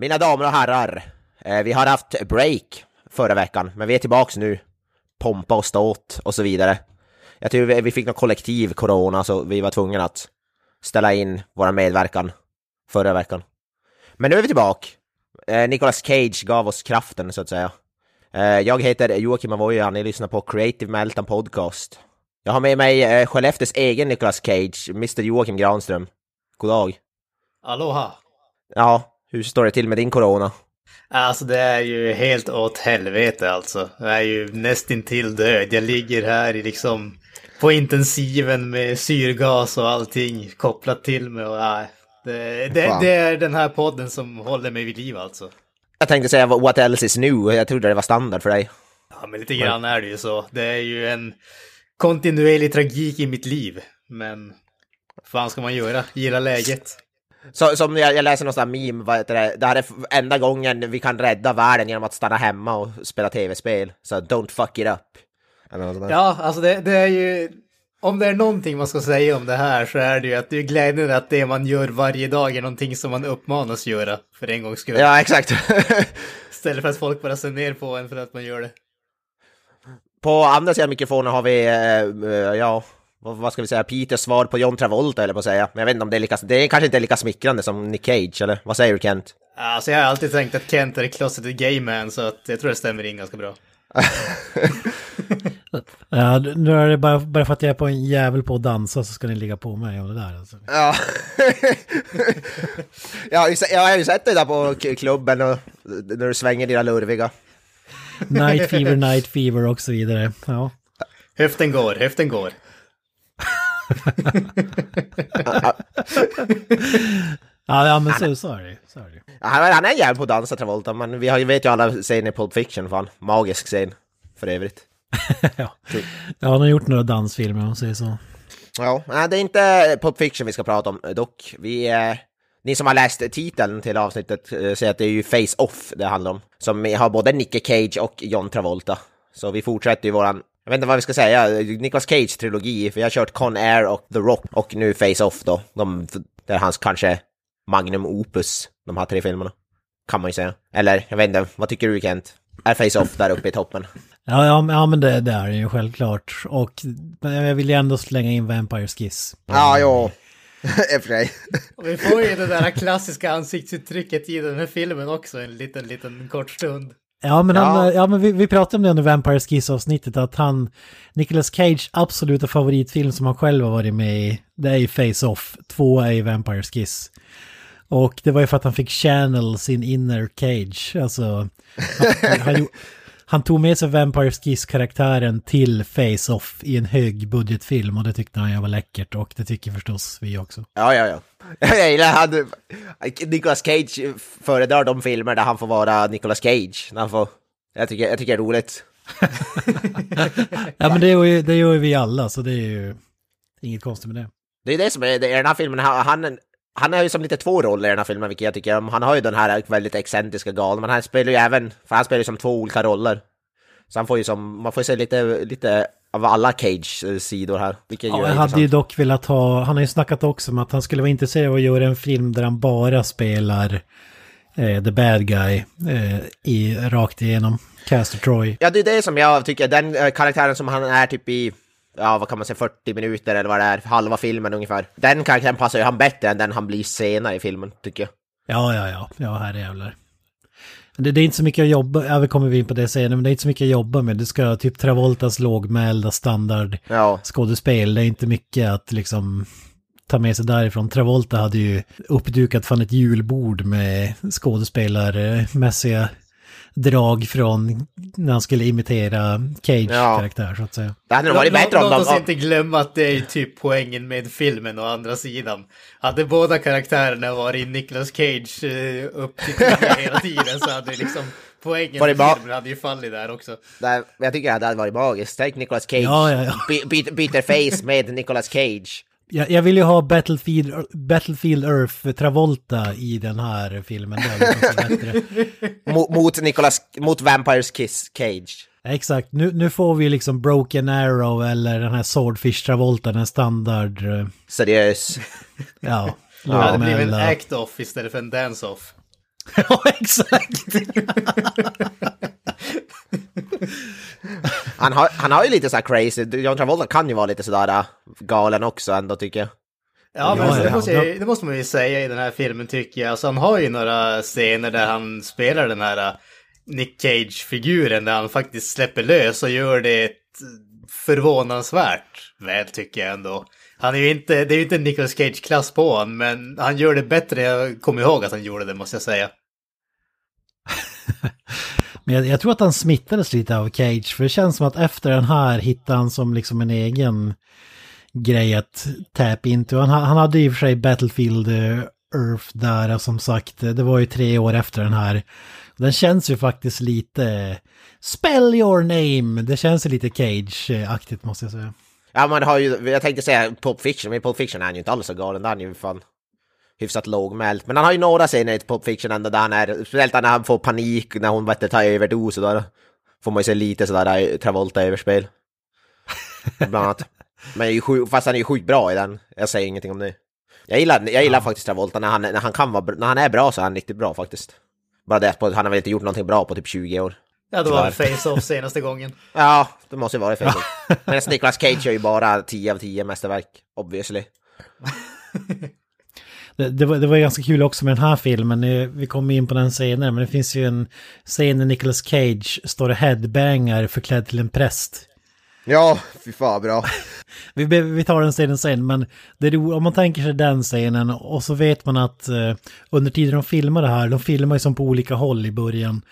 Mina damer och herrar, eh, vi har haft break förra veckan, men vi är tillbaks nu. Pompa och ståt och så vidare. Jag tror vi vi fick något kollektiv corona, så vi var tvungna att ställa in vår medverkan förra veckan. Men nu är vi tillbaka. Eh, Nicolas Cage gav oss kraften, så att säga. Eh, jag heter Joakim Avoya, ni lyssnar på Creative Meltdown Podcast. Jag har med mig Skellefteås egen Nicolas Cage, Mr Joakim Granström. God dag. Aloha! Ja, hur står det till med din corona? Alltså det är ju helt åt helvete alltså. Jag är ju nästintill död. Jag ligger här i liksom på intensiven med syrgas och allting kopplat till mig och nej. Det, det, det är den här podden som håller mig vid liv alltså. Jag tänkte säga what else is new, jag trodde det var standard för dig. Ja men lite grann är det ju så. Det är ju en kontinuerlig tragik i mitt liv. Men vad fan ska man göra? Gilla läget. Så, som jag, jag läser någon sån här meme, vad heter det, det här är enda gången vi kan rädda världen genom att stanna hemma och spela tv-spel. Så don't fuck it up. Ja, alltså det, det är ju... Om det är någonting man ska säga om det här så är det ju att det är glädjande att det man gör varje dag är någonting som man uppmanas göra för en gångs skull. ja exakt. Istället för att folk bara ser ner på en för att man gör det. på andra sidan mikrofonen har vi, eh, eh, ja, vad, vad ska vi säga, Peters svar på John Travolta eller på att säga. Men jag vet inte om det är lika, det är kanske inte är lika smickrande som Nick Cage, eller vad säger du Kent? Alltså jag har alltid tänkt att Kent är closeted gay man så att jag tror det stämmer in ganska bra. Ja, nu är det bara, bara för att jag är på en jävel på att dansa så ska ni ligga på mig och det där alltså. Ja. jag, har ju, jag har ju sett dig där på klubben och när du svänger dina lurviga. Night fever, night fever och så vidare. Ja. Höften går, höften går. Ja, men så, så är det. Så är det. Ja, Han, han är jävligt på att dansa Travolta, men vi har, ju- vet ju alla scenen i Pulp Fiction, fan. Magisk scen, för övrigt. ja. ja, han har gjort några dansfilmer om man säger så. Ja, det är inte Pulp Fiction vi ska prata om dock. Vi, eh, ni som har läst titeln till avsnittet eh, ser att det är ju Face Off det handlar om. Som har både Nicky Cage och John Travolta. Så vi fortsätter ju våran, jag vet inte vad vi ska säga, Nicolas Cage-trilogi. För jag har kört Con Air och The Rock och nu Face Off då. De, det är hans kanske magnum opus, de här tre filmerna. Kan man ju säga. Eller, jag vet inte, vad tycker du Kent? Är Face Off där uppe i toppen? Ja, ja, men- ja men det, det är det ju självklart. Och jag vill ju ändå slänga in Vampires Kiss. Ja, jo. I för sig. Vi får ju det där klassiska ansiktsuttrycket i den här filmen också en liten, liten kort stund. Ja, men, han, Ja. ja. men vi, vi pratade om det under Vampires Kiss-avsnittet, att han, Nicolas Cage absoluta favoritfilm som han själv har varit med i, det är ju Face-Off, två är ju Vampires Kiss. Och det var ju för att han fick channel sin inner Cage, alltså han, han, gjo- han tog med sig Vampires Kiss-karaktären till Face-Off i en hög budgetfilm och det tyckte han ju var läckert och det tycker förstås vi också. Ja, ja, ja. Jag gillar han, Nicolas Cage föredrar de filmer där han får vara Nicolas Cage. När han får, jag, tycker, jag tycker det är roligt. Ja men det gör ju, det gör ju vi alla så det är ju inget konstigt med det. Det är det som är, det är den här filmen, han, han, har ju som lite två roller i den här filmen, vilket jag tycker om. Han har ju den här väldigt excentriska galna, men han spelar ju även, för han spelar ju som två olika roller. Så han får ju som, man får ju se lite, lite av alla Cage-sidor här, vilket Ja, jag hade ju dock velat ha, han har ju snackat också om att han skulle vara intresserad av att göra en film där han bara spelar eh, the bad guy eh, i, rakt igenom. Caster Troy. Ja, det är det som jag tycker, den eh, karaktären som han är typ i, ja vad kan man säga, 40 minuter eller vad det är, halva filmen ungefär. Den karaktären passar ju han bättre än den han blir senare i filmen, tycker jag. Ja, ja, ja, ja, herrejävlar. Det, det är inte så mycket att jobba, ja vi kommer in på det senare, men det är inte så mycket att jobba med. Du ska typ Travoltas lågmälda standard Ja, skådespel. Det är inte mycket att liksom ta med sig därifrån. Travolta hade ju uppdukat fan ett julbord med skådespelarmässiga drag från när han skulle imitera Cage Ja. så att säga. Det hade nog varit bättre om Låt oss de... inte glömma att det är typ poängen med filmen å andra sidan. Hade båda karaktärerna varit Nicolas Cage eh, upp till hela tiden så hade liksom poängen det med filmen hade ju fallit där också. Nej, jag tycker att det hade varit magiskt. Tänk Nicolas Cage. Ja, ja, ja. By, byter, byter face med Nicolas Cage. Jag, jag vill ju ha Battlefield, Battlefield Earth Travolta i den här filmen. Bättre. Mot, mot Nicolas... Mot Vampires Kiss Cage. Exakt, nu, nu får vi liksom Broken Arrow eller den här Swordfish Travolta, den standard, eh, Seriös. ja, Det hade blivit en act-off istället för en dance-off. Ja, exakt! Han har, han har ju lite så här crazy... John Travolta kan ju vara lite sådär äh, galen också ändå tycker jag. Ja, men alltså, det, måste, ja. jag- det måste man ju säga i den här filmen tycker jag. Alltså, han har ju några scener där han spelar den här uh, Nick Cage-figuren där han faktiskt släpper lös och gör det förvånansvärt väl tycker jag ändå. Han är ju inte, det är ju inte Nicolas Cage-klass på honom, men han gör det bättre. Jag kommer ihåg att han gjorde det måste jag säga. Men jag, jag tror att han smittades lite av Cage, för det känns som att efter den här hittade han som liksom en egen grej att tap into. Han, han hade i och för sig Battlefield eh, Earth där, som sagt, eh, det var ju tre år efter den här. Den känns ju faktiskt lite eh, Spell your name, det känns ju lite Cage-aktigt måste jag säga. Ja men det har ju, jag tänkte säga Pulp Fiction, men i Pulp Fiction är han ju inte alls så galen. Där är han ju fan hyfsat lågmäld. Men han har ju några scener i Pulp Fiction ändå där han är, speciellt när han får panik när hon vet, tar överdos och då får man ju se lite sådär Travolta-överspel. Bland annat. Men är ju sjuk, fast han är ju sjukt bra i den. Jag säger ingenting om det. Jag gillar, jag gillar faktiskt Travolta, när han, när han kan vara, när han är bra så är han riktigt bra faktiskt. Bara det, att han har väl inte gjort någonting bra på typ 20 år. Ja, det var face-off senaste gången. Ja, det måste ju vara. Ja. Men Nicolas Cage gör ju bara 10 av 10 mästerverk, obviously. Det, det, var, det var ganska kul också med den här filmen, vi kommer in på den senare, men det finns ju en scen när Nicolas Cage står och headbangar förklädd till en präst. Ja, fy fan bra. Vi, vi tar den scenen sen, men det är om man tänker sig den scenen och så vet man att eh, under tiden de filmade det här, de filmar ju som på olika håll i början.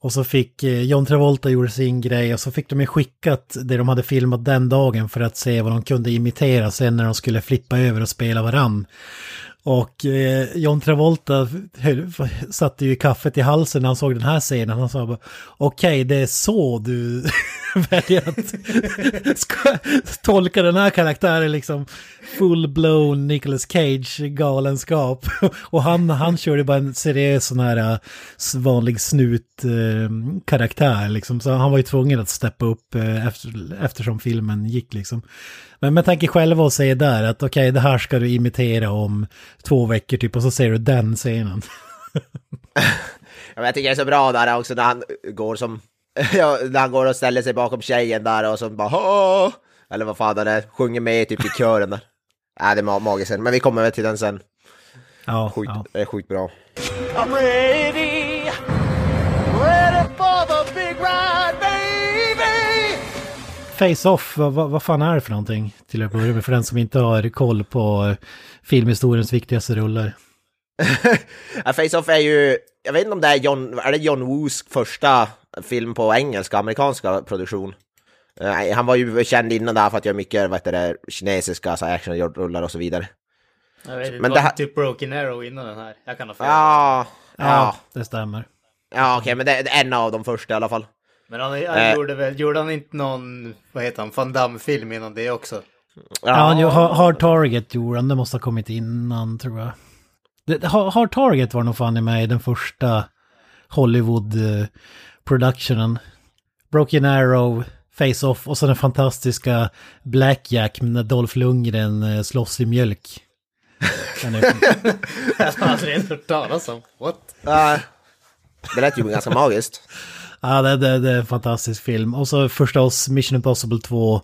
Och så fick eh, John Travolta gjorde sin grej och så fick de ju skickat det de hade filmat den dagen för att se vad de kunde imitera sen när de skulle flippa över och spela varann. Och eh, John Travolta höll, satte ju kaffet i halsen när han såg den här scenen. Han sa bara, okej det är så du väljer att tolka den här karaktären liksom full-blown Nicolas Cage galenskap. Och han, han körde bara en seriös sån här äh, vanlig snut-karaktär äh, liksom. Så han var ju tvungen att steppa upp äh, efter, eftersom filmen gick liksom. Men man tänker själva och säger där att okej det här ska du imitera om två veckor typ och så ser du den scenen. Ja, jag tycker det är så bra där också när han går som... Ja, när han går och ställer sig bakom tjejen där och så bara Åh! Eller vad fan det är, sjunger med typ i kören där. Nej, det är ma- magiskt. Men vi kommer väl till den sen. Ja, Sjukt, ja. det är sjukt bra. I'm ready. Ready for the big ride, baby. Face-Off, vad, vad, vad fan är det för någonting? Till att börja med, för den som inte har koll på eh, filmhistoriens viktigaste rullar. Face-Off är ju, jag vet inte om det är John, är det John Woos första film på engelska, amerikanska produktion? Eh, han var ju känd innan där för att göra mycket, vad heter det, kinesiska så här actionrullar och så vidare. Jag vet Men det det här- typ Broken Arrow innan den här. Jag kan ha fel. Ja, Ja, ja, det stämmer. ja okej, men det är en av de första i alla fall. Men han, han Eh. gjorde väl, gjorde han inte någon, vad heter han, Van Damme-film innan det också? Ja, han ju- Hard Target gjorde han, det måste ha kommit innan tror jag. Det, Hard Target var nog fan i i den första Hollywood-productionen. Broken Arrow, Face-Off och så den fantastiska Blackjack när Dolph Lundgren eh, slåss i mjölk. Den är, Jag har aldrig hört talas om. What? Det lät ju ganska magiskt. ja, det, det, det är en fantastisk film. Och så förstås Mission Impossible 2,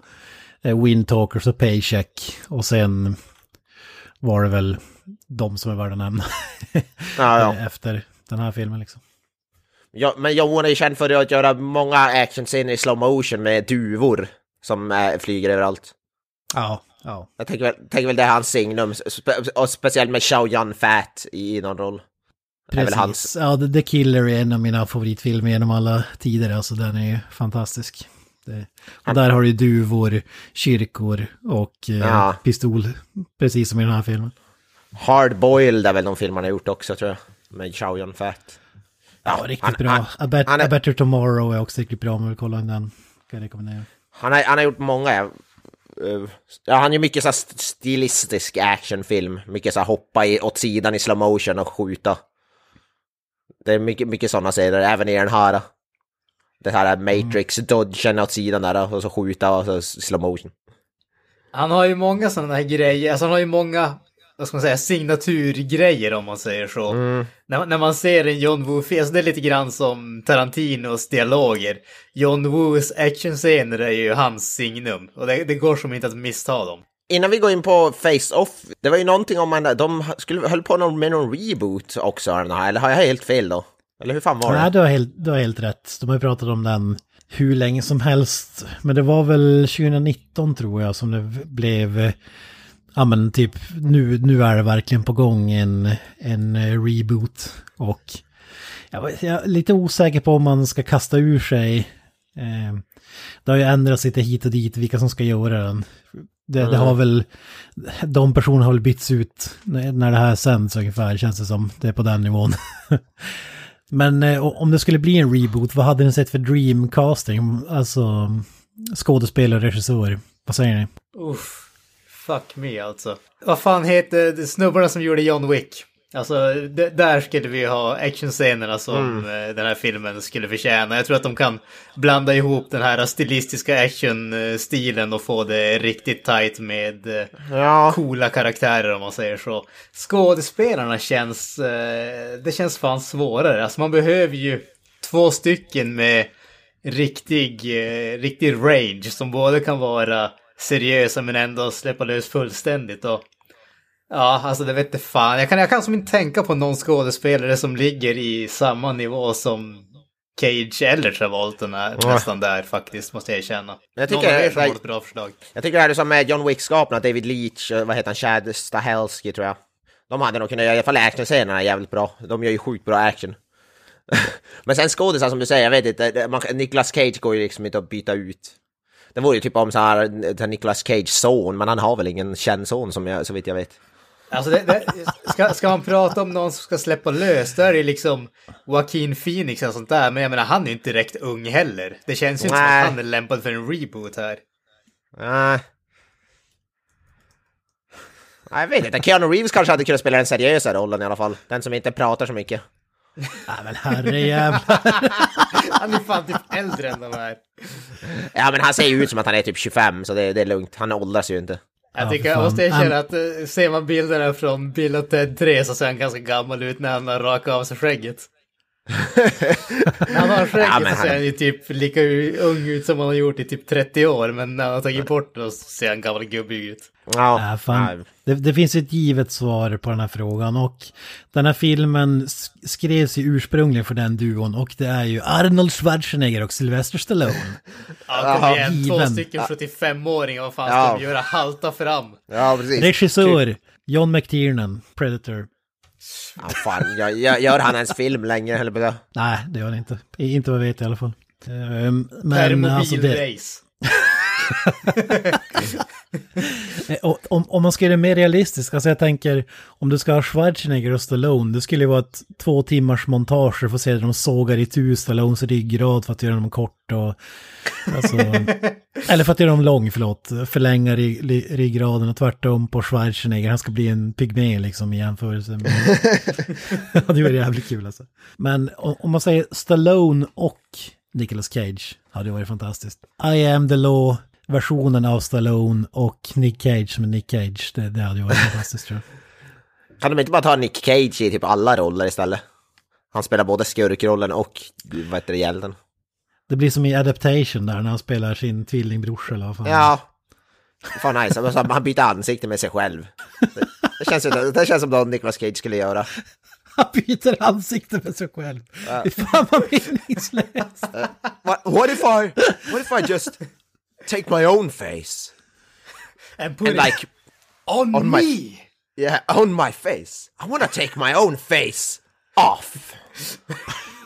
eh, Wind Talkers och Paycheck. Och sen var det väl de som är värda att nämna. Ja, ja. Efter den här filmen liksom. Ja, men Johan är ju känd för att göra många actionscener i slow motion med duvor som eh, flyger överallt. Ja, ja. Jag tänker väl, tänker väl det är hans signum, spe, och speciellt med Xiao Yan Fat i någon roll. Precis. hans... Ja, The, Killer är en av mina favoritfilmer genom alla tider. Alltså den är ju fantastisk. Det, och där har du duvor, kyrkor och eh, Ja. pistol. Precis som i den här filmen. Hard Boiled är väl någon film han har gjort också tror jag. Med Chow Yun Fat. Ja, riktigt han- bra. han- A, bet, han är- A Better Tomorrow är också riktigt bra om du vill kolla den. Kan jag rekommendera. Han har, han har gjort många, ja. Eh, ja, han gör mycket så stilistisk actionfilm. Mycket så hoppa i, åt sidan i slow motion och skjuta. Det är mycket, mycket sådana serier, även i den här. Det här Matrix, dodgen åt sidan där och så skjuta och så slow motion. Han har ju många sådana här grejer, alltså han har ju många, vad ska man säga, signaturgrejer om man säger så. När, när man ser en John Woo-film, alltså det är lite grann som Tarantinos dialoger. John Woos actionscener är ju hans signum, och det, det går som inte att missta dem. Innan vi går in på Face-Off, det var ju någonting om man, de skulle, höll på med någon reboot också, eller har jag helt fel då? Eller hur fan var Nej, det? du har, helt, du har helt rätt. De har ju pratat om den hur länge som helst. Men det var väl 2019 tror jag som det blev... Ja men typ nu, nu är det verkligen på gång en, en eh, reboot. Och jag, jag är lite osäker på om man ska kasta ur sig. Eh, det har ju ändrats lite hit och dit vilka som ska göra den. Det, det har väl... De personerna har väl bytts ut när, när det här sänds ungefär känns det som. Det är på den nivån. Men eh, om det skulle bli en reboot, vad hade ni sett för dreamcasting? Alltså skådespelare och regissör. Vad säger ni? Uff, fuck me alltså. Vad fan heter snubbarna som gjorde John Wick? Alltså, där skulle vi ha actionscenerna som eh, den här filmen skulle förtjäna. Jag tror att de kan blanda ihop den här stilistiska actionstilen och få det riktigt tight med eh, Ja, coola karaktärer om man säger så. Skådespelarna känns, eh, det känns fan svårare. Alltså man behöver ju två stycken med riktig, riktig range som både kan vara seriösa men ändå släppa lös fullständigt. Och, ja, alltså det vet fan. Jag kan, jag kan som inte tänka på någon skådespelare som ligger i samma nivå som Cage eller Travolta är Ja. nästan där faktiskt, måste jag erkänna. Jag tycker Någon av er det- som har ett bra förslag. jag tycker det här är som med John Wick-skaparna, David Leach, eh, vad heter han, Chad Stahelski tror jag. De hade nog kunnat göra, i alla fall actionscenerna jävligt bra. De gör ju sjukt bra action. Men sen skådisar som du säger, jag vet inte, Nicolas Cage går ju liksom inte att byta ut. Det vore ju typ om så här, den Nicolas Cage son, men han har väl ingen känd son som jag, så vitt jag vet. Alltså det, det, ska, ska man prata om någon som ska släppa lös, då är det liksom Joaquin Phoenix och sånt där. Men jag menar, han är ju inte direkt ung heller. Det känns ju inte som att han är lämpad för en reboot här. Nej, jag vet inte, Keanu Reeves kanske hade kunnat spela den seriösa rollen i alla fall. Den som inte pratar så mycket. Nej men herrejävlar. Han är fan typ äldre än de här. Ja men han ser ju ut som att han är typ 25, så det, det är lugnt. Han åldras ju inte. Jag Ja, tycker, jag måste erkänna att uh, ser man bilderna från Bill och Ted 3 så ser han ganska gammal ut när han har rakat av sig skägget. När han har skägget Ja, men så ser han- ju typ lika ung ut som han har gjort i typ 30 år. Men när han har tagit bort det så ser han gammal gubbig ut. Ja, Ja, fan. Det, det finns ett givet svar på den här frågan och den här filmen sk- skrevs ju ursprungligen för den duon och det är ju Arnold Schwarzenegger och Sylvester Stallone. Ja, kom Ja, igen. Två stycken 75-åringar, vad fan Ja. ska de göra? Halta fram. ja precis. Regissör John McTiernan, Predator. Ja, fan, jag, jag, gör han ens film längre? Eller på det? Nej, det gör det inte. Inte vad jag vet i alla fall. Ehm, Men alltså det. Om, om man ska göra det mer realistiskt, alltså jag tänker om du ska ha Schwarzenegger och Stallone, det skulle ju vara ett två timmars montage, du får se hur de sågar i tu Stallones ryggrad för att göra dem kort och... Alltså, eller för att göra dem lång, förlåt, förlänga ry- ry- ryggraden och tvärtom på Schwarzenegger, han ska bli en pygmé liksom i jämförelse med... det var jävligt kul alltså. Men om, om man säger Stallone och Nicolas Cage, hade varit fantastiskt. I am the law, versionen av Stallone och Nick Cage som är Nick Cage, det, det hade ju varit fantastiskt tror jag. Kan de inte bara ta Nick Cage i typ alla roller istället? Han spelar både skurkrollen och, vad heter det, hjälten. Det blir som i Adaptation där när han spelar sin tvillingbrorsa eller vad fan. Ja. Fan nice, alltså, han byter ansikte med sig själv. Det, det, känns, det känns som något Nicolas Cage skulle göra. Han byter ansikte med sig själv. Fy fan vad meningslöst. What, what if I, what if I just take my own face? And put And it like, on, on me! my- yeah, on my face. I wanna take my own face. off!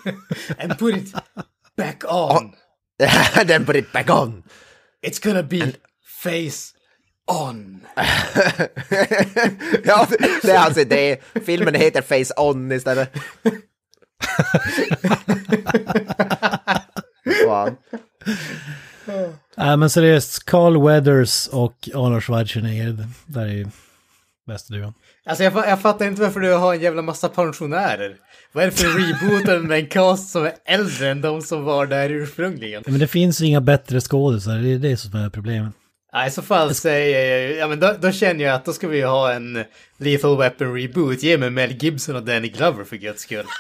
And put it back on. And then put it back on! It's gonna be face on. ja, det är hans idé. Filmen heter Face On istället. Fan. Nej men seriöst, Carl Weathers och Arnold Schwarzenegger, där är ju bästa duon. Alltså jag, jag fattar inte varför du har en jävla massa pensionärer. Vad är det för rebooter med en cast som är äldre än de som var där ursprungligen? Men det finns ju inga bättre skådisar, det är det som är problemet. Nej, i så fall säger jag ja men då, då känner jag att då ska vi ha en Lethal Weapon reboot. Ge mig Mel Gibson och Danny Glover för guds skull.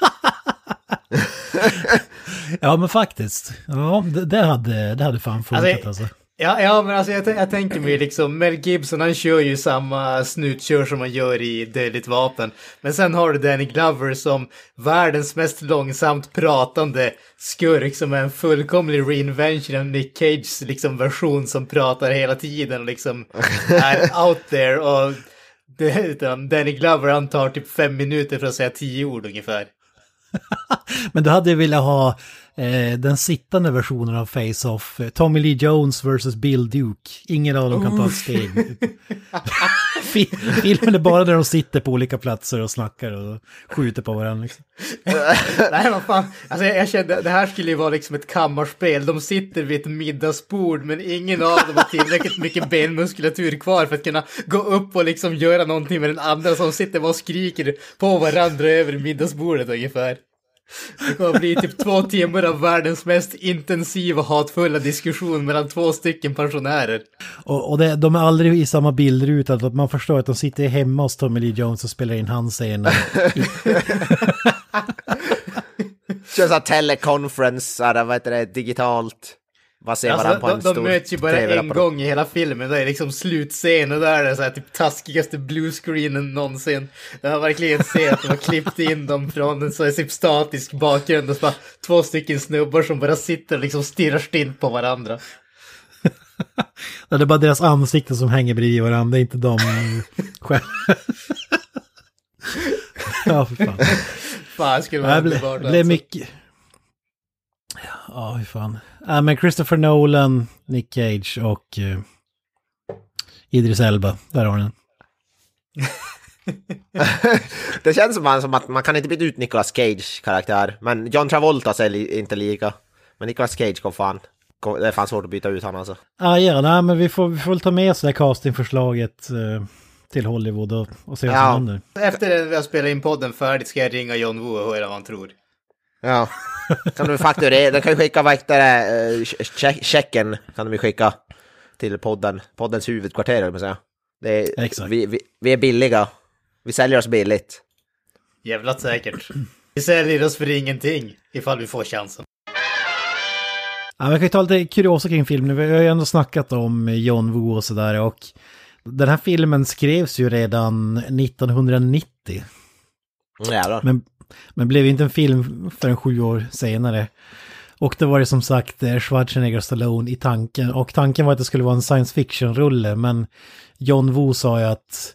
Ja men faktiskt, ja det, det hade, det hade fan funkat Alltså, alltså. Ja, ja men alltså jag, jag tänker mig liksom, Mel Gibson han kör ju samma snutkör som man gör i Dödligt vapen. Men sen har du Danny Glover som världens mest långsamt pratande skurk som är en fullkomlig reinvention av Nick Cages liksom version som pratar hela tiden och liksom är out there och det, Danny Glover han tar typ fem minuter för att säga tio ord ungefär. Men du hade velat ha eh, den sittande versionen av Face-Off, eh, Tommy Lee Jones vs Bill Duke. Ingen av dem kan ta ett steg. Fi- Filmen är bara där de sitter på olika platser och snackar och skjuter på varandra. Liksom. Nej, vad fan. Alltså, jag, jag kände det här skulle ju vara liksom ett kammarspel. De sitter vid ett middagsbord, men ingen av dem har tillräckligt mycket benmuskulatur kvar för att kunna gå upp och liksom göra någonting med den andra som sitter och skriker på varandra över middagsbordet ungefär. Det kommer bli typ två timmar av världens mest intensiva hatfulla diskussion mellan två stycken pensionärer. Och, och det, de är aldrig i samma bildruta, att man förstår att de sitter hemma hos Tommy Lee Jones och spelar in hans scen. Kör såhär teleconference, såhär, vad heter det, digitalt. Bara se varandra på Alltså, en de, de stor möts ju bara en gång i hela filmen. Det är liksom slutscen och där är det så här typ taskigaste bluescreenen någonsin. Jag har verkligen sett att de har klippt in dem från en så här typ statisk bakgrund och så bara två stycken snubbar som bara sitter och liksom stirrar stint på varandra. Det är bara deras ansikten som hänger bredvid varandra, det är inte de själva. ja, för fan. Fan, det skulle vara Det blev, underbart. blev alltså. mycket... Ja, hur fan. Ja, men Christopher Nolan, Nick Cage och uh, Idris Elba, där har ni den. Det känns som, som att man kan inte byta ut Nicolas Cage karaktär. Men John Travolta är li inte lika. Men Nicolas Cage kom fan. Det är fan svårt att byta ut han alltså. Ja, ja, nej, men vi får, vi får väl ta med oss det här castingförslaget eh, till Hollywood och, och se vad som Ja. händer. Efter att vi har spelat in podden färdigt ska jag ringa John Woo och höra vad han tror. Ja. Kan du fakturera, de kan ju skicka det, eh, che- checken kan de ju skicka till podden, poddens huvudkvarter man säger. Det är, Exakt. Vi, vi, vi är billiga. Vi säljer oss billigt. Jävlat säkert. Vi säljer oss för ingenting ifall vi får chansen. Ja, vi kan ju ta lite kuriosa kring filmen. Vi har ju ändå snackat om John Woo och sådär och den här filmen skrevs ju redan 1990. Jävlar. Men, men blev inte en film förrän sju år senare. Och det var det som sagt eh, Schwarzenegger och Stallone i tanken. Och tanken var att det skulle vara en science fiction-rulle, men John Woo sa ju att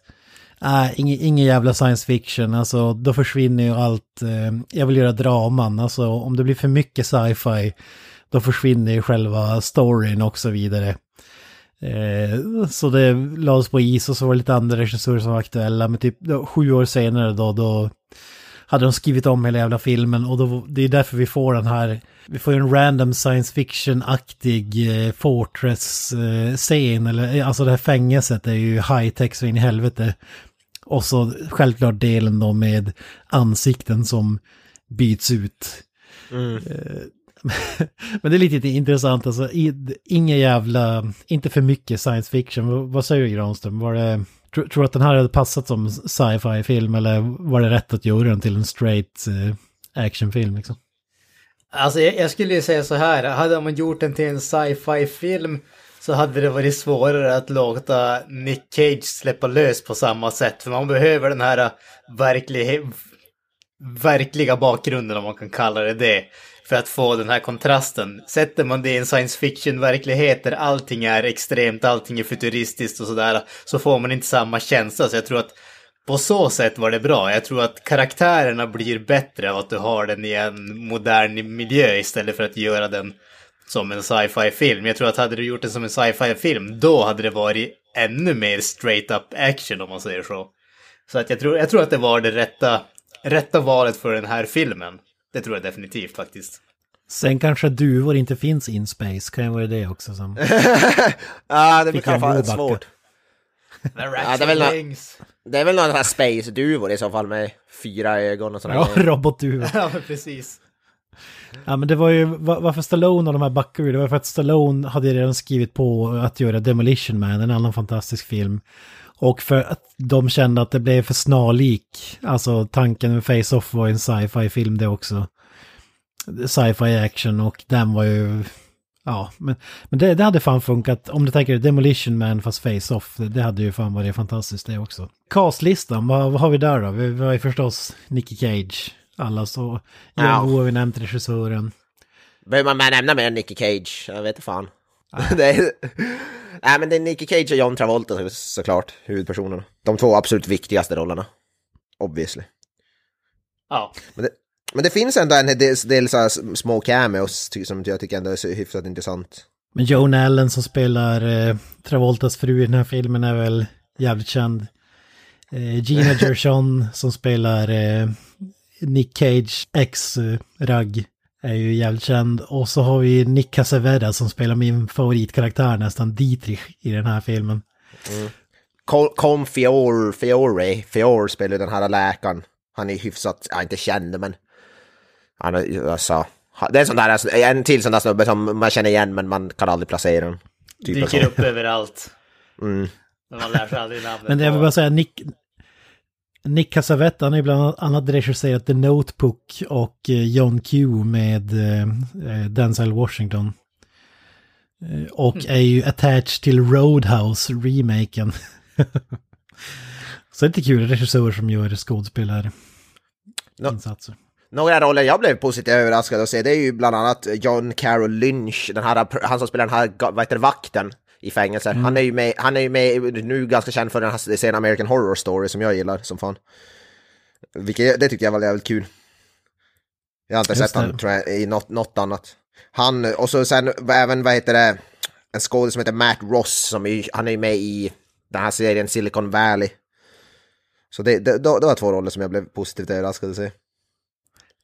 äh, ingen, ingen jävla science fiction, alltså då försvinner ju allt. Eh, jag vill göra draman, alltså om det blir för mycket sci-fi, då försvinner ju själva storyn och så vidare. Eh, så det lades på is och så var det lite andra regissörer som var aktuella, men typ då, sju år senare då, då hade de skrivit om hela jävla filmen och då, det är därför vi får den här, vi får en random science fiction-aktig eh, Fortress-scen, eller eh, alltså det här fängelset är ju high-tech så in i helvete. Och så självklart delen då med ansikten som byts ut. Eh, Men det är lite intressant, alltså i- ingen jävla, inte för mycket science fiction. Vad- Vad säger du Granström? Var det, tror, tror du att den här hade passat som sci-fi film eller var det rätt att göra den till en straight eh, actionfilm liksom? Alltså jag, jag skulle ju säga så här, hade man gjort den till en sci-fi film så hade det varit svårare att låta Nick Cage släppa lös på samma sätt. För man behöver den här eh, verklig, verkliga bakgrunden om man kan kalla det det. För att få den här kontrasten. Sätter man det i en science fiction-verklighet där allting är extremt, allting är futuristiskt och sådär, så får man inte samma känsla. Så jag tror att på så sätt var det bra. Jag tror att karaktärerna blir bättre av att du har den i en modern miljö istället för att göra den som en sci-fi film. Jag tror att hade du gjort den som en sci-fi film, då hade det varit ännu mer straight up action om man säger så. Så att jag tror, jag tror att det var det rätta, rätta valet för den här filmen. Det tror jag definitivt faktiskt. Sen kanske duvor inte finns in space, kan ju vara det också som... Ja, det blir blåbacka. svårt. Ja, det är väl nå- Det är väl här space-duvor i så fall med fyra ögon och sådär. Ja, robotduvor. Ja, precis. Ja men det var ju, va- varför Stallone och de här backade ur, det var för att Stallone hade redan skrivit på att göra Demolition Man, en annan fantastisk film. Och för att de kände att det blev för snarlik, alltså tanken med Face-Off var en sci-fi film det också. Sci-fi action och den var ju, ja, men, men det, det hade fan funkat. Om du tänker Demolition Man fast Face-Off, det, det hade ju fan varit fantastiskt det också. Castlistan, vad, vad har vi där då? Vi, vi har ju förstås Nicky Cage, alla så. Ja. Jan Wu har vi nämnt regissören. Behöver man nämna mer än Nicky Cage? Jag vet inte fan. det är... Nej men det är Nicky Cage och John Travolta så- såklart, huvudpersonerna. De två absolut viktigaste rollerna. Obviously. Ja. Men det, men det finns ändå en del, del så här små cameos som jag tycker ändå är hyfsat intressant. Men Joan Allen som spelar eh, Travoltas fru i den här filmen är väl jävligt känd. Eh, Gina Gershon som spelar eh, Nick Cage ex-ragg är ju jävligt känd. Och så har vi Nick Casavera som spelar min favoritkaraktär nästan, Dietrich, i den här filmen. Col- Com Fiore, Fiore, Fiore spelar den här läkaren. Han är hyfsat, ja inte känd men... Han är, alltså, det är en sån där, alltså, en till sån där snubbe som man känner igen men man kan aldrig placera den. Typ Dyker upp överallt. Mm. Men man lär sig aldrig namnet. Men jag vill bara säga, Nick, Nick Cassavetes, han har ju bland annat regisserat The Notebook och eh, John Q med eh, eh, Denzel Washington. Och är ju attached till Roadhouse, remaken. Så det är lite kul, regissörer som gör skådespelare. No. Insatser. Några roller jag blev positivt överraskad att se det är ju bland annat John Carroll Lynch, den här, han som spelar den här, vad heter det, vakten i fängelse. Han är ju med, han är ju med, nu ganska känd för den här serien American Horror Story som jag gillar som fan. Vilket, det tyckte jag var jävligt kul. Jag har inte Just sett tror jag i något, något annat. Han, och så sen även vad heter det, en skådespelare som heter Matt Ross, som är, han är ju med i den här serien Silicon Valley. Så det, det, det var två roller som jag blev positivt överraskad att se.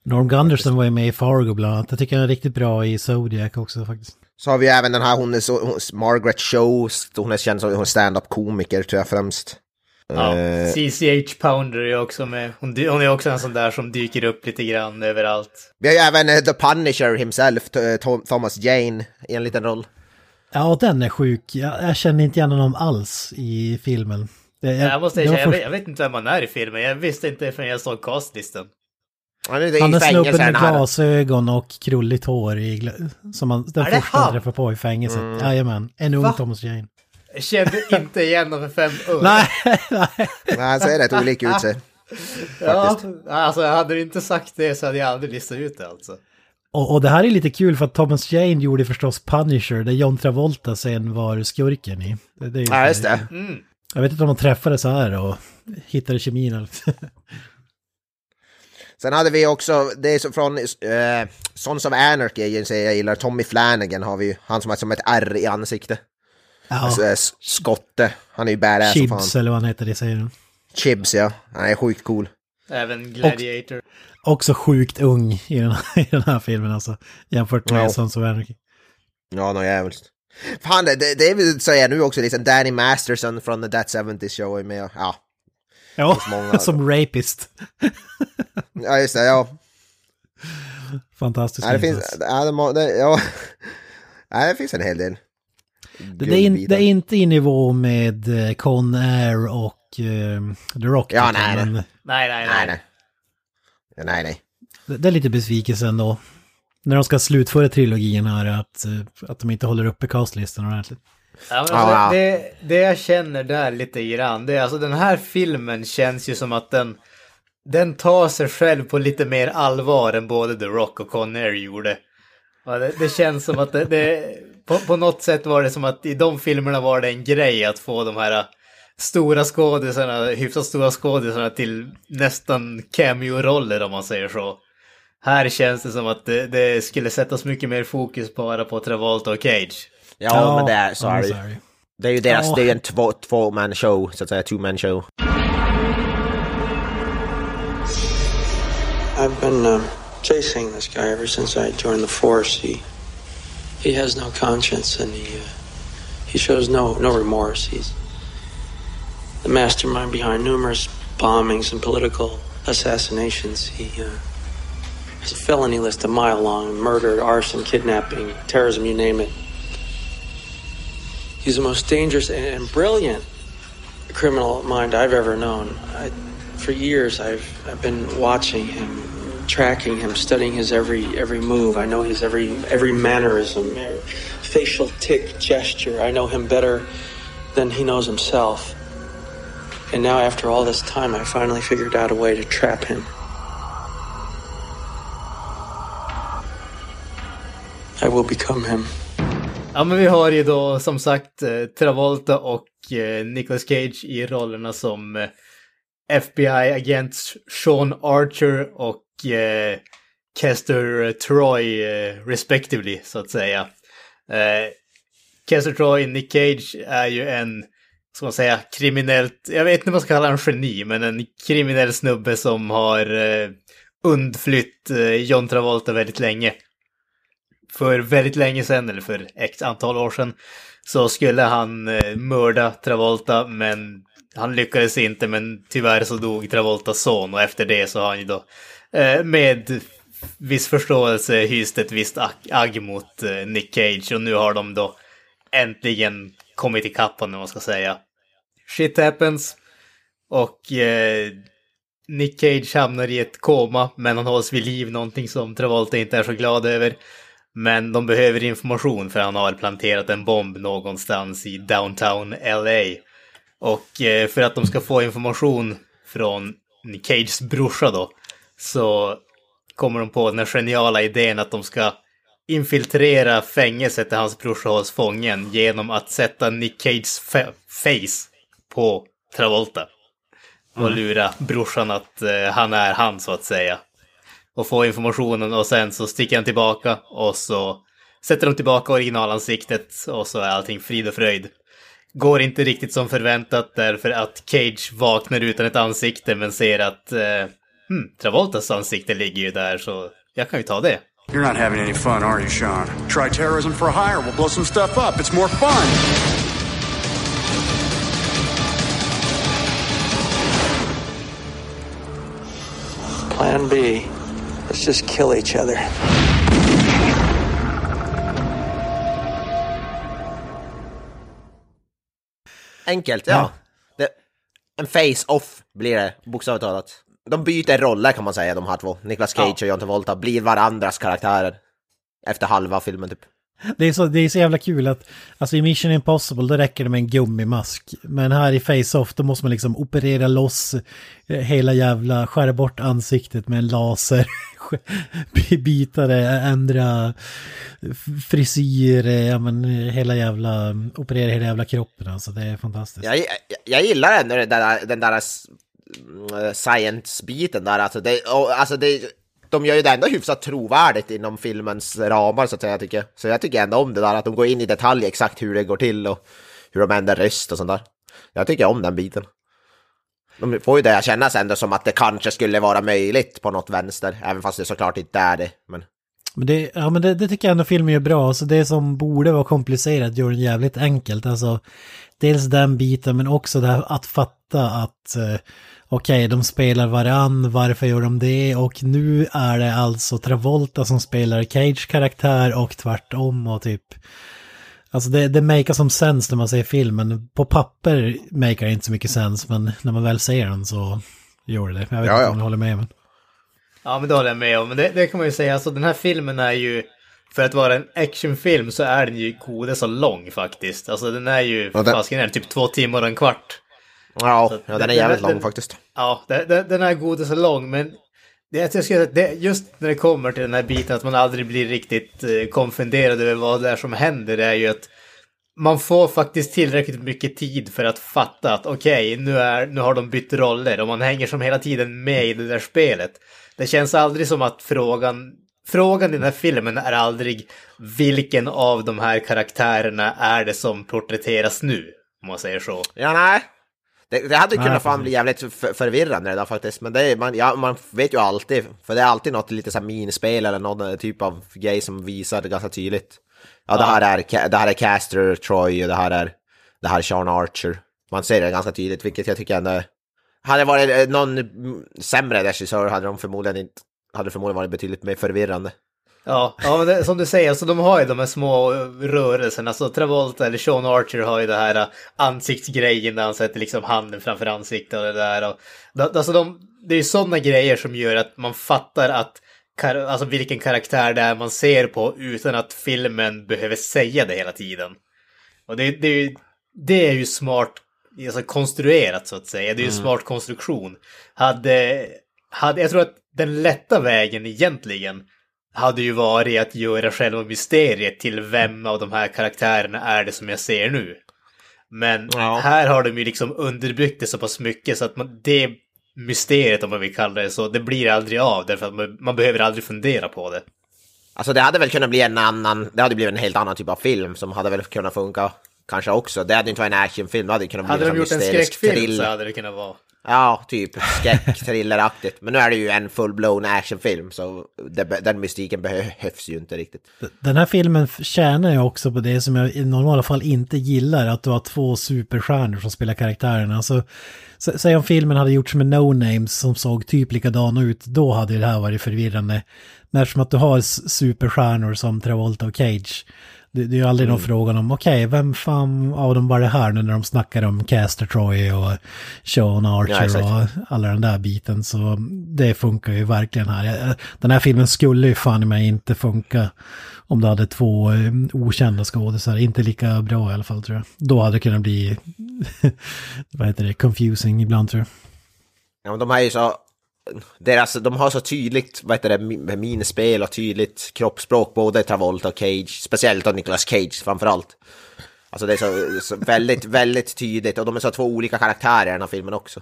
Norm Gunderson var ju med i Fargo bland annat. Jag tycker han är riktigt bra i Zodiac också faktiskt. Så har vi även den här, hon är så, hon, Margaret Cho, hon är känd som hon är stand-up komiker tror jag främst. Ja, Eh, CCH Pounder är också med. Hon, hon är också en sån där som dyker upp lite grann överallt. vi har ju även eh, The Punisher himself, T- eh, Tom, Thomas Jane, i en liten roll. Ja, den är sjuk. Jag, jag känner inte igen honom alls i filmen. Det, Jag, måste det var erkänna, jag, jag vet inte vem han är i filmen. Jag visste inte förrän jag såg castlistan. Han är Han är snubben med glasögon och krulligt hår i, som man, den första han? träffar på i fängelset. Mm. Jajamän, en ung Va? Thomas Jane. Jag kände inte igen honom för fem år. Nej, nej. Nej, han ser rätt olika ut sig. ja, alltså hade du inte sagt det så hade jag aldrig listat ut det alltså. Och, och det här är lite kul för att Thomas Jane gjorde förstås Punisher, där John Travolta sen var skurken i. Det, det är ju Ja, just det. Mm. Jag vet inte om de träffades så här och hittade kemin eller... Sen hade vi också, det är så från eh, Sons of Anarchy, en serie jag gillar, Tommy Flanagan har vi ju, han som har som ett R i ansiktet. Ja, Alltså, eh, skotte, han är ju badass som fan. Chibs eller vad han heter i serien. Chibs ja, han är sjukt cool. Även Gladiator. Också sjukt ung i den här, i den här filmen alltså. Jämfört med Ja. Sons of Anarchy. Ja, något jävligt. Fan, det, det, det vill säga nu också, liksom Danny Masterson från The That 70 Show är med. Ja, Ja, många- som rapist. ja just det, ja. Fantastisk Ja, det finns, ja, det, ja. ja, det finns en hel del. Det, det, är in, det är inte i nivå med eh, Con Air och eh, The Rock. Ja, nej, nej. men Nej, nej, Nej, nej. nej. Nej, nej. Det, det är lite besvikelse ändå. När de ska slutföra trilogin här, att, eh, att de inte håller uppe castlistan ordentligt. Ja, alltså, det, det jag känner där lite grann, det är alltså den här filmen känns ju som att den, den tar sig själv på lite mer allvar än både The Rock och Conair gjorde. Ja, det, det känns som att det, det på, på något sätt var det som att i de filmerna var det en grej att få de här stora skådisarna, hyfsat stora skådisarna till nästan cameo-roller om man säger så. Här känns det som att det, det skulle sättas mycket mer fokus bara på Travolta och Cage. Ja, men det är så ja, är det ju. Det är ju deras, Ja. det är en två, två man show, så att säga, two man show. I've been um, chasing this guy ever since I joined the force. He he has no conscience and he uh, he shows no no remorse. He's the mastermind behind numerous bombings and political assassinations. He uh, has a felony list a mile long: murder, arson, kidnapping, terrorism, you name it. He's the most dangerous and, brilliant criminal mind I've ever known. I, for years, I've I've been watching him, tracking him, studying his every every move. I know his every every mannerism, facial tick, gesture. I know him better than he knows himself. And now, after all this time, I finally figured out a way to trap him. I will become him. Ja, men vi har ju då som sagt eh, Travolta och eh, Nicolas Cage i rollerna som eh, FBI-agent Sean Archer och Kester Troy respectively, så att säga. Kester Troy, Nick Cage, är ju en, ska man säga, kriminellt, jag vet inte om man ska kalla honom geni, men en kriminell snubbe som har undflytt John Travolta väldigt länge för väldigt länge sedan, eller för x antal år sedan, så skulle han eh, mörda Travolta, men han lyckades inte, men tyvärr så dog Travoltas son och efter det så har han ju då eh, med viss förståelse hyst ett visst agg mot eh, Nick Cage och nu har de då äntligen kommit ikapp honom, om man ska säga. Shit happens och eh, Nick Cage hamnar i ett koma, men han hålls vid liv, någonting som Travolta inte är så glad över. Men de behöver information för han har planterat en bomb någonstans i downtown LA. Och eh, för att de ska få information från Nick Cages brorsa då, så kommer de på den här geniala idén att de ska infiltrera fängelset där hans brorsa hålls fången genom att sätta Nick Cages fa- face på Travolta. Och lura brorsan att eh, han är han så att säga och få informationen och sen så sticker han tillbaka och så sätter de tillbaka originalansiktet och så är allting frid och fröjd. Går inte riktigt som förväntat därför att Cage vaknar utan ett ansikte men ser att eh, hmm, Travoltas ansikte ligger ju där så jag kan ju ta det. You're not having any fun, are you, Sean? Try terrorism for hire. We'll blow some stuff up. It's more fun. Plan B. Let's just kill each other. Enkelt, ja. Det, en face-off blir det, bokstavligt talat. De byter roller kan man säga, de här två. Nicolas Cage och John Travolta blir varandras karaktärer. Efter halva filmen typ. Det är, så, det är så jävla kul att, alltså i Mission Impossible då räcker det med en gummimask. Men här i Face-Off då måste man liksom operera loss eh, hela jävla, skära bort ansiktet med en laser. Byta det, ändra frisyr, eh, ja men eh, hela jävla, operera hela jävla kroppen alltså. Det är fantastiskt. Jag, jag, jag gillar ändå den där, den där mm, science-biten där. Alltså, det, och, alltså det, de gör ju det ändå hyfsat trovärdigt inom filmens ramar så att säga, jag tycker. Så jag tycker ändå om det där, att de går in i detalj exakt hur det går till och hur de ändrar röst och sånt där. Jag tycker om den biten. De får ju det att kännas ändå som att det kanske skulle vara möjligt på något vänster, även fast det såklart inte är det. Men Men det, ja, men det, det tycker jag ändå filmen gör bra. så det som borde vara komplicerat gör den jävligt enkelt. Alltså, dels den biten men också det här att fatta att eh, okej, de spelar varann, varför gör de det? Och nu är det alltså Travolta som spelar Cage karaktär och tvärtom och typ... Alltså det, det makar som sens när man ser filmen. På papper makar det inte så mycket sens, men när man väl ser den så gör det. Jag vet Ja, inte om ni håller med men... Ja, men det håller jag med om. Men det, det kan man ju säga, alltså den här filmen är ju, för att vara en actionfilm så är den ju goda så lång faktiskt. Alltså den är ju, Ja, det- fasiken är den typ två timmar och en kvart. Ja, Så ja den är jävligt det- lång faktiskt. Ja, det, den är god och så lång, men det, jag skulle det, just när det kommer till den här biten att man aldrig blir riktigt eh, konfunderad över vad det är som händer, det är ju att man får faktiskt tillräckligt mycket tid för att fatta att okej, nu, är, nu har de bytt roller och man hänger som hela tiden med i det där spelet. Det känns aldrig som att frågan, frågan i den här filmen är aldrig vilken av de här karaktärerna är det som porträtteras nu, om man säger så. Ja, nej. Det, det hade kunnat fan bli jävligt för, förvirrande redan faktiskt. Men det är, man, ja, man vet ju alltid, för det är alltid något lite så här minispel eller någon typ av grej som visar det ganska tydligt. Ja, det här är, det här är Caster Troy och det här är, det här är Sean Archer. Man ser det ganska tydligt, vilket jag tycker ändå... Hade det varit eh, någon sämre regissör hade de förmodligen inte, hade förmodligen varit betydligt mer förvirrande. Ja, ja men det, som du säger, så de har ju de här små rörelserna. Så Travolta eller Sean Archer har ju det här äh, ansiktsgrejen där han sätter liksom handen framför ansiktet och det där. Och, alltså de, det är ju sådana grejer som gör att man fattar att alltså vilken karaktär det är man ser på utan att filmen behöver säga det hela tiden. Och det, det, är, ju, det är ju smart alltså konstruerat så att säga. Det är ju en smart konstruktion. Hade, hade, jag tror att den lätta vägen egentligen hade ju varit att göra själva mysteriet till vem av de här karaktärerna är det som jag ser nu. Men Ja. här har de ju liksom underbyggt det så pass mycket så att man, det mysteriet om man vill kalla det så, det blir aldrig av därför att man, man behöver aldrig fundera på det. Alltså det hade väl kunnat bli en annan, det hade blivit en helt annan typ av film som hade väl kunnat funka kanske också. Det hade inte varit en actionfilm, det hade kunnat bli Hade de en gjort en mysterisk skräckfilm thriller. så hade det kunnat vara. Ja, typ skräckthrilleraktigt. Men nu är det ju en full-blown actionfilm så den mystiken behövs ju inte riktigt. Den här filmen tjänar ju också på det som jag i normala fall inte gillar, att du har två superstjärnor som spelar karaktärerna. Alltså, säg om filmen hade gjorts med no-names som såg typ likadana ut, då hade det här varit förvirrande. Men eftersom att du har superstjärnor som Travolta och Cage, det, det är ju aldrig någon frågan om, okej, vem fan av dem var det här nu när de snackar om Caster Troy och Sean Ja, Archer exakt. och alla den där biten. Så det funkar ju verkligen här. Den här filmen skulle ju fan i mig inte funka om du hade två eh, okända skådisar. Inte lika bra i alla fall tror jag. Då hade det kunnat bli, vad heter det, confusing ibland tror jag. Ja, men de är ju så... Deras, alltså, de har så tydligt vad heter det, minspel och tydligt kroppsspråk, både Travolta och Cage, speciellt då Nicolas Cage framförallt. Alltså det är så, så väldigt, väldigt tydligt och de är så två olika karaktärer i den här filmen också.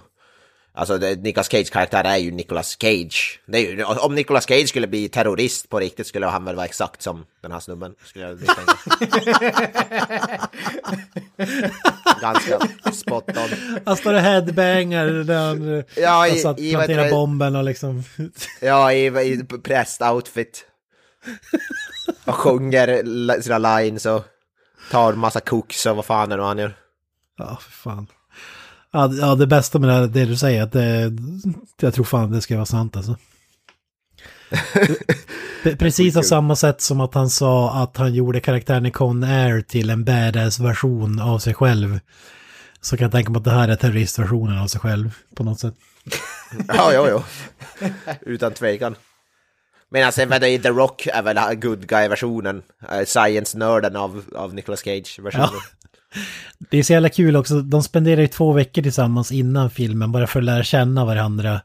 Alltså Nicolas Cage karaktär är ju Nicolas Cage. Ju, om Nicolas Cage skulle bli terrorist på riktigt skulle han väl vara exakt som den här snubben. Skulle jag. Ganska spot on. Han står och headbangar när han, Ja, i- han satt, i planterar bomben och liksom... Ja, i, i prästoutfit. Och sjunger sina lines och tar massa koks och vad fan är det han gör. Ja, för fan. Ja, ja, det bästa med det, det du säger, att det, jag tror fan det ska vara sant alltså. Precis av samma sätt som att han sa att han gjorde karaktären i Con Air till en badass-version av sig själv. Så kan jag tänka mig att det här är terroristversionen av sig själv på något sätt. Ja, jo, jo. Utan tvekan. Medan sen vad det är The Rock är väl good guy-versionen. eh, Science-nörden av, av Nicolas Cage-versionen. Ja. Det är så jävla kul också, de spenderar ju två veckor tillsammans innan filmen bara för att lära känna varandra.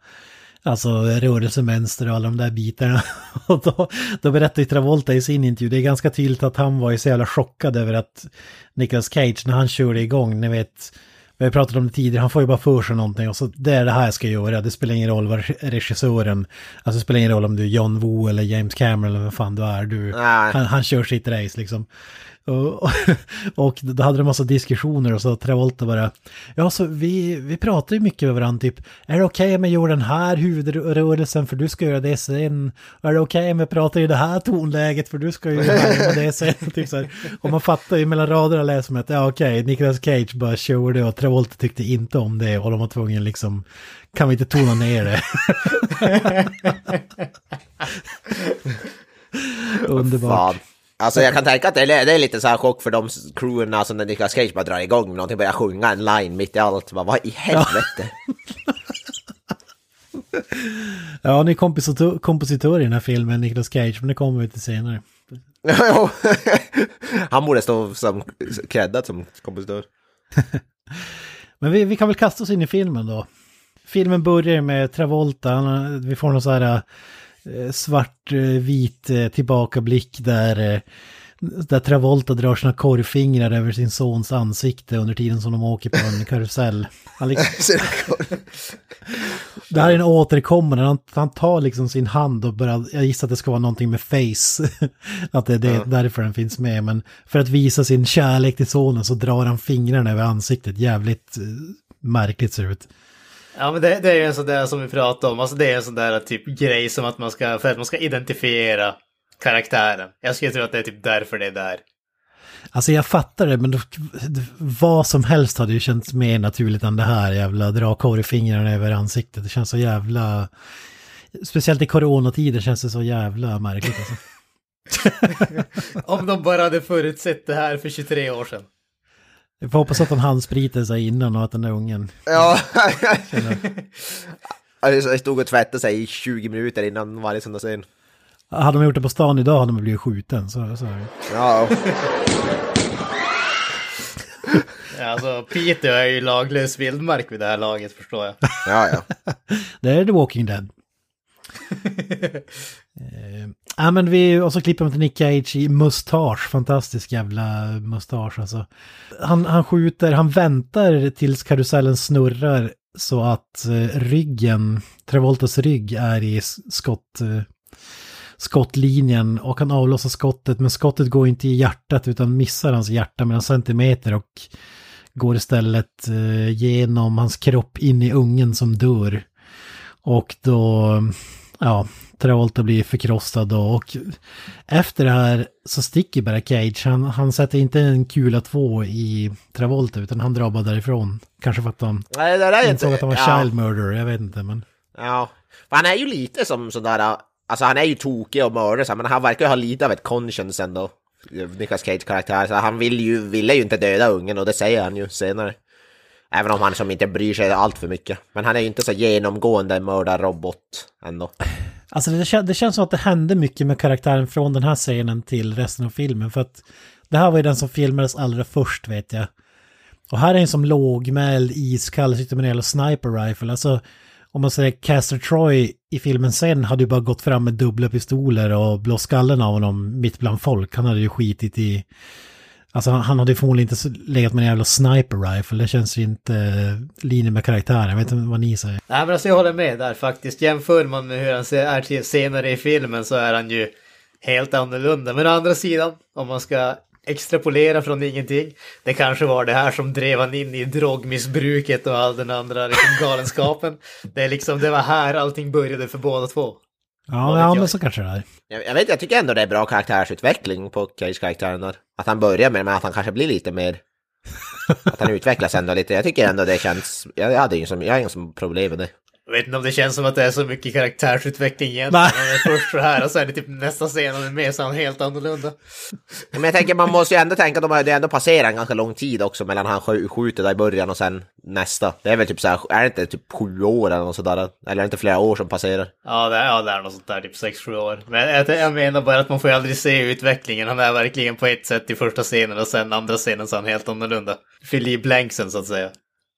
Alltså rörelsemönster och alla de där bitarna. Och då, då berättar ju Travolta i sin intervju, det är ganska tydligt att han var ju så jävla chockad över att Nicolas Cage, när han körde igång, ni vet, vi har pratat om det tidigare, han får ju bara för sig någonting och så det är det här jag ska göra, det spelar ingen roll vad regissören, alltså det spelar ingen roll om du är John Woo eller James Cameron eller vad fan du är, du, han, han kör sitt race liksom. Och, och då hade de massa diskussioner och så Travolta bara, ja så vi, vi pratar ju mycket med varandra, typ, är det okej om jag gör den här huvudrörelsen för du ska göra det sen? Är det okej om jag pratar i det här tonläget för du ska ju göra det sen? typ så här. Och man fattar ju mellan raderna läser man att, ja okej, Nicolas Cage bara körde och Travolta tyckte inte om det och de var tvungna liksom, kan vi inte tona ner det? Underbart. Fan. Alltså jag kan tänka att det är, det är lite så här chock för de crewerna som när Nicolas Cage bara drar igång med någonting, börjar sjunga en line mitt i allt. Bara, vad i helvete? Ja, han är kompositör, kompositör i den här filmen, Nicolas Cage, men det kommer vi till senare. Ja. Han borde stå som creddad som kompositör. Men vi, vi kan väl kasta oss in i filmen då. Filmen börjar med Travolta, vi får någon så här svart-vit eh, tillbakablick där, eh, Där Travolta drar sina korvfingrar över sin sons ansikte under tiden som de åker på en karusell. Han liksom, det här är en återkommande, han, han tar liksom sin hand och börjar, jag gissar att det ska vara någonting med face. att det är det, därför den finns med, men för att visa sin kärlek till sonen så drar han fingrarna över ansiktet, jävligt eh, märkligt ser det ut. Ja men det, det är ju en sån där som vi pratade om, alltså det är en sån där typ grej som att man ska, för att man ska identifiera karaktären. Jag skulle tro att det är typ därför det är där. Alltså jag fattar det, men då, vad som helst hade ju känts mer naturligt än det här jävla dra korvfingrarna över ansiktet. Det känns så jävla... Speciellt i coronatider känns det så jävla märkligt alltså. Om de bara hade förutsett det här för 23 år sedan. Jag får hoppas att han handspriter sig innan och att den där ungen... Ja, jag stod och tvättade sig i 20 minuter innan varje söndagsscen. Hade de gjort det på stan idag hade de blivit skjuten. Så, så. Ja, Ja, alltså Peter är ju laglös vildmark vid det här laget förstår jag. ja, ja. Det är The Walking Dead. ja men vi, och så klipper man till Nick Cage i mustasch, fantastisk jävla mustasch alltså. Han, han skjuter, han väntar tills karusellen snurrar så att eh, ryggen, Travoltas rygg är i skott, eh, skottlinjen och han avlossar skottet men skottet går inte i hjärtat utan missar hans hjärta med en centimeter och går istället eh, genom hans kropp in i ungen som dör. Och då, ja, Travolta blir förkrossad då. Och efter det här så sticker bara Cage. Han, han sätter inte en kula två i Travolta utan han drar bara därifrån. Kanske för att han Nej, det där är insåg att han var ja. child murderer, jag vet inte men. Ja, för han är ju lite som sådär, alltså han är ju tokig och mördare men han verkar ju ha lite av ett conscience ändå. Nicolas Cage karaktär, så han vill ju, ville ju inte döda ungen och det säger han ju senare. Även om han som inte bryr sig allt för mycket. Men han är ju inte så genomgående mördarrobot ändå. Alltså det, kän- det känns som att det hände mycket med karaktären från den här scenen till resten av filmen. För att det här var ju den som filmades allra först vet jag. Och här är en som lågmäld, iskall, sitter med en jävla sniper rifle. Alltså om man säger Caster Troy i filmen sen hade ju bara gått fram med dubbla pistoler och blåst skallen av honom mitt bland folk. Han hade ju skitit i... Alltså han, hade ju förmodligen inte legat med en jävla sniper rifle. Det känns ju inte eh, linje med karaktären. Jag vet inte vad ni säger. Nej men alltså jag håller med där faktiskt. Jämför man med hur han är till senare i filmen så är han ju helt annorlunda. Men å andra sidan, om man ska extrapolera från ingenting, det kanske var det här som drev han in i drogmissbruket och all den andra liksom, galenskapen. Det, är liksom, det var här allting började för båda två. Ja, ja men så kanske det är. Jag, jag vet, jag tycker ändå det är bra karaktärsutveckling på Cage-karaktären. Att han börjar med, men att han kanske blir lite mer... Att han utvecklas ändå lite. Jag tycker ändå det känns... Jag, hade ingen som, jag har som problem med det. Jag vet inte om det känns som att det är så mycket karaktärsutveckling egentligen. Nej. Han är först så här och sen är det typ nästa scen han är med så är han helt annorlunda. Men jag tänker, man måste ju ändå tänka att de har det har ändå passerat en ganska lång tid också mellan han sk- skjuter där i början och sen nästa. Det är väl typ så här, är det inte typ sju år eller något sådär? Eller är det inte flera år som passerar? Ja, det är, ja, det är något sånt där, typ 6-7 år. Men jag, jag menar bara att man får ju aldrig se utvecklingen. Han är verkligen på ett sätt i första scenen och sen andra scenen så är han helt annorlunda. Fyller i blanksen så att säga.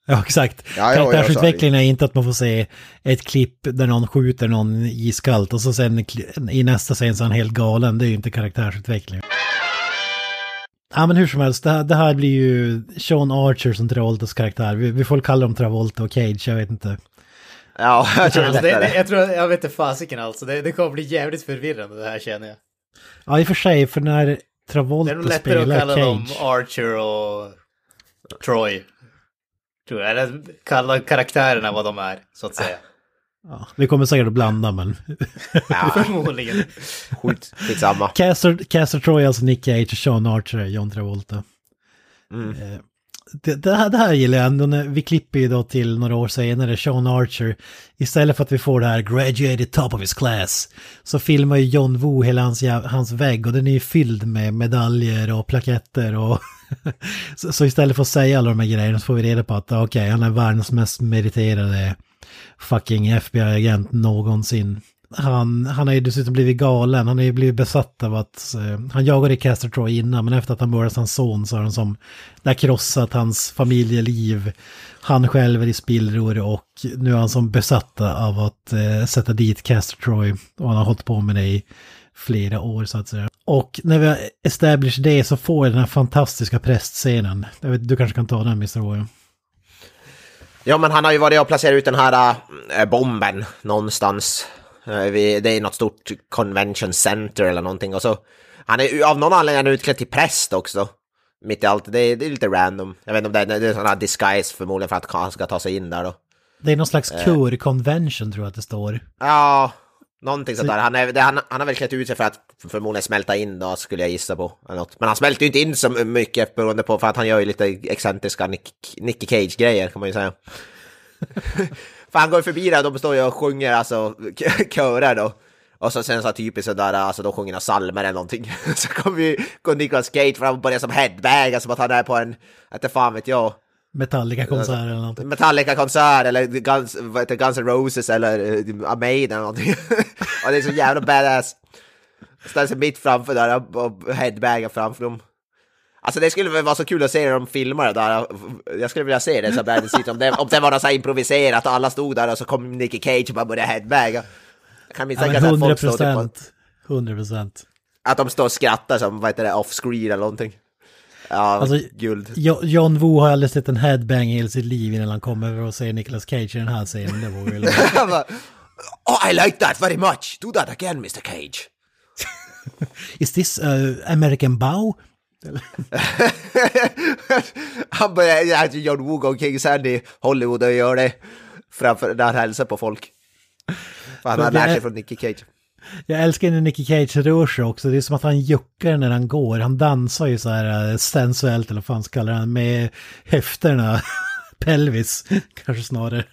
Ja, exakt. Ja, ja, Karaktärsutvecklingen är inte att man får se ett klipp där någon skjuter någon iskallt och så sen i nästa scen så är han helt galen. Det är ju inte karaktärsutveckling. Ja, men hur som helst, det här, det här blir ju Sean Archer som Travoltas karaktär. Vi, vi får kalla dem Travolta och Cage, jag vet inte. Ja, jag tror det Alltså, det, det, jag tror, jag vet inte fasiken alltså. Det, det kommer bli jävligt förvirrande det här känner jag. Ja, i och för sig, för när Det är Travolta nog lättare att spelar kalla dem Cage. Archer och Troy. Tror jag. Eller kalla karaktärerna vad de är, så att säga. Ja, vi kommer säkert att blanda, men... Ja, Förmodligen. skit, skitsamma. Caster, Caster Troy, alltså Nick Cage Sean Archer John Travolta. Mm. Det, det, här, det här gillar jag ändå. när- Vi klipper ju då till några år senare, Sean Archer. Istället för att vi får det här graduated top of his class. Så filmar ju John Woo hela hans, hans vägg och den är ju fylld med medaljer och plaketter och... så, så istället för att säga alla de här grejerna så får vi reda på att okej, han är världens mest meriterade fucking FBI-agent någonsin. Han, han har ju dessutom blivit galen, han har ju blivit besatt av att... Eh, han jagade Caster Troy innan, men efter att han mördat hans son så har han som... Det har krossat hans familjeliv. Han själv är i spillror och nu är han som besatt av att eh, sätta dit Caster Troy. Och han har hållit på med det i flera år så att säga. Och när vi har established det så får jag den här fantastiska prästscenen. Jag vet, du kanske kan ta den Mr. Roy. Ja, men han har ju varit och placerat ut den här äh, bomben någonstans. Vid, det är något stort convention center eller någonting. Och så, han är av någon anledning utklädd till präst också. Mitt i allt. Det är, det är lite random. Jag vet inte om det är, det är här disguise förmodligen för att han ska ta sig in där då. Det är någon slags kör-convention tror jag att det står. Ja, någonting sånt där. Han, är, han, han har väl klätt ut sig för att förmodligen smälta in då, skulle jag gissa på. Eller något. Men han smälter ju inte in så mycket beroende på för att han gör ju lite excentriska Nick, Nicky Cage-grejer kan man ju säga. för han går förbi där, de står ju och sjunger alltså körer då. Och så sen så typiskt sådär, alltså de sjunger några psalmer eller någonting. så kommer ju, går Nicolas Cage fram och börjar som headbag, som att han är på en, inte fan vet jag. Metallica-konsert eller någonting. Metallica-konsert eller Guns, vad heter, Guns N' Roses eller uh, Maiden eller någonting. och det är så jävla badass. Ställer sig mitt framför där och headbagar framför dem. Alltså det skulle väl vara så kul att se när de filmar det där. Jag skulle vilja se det så där, om, det, om det var något så här improviserat och alla stod där och så kom Nicky Cage och bara började headbaga. Jag kan misstänka ja, att folk står procent. 100 procent. Att de står och skrattar som, vad heter det, off-screen eller någonting. Ja, alltså, guld. John Woo har aldrig sett en headbang i hela sitt liv innan han kommer och ser Nicolas Cage i den här scenen. Det vore ju Oh, I like that very much. Do that again, Mr. Cage. Is this uh, American Bow? han börjar, John Woo går omkring i Hollywood och gör det framför, när han hälsar på folk. För han har lärt sig från Nicky Cage. Jag älskar när Nicky Cage rör sig också. Det är som att han juckar när han går. Han dansar ju så här sensuellt, eller vad fan kallar han, med höfterna. Pelvis, kanske snarare.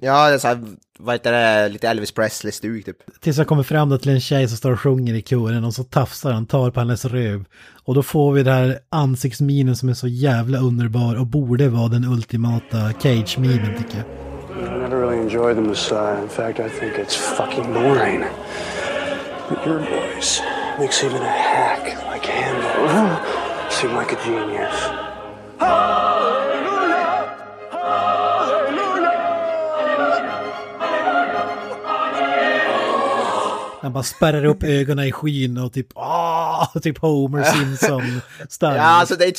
Ja, det är så här, vad heter det, lite Elvis Presley-stuk typ. Tills han kommer fram till en tjej som står och sjunger i kören och så tafsar han, tar på hennes röv. Och då får vi det här ansiktsminen som är så jävla underbar och borde vara den ultimata Cage-minen tycker jag. I never really enjoyed the Messiah. In fact, I think it's fucking boring. But your voice makes even a hack like Handel seem like a genius. Han bara spärrar upp ögonen i skyn och typ ah, typ Homer Simpson style. Ja, alltså det är,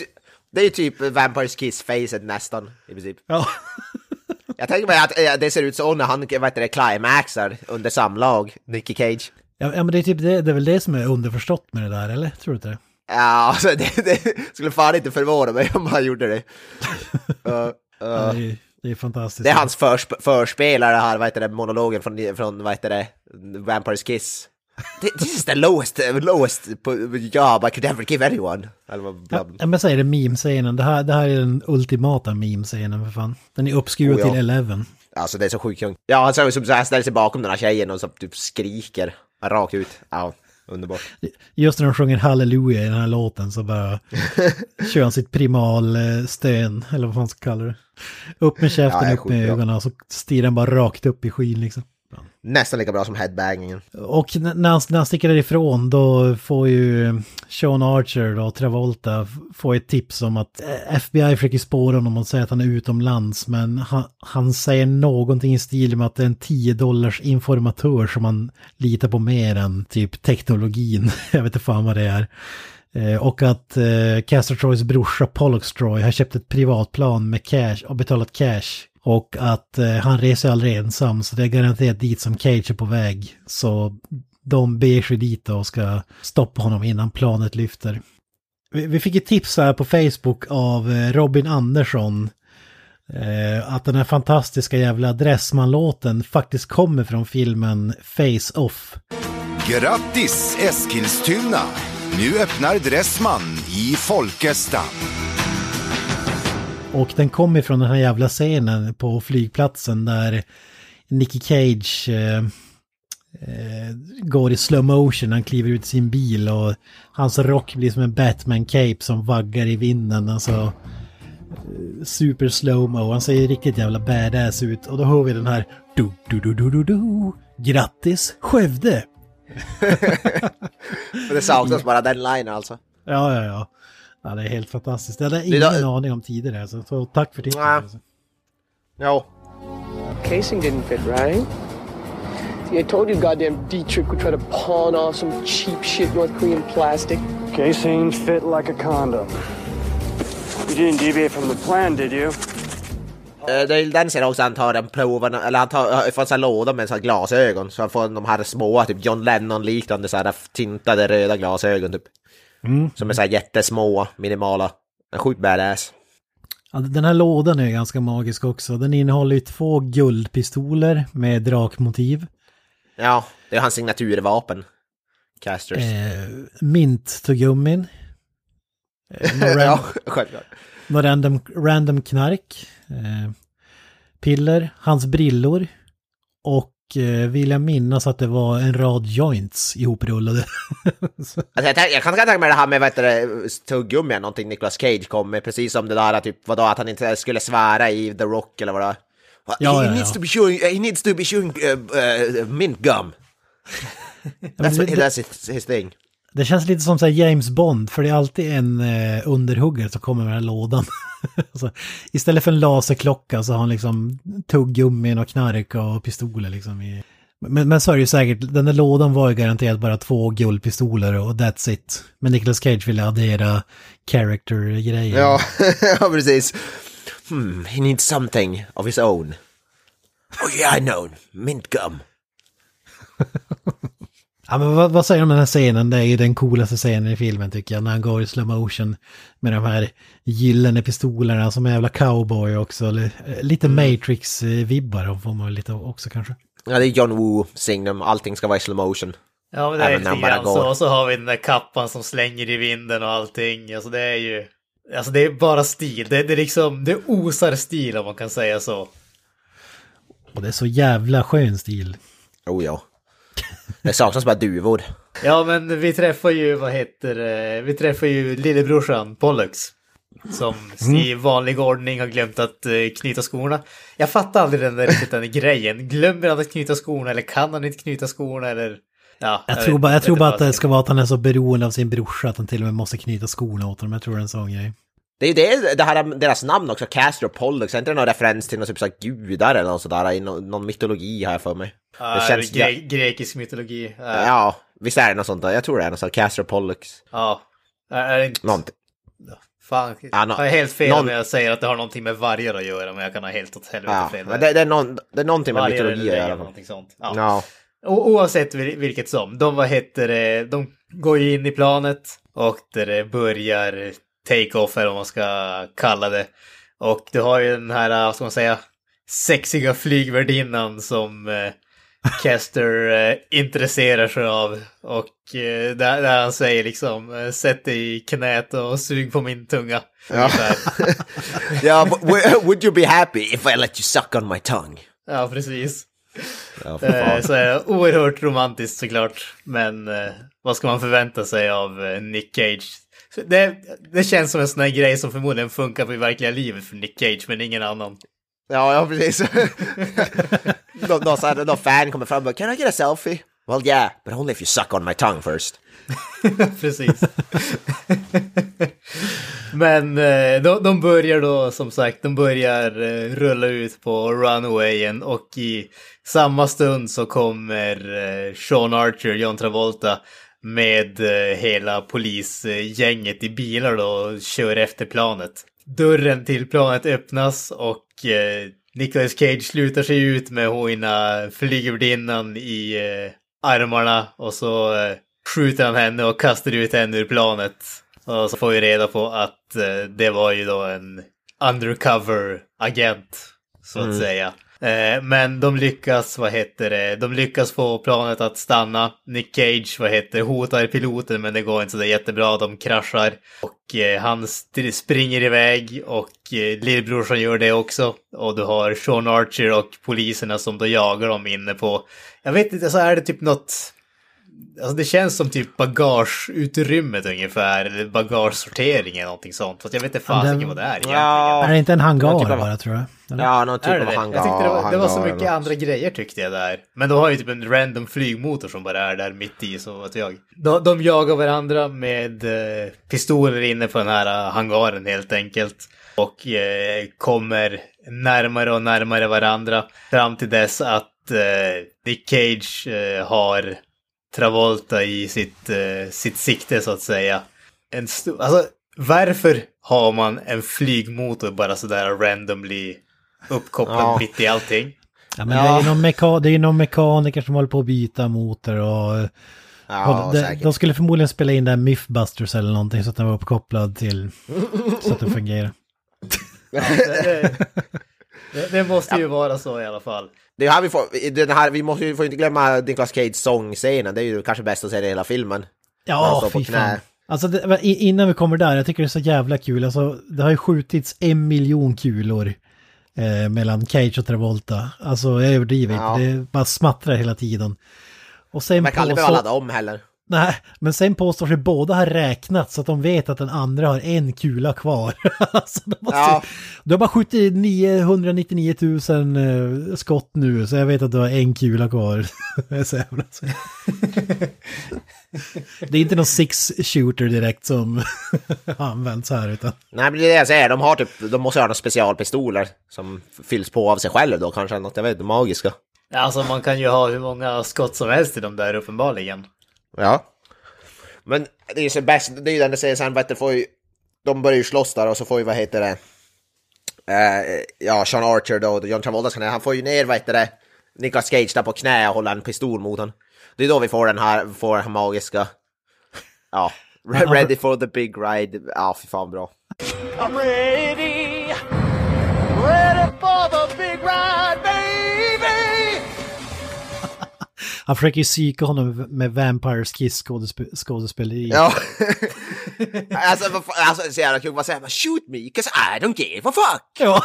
det är typ Vampires Kiss-facet nästan i princip. Ja. Jag tänker mig att det ser ut så när han, vad heter det, climaxar under samlag, Nicky Cage. Ja, ja men det är typ det, det är väl det som är underförstått med det där, eller? Tror du inte det? Ja, alltså det, det skulle fan inte förvåna mig om han gjorde det. uh, uh. Ja, det, är, det, är, fantastiskt. Det är hans försp förspelare här, vad heter det, monologen från, från vad heter det, Vampires Kiss. This is the lowest, lowest job I could ever give anyone. Ja, men jag säger det, meme-scenen. Det här, det här är den ultimata meme-scenen för fan. Den är uppskruvad oh, ja. till 11. Alltså det är så sjukt Ja, han som så här ställer sig bakom den här tjejen och så typ skriker rakt ut. Ja, underbart. Just när de sjunger halleluja i den här låten så bara kör han sitt primalstön, eller vad man ska kalla det. Upp med käften, ja, upp med ögonen och så stirrar han bara rakt upp i skyn liksom. Nästan lika bra som headbangingen. Och när han, när han sticker därifrån då får ju Sean Archer och Travolta få ett tips om att eh, FBI försöker spåra honom och säger att han är utomlands. Men han, han säger någonting i stil med att det är en 10 dollars informatör som han litar på mer än typ teknologin. Jag vet inte fan vad det är. Eh, och att eh, Castor Troys brorsa Pollux Troy har köpt ett privatplan med cash och betalat cash och att eh, han reser aldrig ensam så det är garanterat dit som Cage är på väg. Så de beger sig dit och ska stoppa honom innan planet lyfter. Vi, vi fick ett tips här på Facebook av eh, Robin Andersson. Eh, att den här fantastiska jävla Dressman-låten faktiskt kommer från filmen Face Off. Grattis Eskilstuna! Nu öppnar Dressman i Folkestad. Och den kommer från den här jävla scenen på flygplatsen där Nicky Cage eh, eh, går i slow motion. Han kliver ut sin bil och hans rock blir som en Batman-cape som vaggar i vinden. Alltså eh, super slow-mo. Han ser riktigt jävla badass ut. Och då hör vi den här du du du du du du Grattis Skövde! det saknas bara den line alltså. Ja, ja, ja. Ja, det är helt fantastiskt. Jag hade ingen då... aning om tidigare, alltså. så tack för tipset. Ja. Alltså. Ja. Casing didn't fit right. See, I told you goddamn Dietrich would try to pawn off some cheap shit North Korean plastic. Casing fit like a condom. You didn't deviate from the plan, did you? Eh, Det är den scenen också han tar en proven, eller han tar, får en sån här låda med så här glasögon. Så han får de här små, typ John Lennon-liknande så här tintade röda glasögon typ. Som är så här jättesmå, minimala. En sjukt badass. Ja, den här lådan är ganska magisk också. Den innehåller ju två guldpistoler med drakmotiv. Ja, det är hans signaturvapen. Casters. Eh, mint-tuggummin. Eh, några ja, självklart. några random, random knark. Eh, piller, hans brillor. Och eh, vill jag minnas att det var en rad joints ihoprullade. Så- Alltså, jag, tänk- jag kan tänka mig det här med vad heter tuggummi, någonting Nicolas Cage kom med, precis som det där typ vadå, att han inte skulle svära i The Rock eller vad det var. Ja, he, ja, needs to be chewing, he needs to be chewing uh, uh, mint gum. That's, what, that's his, his thing. Det känns lite som så James Bond, för det är alltid en eh, underhuggare som kommer med den här lådan. alltså, istället för en laserklocka så har han liksom tuggummin och knark och pistoler liksom. I... Men, men så är det ju säkert, den där lådan var ju garanterat bara två guldpistoler och that's it. Men Nicolas Cage ville addera character-grejer. Ja, ja precis. Hmm, he needs something of his own. Oh yeah, I know. Mint gum. Ja, men vad, vad säger du om den här scenen? Det är ju den coolaste scenen i filmen tycker jag. När han går i slow motion med de här gyllene pistolerna som jävla cowboy också. Eh, Lite Matrix-vibbar får man lite också kanske. Ja, det är John Woo signum, allting ska vara i slow motion. Ja, men det är Även när lite grann så. Och så har vi den där kappan som slänger i vinden och allting. Alltså det är ju... Alltså det är bara stil. Det, det är liksom... Det osar stil om man kan säga så. Och det är så jävla skön stil. Oh ja. Det saknas bara duvor. Ja, men vi träffar ju, vad heter det, vi träffar ju lillebrorsan Pollux. Som i vanlig ordning har glömt att eh, knyta skorna. Jag fattar aldrig den där riktigt den grejen. Glömmer han att knyta skorna eller kan han inte knyta skorna eller... Ja, Jag, vet- tror bara, jag tror bara att det jag ska vara att han är så beroende av sin brorsa att han till och med måste knyta skorna åt honom. Jag tror det är en sån grej. Det är ju det, det här, deras namn också, Castor och Pollux, är inte det någon referens till någon typ så gudar eller något sådär i någon, någon mytologi här för mig? Ja, det känns... gre grekisk mytologi. Ja. ja, visst är det något sånt där? Jag tror det är något sånt, Castor Pollux. ja. Är är det inte... Någonting. Fan, Ja, jag är helt fel någon- om jag säger att det har någonting med vargar att göra, men jag kan ha helt åt helvete Ja, fel. men det, det, är någon, det är någonting med vargar mytologi att göra. sånt. Ja. Ja. O- oavsett vil- vilket som, de vad heter det, de går ju in i planet och det börjar take-off eller vad man ska kalla det. Och du har ju den här, vad ska man säga, sexiga flygvärdinnan som eh, Kester eh, intresserar sig av. Och eh, där, där han säger liksom, eh, sätt dig i knät och sug på min tunga. Ja. But w- would you be happy if I let you suck on my tongue? ja, precis. Ja, Eh. Så är det oerhört romantiskt såklart. Men eh, vad ska man förvänta sig av eh, Nick Cage? Det, det känns som en sån här grej som förmodligen funkar på i verkliga livet för Nick Cage, men ingen annan. Ja, ja precis. Någon någon, så här, någon fan kommer fram och bara, Can I get a selfie? Well yeah, but only if you suck on my tongue first. Precis. Men eh, de, de börjar då som sagt, de börjar eh, rulla ut på runwayen och i samma stund så kommer eh, Sean Archer, John Travolta med hela polisgänget i bilar då och kör efter planet. Dörren till planet öppnas och eh, Nicolas Cage slutar sig ut med hojna flygvärdinnan i eh, armarna och så eh, skjuter han henne och kastar ut henne ur planet. Och så får vi reda på att eh, det var ju då en undercover agent, så att säga. Eh, men de lyckas, vad heter det, de lyckas få planet att stanna. Nick Cage, vad heter det, hotar piloten men det går inte så jättebra, de kraschar. Och eh, han springer iväg och eh, lillbrorsan gör det också. Och du har Sean Archer och poliserna som då jagar dem inne på, jag vet inte, så är det typ något Alltså det känns som typ bagageutrymmet ungefär, eller bagagesortering eller någonting sånt. Fast jag vet inte fasiken vad det är egentligen. Ja, Är det inte en hangar typ av- bara tror jag? Eller? ja någon typ är det av det? hangar. Jag tyckte det var, det var så mycket andra grejer tyckte jag där. Men då har ju typ en random flygmotor som bara är där mitt i, så att jag. De, de jagar varandra med eh, pistoler inne på den här eh, hangaren helt enkelt. Och eh, kommer närmare och närmare varandra fram till dess att eh, Nick Cage eh, har Travolta i sitt, eh, sitt sikte så att säga. En stor, alltså, varför har man en flygmotor bara sådär randomly uppkopplad Ja. mitt i allting? Ja, men Ja. Det, är ju någon meka- det är någon mekaniker som håller på att byta motor och... Ja, och de, de skulle förmodligen spela in den Mythbusters eller någonting så att den var uppkopplad till... så att den fungerar. det, det, det måste ju vara så i alla fall. Det är här vi får, den här, vi måste ju får inte glömma Nicolas Cage sångscenen, det är ju kanske bäst att se det i hela filmen. Ja, fy fan. Alltså det, innan vi kommer där, jag tycker det är så jävla kul. Alltså det har ju skjutits en miljon kulor eh, mellan Cage och Travolta. Alltså jag överdriver Ja. inte, det bara smattrar hela tiden. Och sen Man kan aldrig behöva ladda om heller. Nej, men sen påstår sig båda ha räknat så att de vet att den andra har en kula kvar. alltså, de, måste, Ja. du har bara skjutit 999 000 eh, skott nu, så jag vet att du har en kula kvar. Det är inte någon six shooter direkt som används här utan... Nej men det är det jag säger, de har typ, de måste ha några specialpistoler som fylls på av sig själv då kanske, något jag vet, magiska. Alltså man kan ju ha hur många skott som helst i de där uppenbarligen. Ja. Men det är ju så bäst, det är ju den det säger sen, vet du, får ju, de börjar ju slåss där och så får ju, vad heter det, eh, ja, Sean Archer då, John Travolta, ska- han får ju ner, vad heter det, Nicolas Cage där på knä och håller en pistol mot honom. Det är då vi får den här, får den här magiska, ja, ready for the big ride, ja fy fan bra. I'm ready Han försöker ju psyka honom med Vampires Kiss skådespe- skådespeleri. Ja. alltså, vad fan, alltså så jävla kul, vad säger man? Shoot me, 'cause I don't give a fuck! Ja.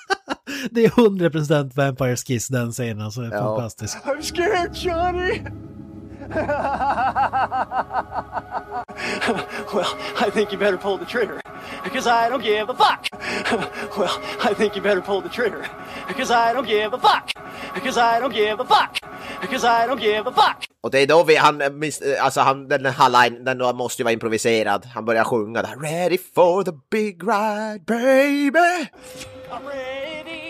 det är 100% Vampires Kiss den scenen, alltså Ja. fantastisk. I'm scared, Johnny. Well, I think you better pull the trigger. Because I don't give a fuck. well, I think you better pull the trigger. Because I don't give a fuck. Because I don't give a fuck. Because I don't give a fuck. Och det är då vi, han, eh, eh, alltså han, den här line, den måste ju vara improviserad. Han börjar sjunga där, ready for the big ride baby! I'm ready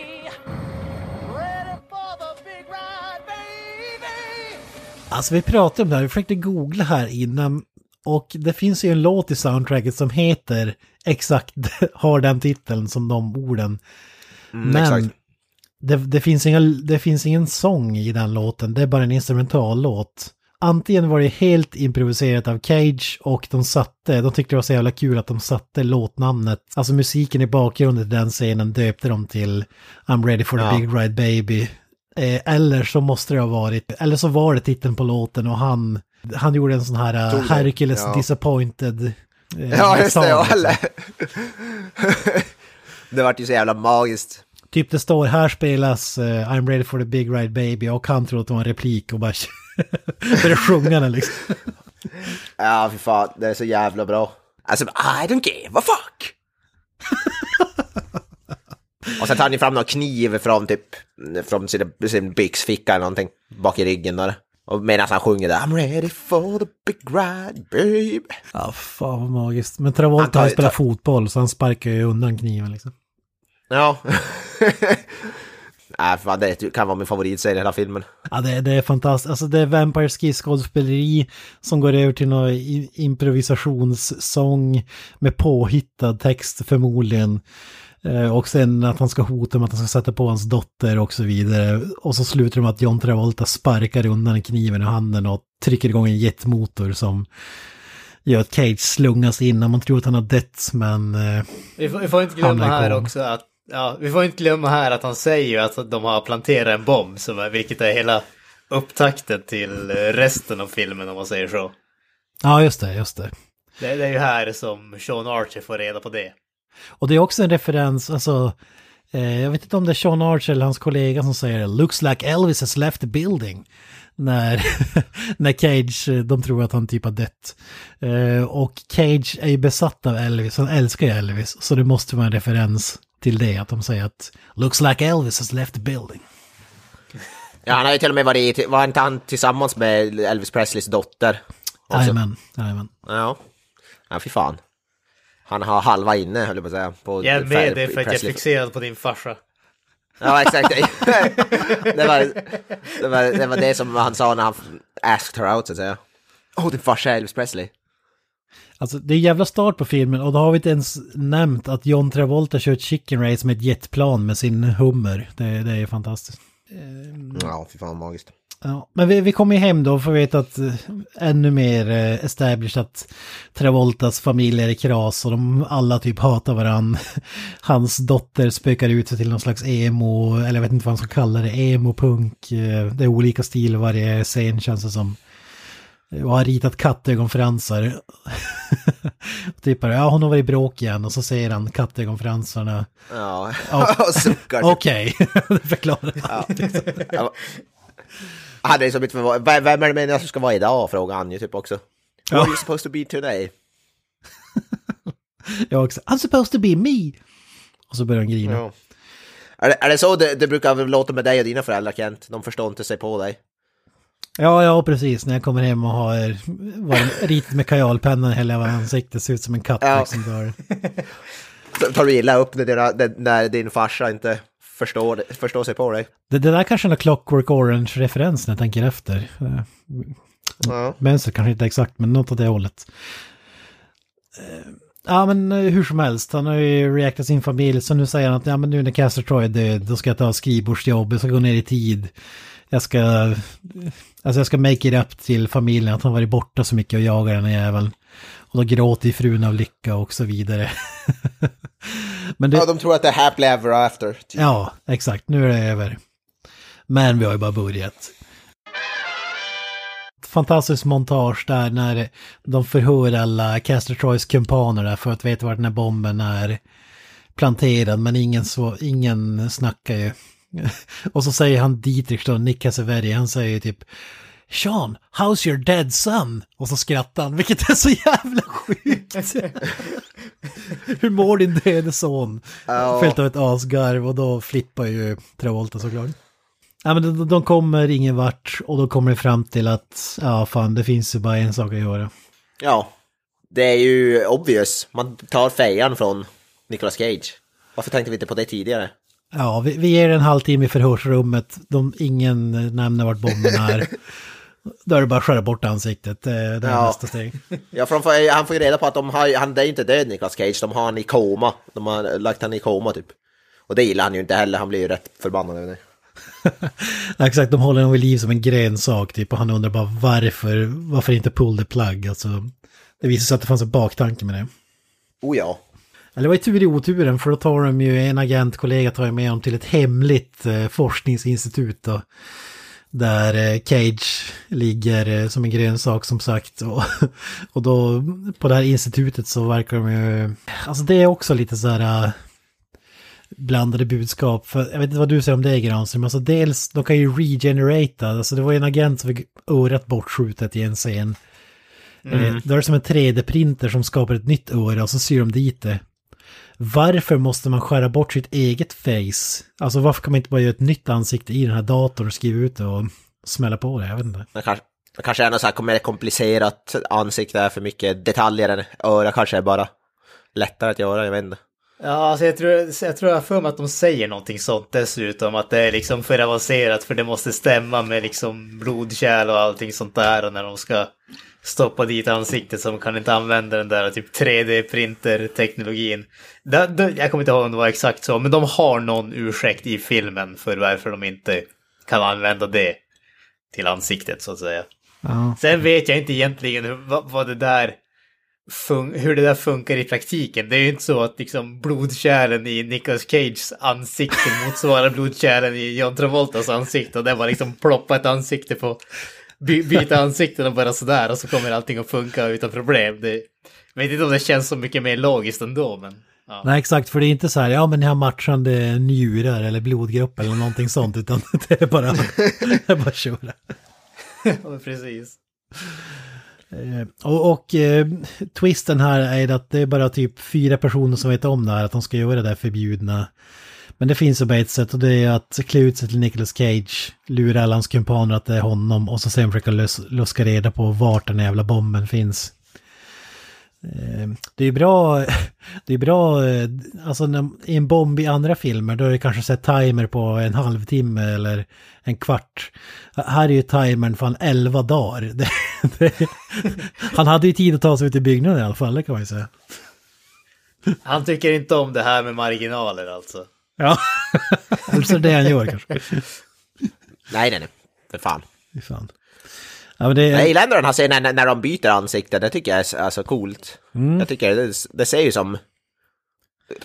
Alltså vi pratade om det här, vi försökte googla här innan. Och det finns ju en låt i soundtracket som heter exakt, har den titeln som de orden. Men exakt. det, det, finns inga, det finns ingen sång i den låten, det är bara en instrumentallåt. Antingen var det helt improviserat av Cage och de satte, de tyckte det var så jävla kul att de satte låtnamnet, alltså musiken i bakgrunden till den scenen döpte de till I'm ready for the Ja. big ride baby. Eh, eller så måste det ha varit, eller så var det titeln på låten och han, han gjorde en sån här uh, Hercules ja. disappointed. eh, Ja just det, ja, eller? det vart ju så jävla magiskt. Typ det står här spelas eh, I'm ready for the big ride baby och han tror att det var en replik och bara börjar sjunga den liksom. Ja fy fan, det är så jävla bra. Alltså, I don't give a fuck! Och sen tar han ju fram någon kniv från typ, från sin, sin byxficka eller någonting, bak i ryggen där. Och medan han sjunger där, I'm ready for the big ride baby. Ja, fan vad magiskt. Men Travolta Han tar- han spelar tar- fotboll så han sparkar ju undan kniven liksom. Ja. Nej, fan, det kan vara min favoritserie i hela filmen. Ja, det, det är fantastiskt. Alltså det är Vampire Skiss skådespeleri som går över till någon improvisationssång med påhittad text förmodligen. Eh, Och sen att han ska hota med att han ska sätta på hans dotter och så vidare. Och så slutar det med att John Travolta sparkar undan kniven i handen och trycker igång en jetmotor som gör att Cage slungas in. Man tror att han har dött men... eh, Vi får, vi får inte glömma här också att Ja, vi får inte glömma här att han säger ju att de har planterat en bomb, som vilket är hela upptakten till eh, resten av filmen om man säger så. Ja, just det, just det. Det, det är ju här som Sean Archer får reda på det. Och det är också en referens, alltså, eh, jag vet inte om det är Sean Archer eller hans kollega som säger looks like Elvis has left the building. När, när Cage, eh, de tror att han typ har dött. Eh, och Cage är ju besatt av Elvis, han älskar ju Elvis. Så det måste vara en referens till det, att de säger att looks like Elvis has left the building. Ja, han har ju till och med varit, var inte han tillsammans med Elvis Presleys dotter? Jajamän, jajamän. Ja. Ja, fy fan. Han har halva inne, höll jag på att säga. På Jag är med dig för att jag är fixerad på din farsa. Ja, exakt. det, var, det, var, det var det som han sa när han asked her out, så att säga. Åh, din farsa är Elvis Presley. Alltså det är jävla start på filmen och då har vi inte ens nämnt att John Travolta kör ett chicken race med ett jetplan med sin hummer. Det, det är fantastiskt. Ja, fy fan magiskt. Ja, men vi, vi kommer ju hem då och får veta att eh, ännu mer eh, established att Travoltas familj är i kras och de alla typ hatar varann. Hans dotter spökar ut sig till någon slags emo, eller jag vet inte vad man ska kalla det, emo-punk. Eh, Det är olika stil varje scen känns det som. Och har ritat kattögonfransar. typ bara, ja hon har varit i bråk igen och så säger han kattögonfransarna. Ja, och suckar. Okej, det förklarar Ja. Ja. Han är som inte. Vem är det meningen att du ska vara idag? Frågar han ju typ också. Who Ja. are you supposed to be today? Jag också, I'm supposed to be me. Och så börjar han grina. Ja. Är, det, är det så det, det brukar låta med dig och dina föräldrar Kent? De förstår inte sig på dig. Ja, ja, precis. När jag kommer hem och har ritat med kajalpennan hela ansiktet, ser ut som en katt Ja. liksom. Tar du illa upp när, dina, när din farsa inte förstår, förstår sig på dig? Det, det där kanske är en Clockwork Orange-referens när jag tänker efter. Eh, Ja. Mönstret kanske inte exakt, men något åt det hållet. Eh, Ja, men eh, hur som helst, han har ju reactat sin familj, så nu säger han att ja, men nu när Castor Troy är död, då ska jag ta skrivbordsjobb, jag ska gå ner i tid. Jag ska, alltså jag ska make it up till familjen att han varit borta så mycket och jagar den här jäveln. Och då gråter frun av lycka och så vidare. men det, ja, de tror att det är happily ever after. Typ. Ja, exakt. Nu är det över. Men vi har ju bara börjat. Fantastisk montage där när de förhör alla Castor Troys kumpaner där för att veta var den här bomben är planterad. Men ingen, så, ingen snackar ju. Och så säger han Dietrich då, Nick Cassavetti, han säger typ Sean, how's your dead son? Och så skrattar han, vilket är så jävla sjukt. Hur mår din döde son? Ja. Följt av ett asgarv och då flippar ju Travolta såklart. Ja men de, de kommer ingen vart och då kommer det fram till att ja fan det finns ju bara en sak att göra. Ja, det är ju obvious. Man tar fejan från Nicolas Cage. Varför tänkte vi inte på det tidigare? Ja vi, vi ger en halvtimme i förhörsrummet, de, ingen nämner vart bomben är. Då är det bara att skära bort ansiktet, det, det är Ja. nästa steg. Ja, för får, han får ju reda på att de har, han är inte död Nicolas Cage, de har han i koma. De har lagt han i koma typ. Och det gillar han ju inte heller, han blir ju rätt förbannad över det. Exakt, de håller honom vid liv som en grönsak typ och han undrar bara varför, varför inte pull the plug alltså. Det visar sig att det fanns en baktanke med det. Oh ja. Eller det var ju tur i oturen för då tar de ju en agentkollega tar ju med dem till ett hemligt eh, forskningsinstitut då. Där eh, Cage ligger eh, som en grönsak som sagt. Och, och då på det här institutet så verkar de ju... Alltså det är också lite så här... eh, blandade budskap. För jag vet inte vad du säger om det Granström. Alltså dels, de kan ju regenerata. Alltså det var ju en agent som fick örat bortskjutet i en scen. Eh, Då är det som en 3D-printer som skapar ett nytt öra och så syr de dit det. Varför måste man skära bort sitt eget face? Alltså varför kan man inte bara göra ett nytt ansikte i den här datorn och skriva ut det och smälla på det? Jag vet inte. Det kanske, det kanske är något så här mer komplicerat ansikte, är för mycket detaljer än öra kanske är bara lättare att göra, jag vet inte. Ja, alltså jag tror jag, tror jag för mig att de säger någonting sånt dessutom. Att det är liksom för avancerat för det måste stämma med liksom blodkärl och allting sånt där. Och när de ska stoppa dit ansiktet de kan inte använda den där typ 3D-printer-teknologin. Det- det- Jag kommer inte ihåg om det var exakt så, men de har någon ursäkt i filmen för varför de inte kan använda det till ansiktet så att säga. Ja. Sen vet jag inte egentligen hur, vad, vad det där hur det där funkar i praktiken. Det är ju inte så att liksom blodkärlen i Nicolas Cages ansikte motsvarar blodkärlen i John Travoltas ansikte och det var liksom ploppa ett ansikte på by- byta ansikten och bara sådär och så kommer allting att funka utan problem. Det, jag vet inte om det känns så mycket mer logiskt ändå men ja. Nej exakt, för det är inte så här, ja men ni har matchande njurar eller blodgrupp eller någonting sånt, utan det är bara, det är bara att köra. Ja, precis. Eh, Och, och eh, twisten här är att det är bara typ fyra personer som vet om det här, att de ska göra det här förbjudna. Men det finns ju bara ett sätt och det är att klä ut sig till Nicolas Cage, lura alla hans kumpaner att det är honom och så sen försöka lus- luska reda på vart den jävla bomben finns. Eh, det är bra, det är bra, alltså när, i en bomb i andra filmer då är det kanske sett timer på en halvtimme eller en kvart. Här är ju timern fan 11 dagar. Det, det, han hade ju tid att ta sig ut i byggnaden i alla fall, det kan man ju säga. Han tycker inte om det här med marginaler alltså. Ja, eller så är det det han gör kanske. Nej, nej, nej. För fan. Fy fan. Ja, men det, Jag gillar ändå den här scenen när, när de byter ansikte, det tycker jag är alltså coolt. Jag tycker det, det ser ju som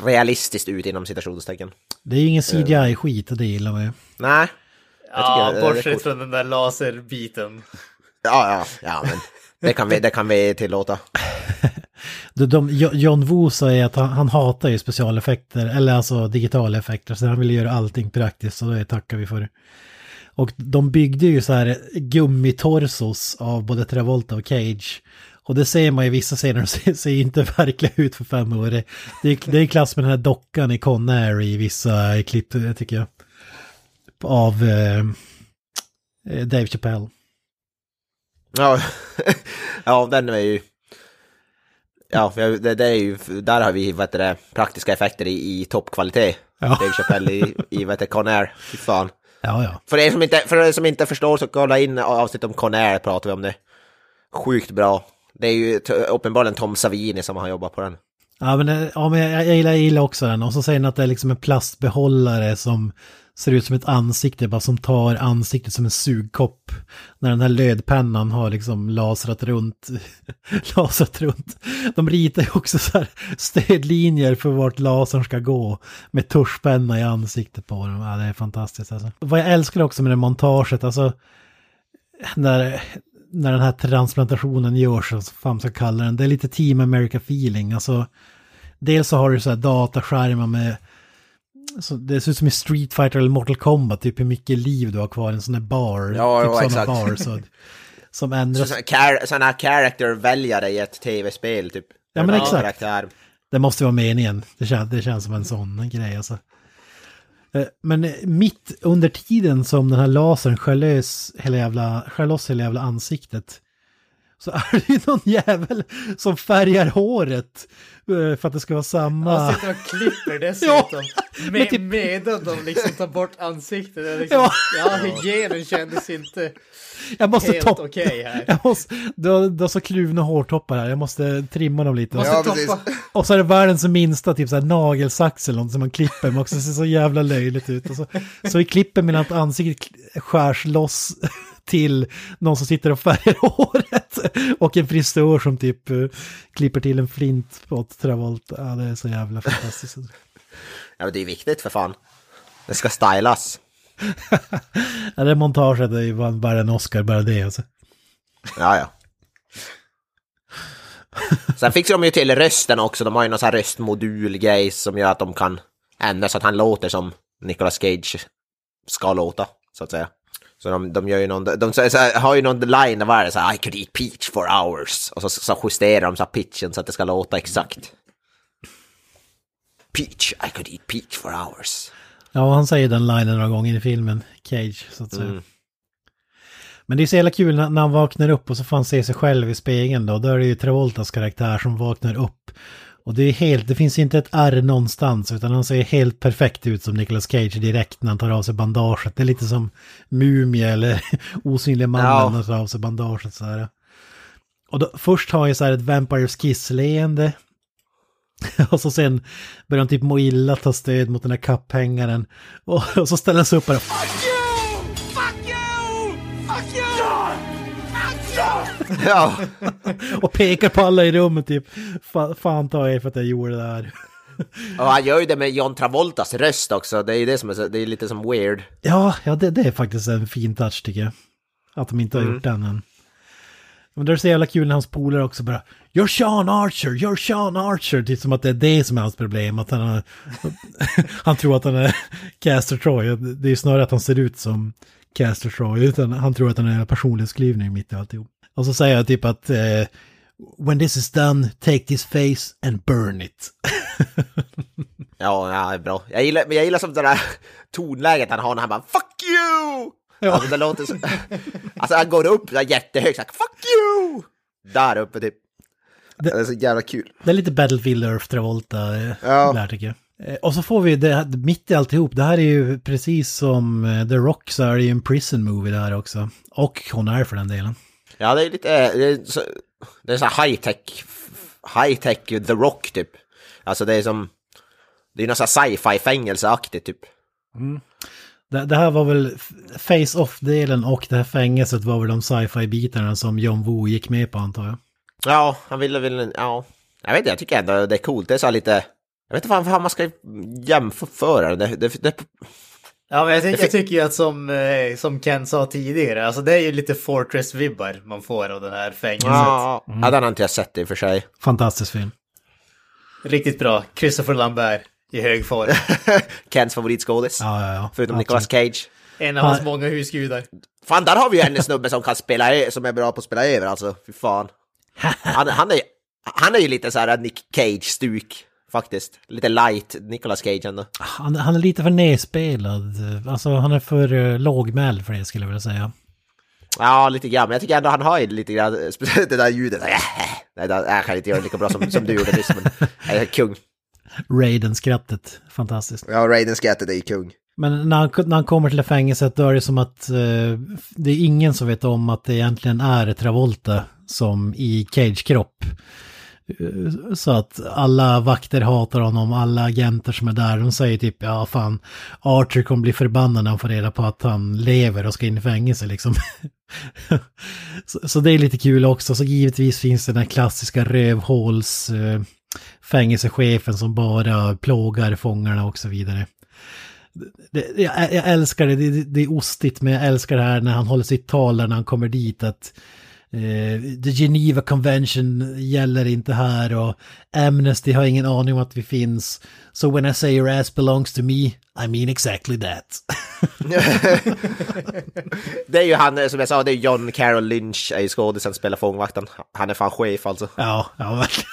realistiskt ut inom citationstecken. det är ju ingen CGI-skit och det gillar man ju. Nej. Ja, är bortsett från den där laserbiten. Ja, ja, ja, men det kan vi, det kan vi tillåta. De, de, John Woo säger att han, han hatar ju specialeffekter, eller alltså digitala effekter, så han vill göra allting praktiskt, så det tackar vi för. Och de byggde ju så här gummitorsos av både Travolta och Cage. Och det ser man i vissa scener, de ser, inte verkliga ut för fem år. Det, det, är, det är i klass med den här dockan i Conair i vissa klipp, tycker jag. Av eh, eh Dave Chappelle. Ja, ja den är ju... Ja, för det, det är ju, där har vi heter det, praktiska effekter i, i toppkvalitet. Ja. Dave Chappelle i, i heter det, Conair. Fy fan. Ja, ja. För er, som inte, för er som inte förstår så kolla in avsnitt om Conair pratar vi om det. Sjukt bra. Det är ju uppenbarligen Tom Savini som har jobbat på den. Ja men, det- ja, men jag, jag, gillar, jag gillar också den. Och så säger den att det är liksom en plastbehållare som ser ut som ett ansikte, bara som tar ansiktet som en sugkopp. När den här lödpennan har liksom lasrat runt. lasrat runt. De ritar ju också så här stödlinjer för vart lasern ska gå. Med tuschpenna i ansiktet på dem. Ja, det är fantastiskt alltså. Vad jag älskar också med det montaget, alltså när, när den här transplantationen görs, så fan ska jag kalla den, det är lite Team America feeling. Alltså, dels så har du så här dataskärmar med, så det ser ut som i Street Fighter eller Mortal Kombat, typ hur mycket liv du har kvar i en sån här bar. Ja, typ ja, exakt. bar så, som ändras. så, sådana här character-väljare i ett tv-spel typ. Ja, men En exakt. Karaktär. Det måste vara meningen. Det känns, det känns som en sån grej alltså. Eh, Men eh, mitt under tiden som den här lasern skär lös hela jävla, skär loss hela jävla ansiktet så är det ju någon jävel som färgar håret för att det ska vara samma. Han sitter och klipper dessutom. men med, typ- Medan de liksom tar bort ansiktet. Liksom, Ja. ja. hygienen kändes inte Jag måste helt toppa. okej här. Jag måste, du, har, du har så kluvna hårtoppar här, jag måste trimma dem lite. Måste Ja. Och så är det världens minsta typ så här nagelsax eller något som man klipper, men också ser så jävla löjligt ut. Och så, så vi klipper medan att ansiktet skärs loss till någon som sitter och färgar håret. Och en frisör som typ eh, klipper till en flint åt Travolta. Ja, det är så jävla fantastiskt. Ja, men det är viktigt för fan. Det ska stylas. Ja, det montaget är ju bara bara en Oscar, bara det alltså. Ja, ja. Sen fixar de ju till rösten också. De har ju någon sån här röstmodulgrej som gör att de kan ändra så att han låter som Nicolas Cage ska låta, så att säga. Så de, de gör ju någon, de så, så, har ju någon line där var det så här, I could eat peach for hours. Och så, så justerar de så pitchen så att det ska låta exakt. Peach, I could eat peach for hours. Ja, han säger den linen några gånger i filmen, Cage, så att säga. Men det är så jävla kul när, när han vaknar upp och så får han se sig själv i spegeln då. Då är det ju Travoltas karaktär som vaknar upp. Och det är helt, det finns inte ett R någonstans utan han ser helt perfekt ut som Nicolas Cage direkt när han tar av sig bandaget. Det är lite som Mumie eller Osynliga mannen när han tar av sig bandaget så här. Och då, först har jag så här ett Vampires Kiss-leende. Och så sen börjar han typ må illa, ta stöd mot den här kapphängaren. Och, och så ställer han sig upp och Ja, Och pekar på alla i rummet typ. Fa, fan ta er för att jag gjorde det där. och han gör ju det med John Travoltas röst också. Det är ju det som är, det är lite som weird. Ja, ja det, det är faktiskt en fin touch tycker jag. Att de inte har gjort den än. Men det är så jävla kul när hans polare också bara You're Sean Archer, you're Sean Archer. Typ som att det är det som är hans problem. Att han, har, han tror att han är Caster Troy. Det är ju snarare att han ser ut som Caster Troy. Utan han tror att han är en personlighetsklyvning mitt i alltihop. Och så säger jag typ att eh, When this is done, take this face and burn it. Ja, ja, det bra. Jag gillar, men jag gillar som det där tonläget han har när han bara Fuck you! Ja. Alltså det låter så... Alltså han går upp här jättehögt så här, Fuck you! Där uppe typ. Det är så jävla kul. Det är lite Battlefield Earth Travolta eh, Ja. där tycker jag. Eh, Och så får vi det mitt i alltihop. Det här är ju precis som eh, The Rock så är det ju en prison movie där också. Och hon är för den delen. Ja, det är lite, det är så, det är så high tech, high tech The Rock typ. Alltså det är som, det är något sci-fi fängelseaktigt typ. Det, det här var väl face-off-delen och det här fängelset var väl de sci-fi bitarna som John Woo gick med på antar jag. Ja, han ville väl, ja. Jag vet inte, jag tycker ändå det är coolt. Det är så här lite, jag vet inte vad man ska jämföra det. det, det Ja, men jag, tycker- jag tycker ju att som, eh, som Ken sa tidigare, alltså det är ju lite Fortress-vibbar man får av det här fängelset. ja, ja, den har inte jag sett i och för sig. Fantastisk film. Riktigt bra. Christopher Lambert i hög form. Kens favoritskådis. Ja, ja, ja. Förutom Absolut. Nicolas Cage. En av Ja. hans många husgudar. Fan, där har vi ju en snubbe som kan spela, som är bra på att spela över alltså. Fy fan. Han, han, är, han är ju lite så här Nick Cage-stuk, faktiskt. Lite light Nicolas Cage ändå. Han, han är lite för nedspelad. Alltså han är för uh, lågmäld för det skulle jag vilja säga. Ja, lite grann. Men jag tycker ändå han har ju lite grann, speciellt det där ljudet. Nej, det, jag kan inte göra det lika bra som, som du gjorde nyss, men jag är kung. Raiden-skrattet. Fantastiskt. Ja, Raiden Scattered är ju kung. Men när han, när han kommer till fängelset då är det som att eh, det är ingen som vet om att det egentligen är Travolta som i Cage-kropp. Eh, så att alla vakter hatar honom, alla agenter som är där, de säger typ ja fan, Archer kommer bli förbannad när han får reda på att han lever och ska in i fängelse liksom. så, så det är lite kul också, så givetvis finns det den här klassiska rövhåls eh, fängelsechefen som bara plågar fångarna och så vidare. Det, jag, jag älskar det, det, det är ostigt, men jag älskar det här när han håller sitt tal när han kommer dit att eh, The Geneva Convention gäller inte här och Amnesty har ingen aning om att vi finns. So when I say your ass belongs to me, I mean exactly that. Det är ju han, som jag sa, det är John Carroll Lynch, är ju skådisen spelar fångvakten. Han är fan chef alltså. ja, ja verkligen.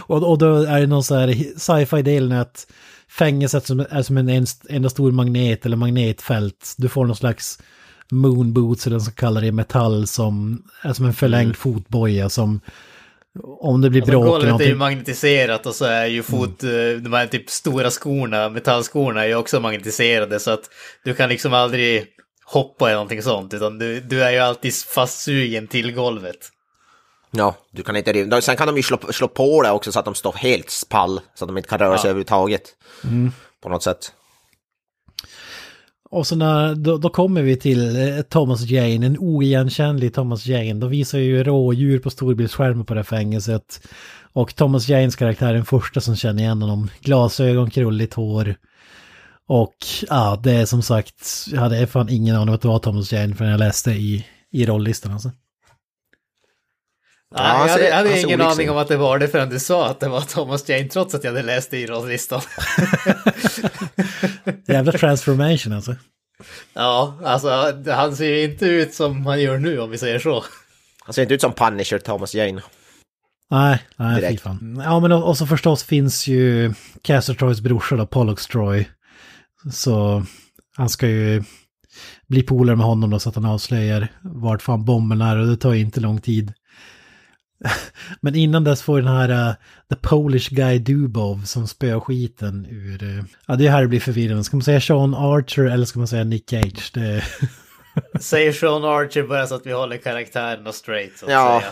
och, och då är det någon så här sci-fi-delen att fängelset som är som en- enda stor magnet eller magnetfält. Du får någon slags moonboots eller vad man ska kalla det metall som är som en förlängd fotboja som om det blir Alltså, bråk eller golvet är ju någonting. magnetiserat och så är ju fot, eh, de här typ stora skorna, metallskorna är ju också magnetiserade så att du kan liksom aldrig hoppa eller någonting sånt utan du, du är ju alltid fastsugen till golvet. Ja, du kan inte riva. Sen kan de ju slå, slå på det också så att de står helt pall. Så att de inte kan röra sig Ja. överhuvudtaget. På något sätt. Och så när, då, då kommer vi till eh, Thomas Jane, en oigenkännlig Thomas Jane. Då visar ju rådjur på storbildsskärmen på det här fängelset. Och Thomas Janes karaktär är den första som känner igen honom. Glasögon, krulligt hår. Och ja, det är som sagt, jag hade fan ingen aning om att det var Thomas Jane förrän jag läste i, i rollistan alltså. Ja, jag hade, jag hade ingen olik aning om att det var det förrän du sa att det var Thomas Jane trots att jag hade läst det i rolllistan. Jävla transformation alltså. ja, alltså han ser ju inte ut som han gör nu om vi säger så. Han ser inte ut som Punisher, Thomas Jane. Nej, nej fy fan. Ja men och, och så förstås finns ju Castor Troys brorsa då, Pollux Troy. Så han ska ju bli polare med honom då så att han avslöjar vart fan bomben är och det tar ju inte lång tid. Men innan dess får den här uh, The Polish Guy Dubov som spöar skiten ur... Uh, ja, det är här det blir förvirrande. Ska man säga Sean Archer eller ska man säga Nick Cage? Det, Säger Sean Archer bara så att vi håller karaktärerna straight så att Ja.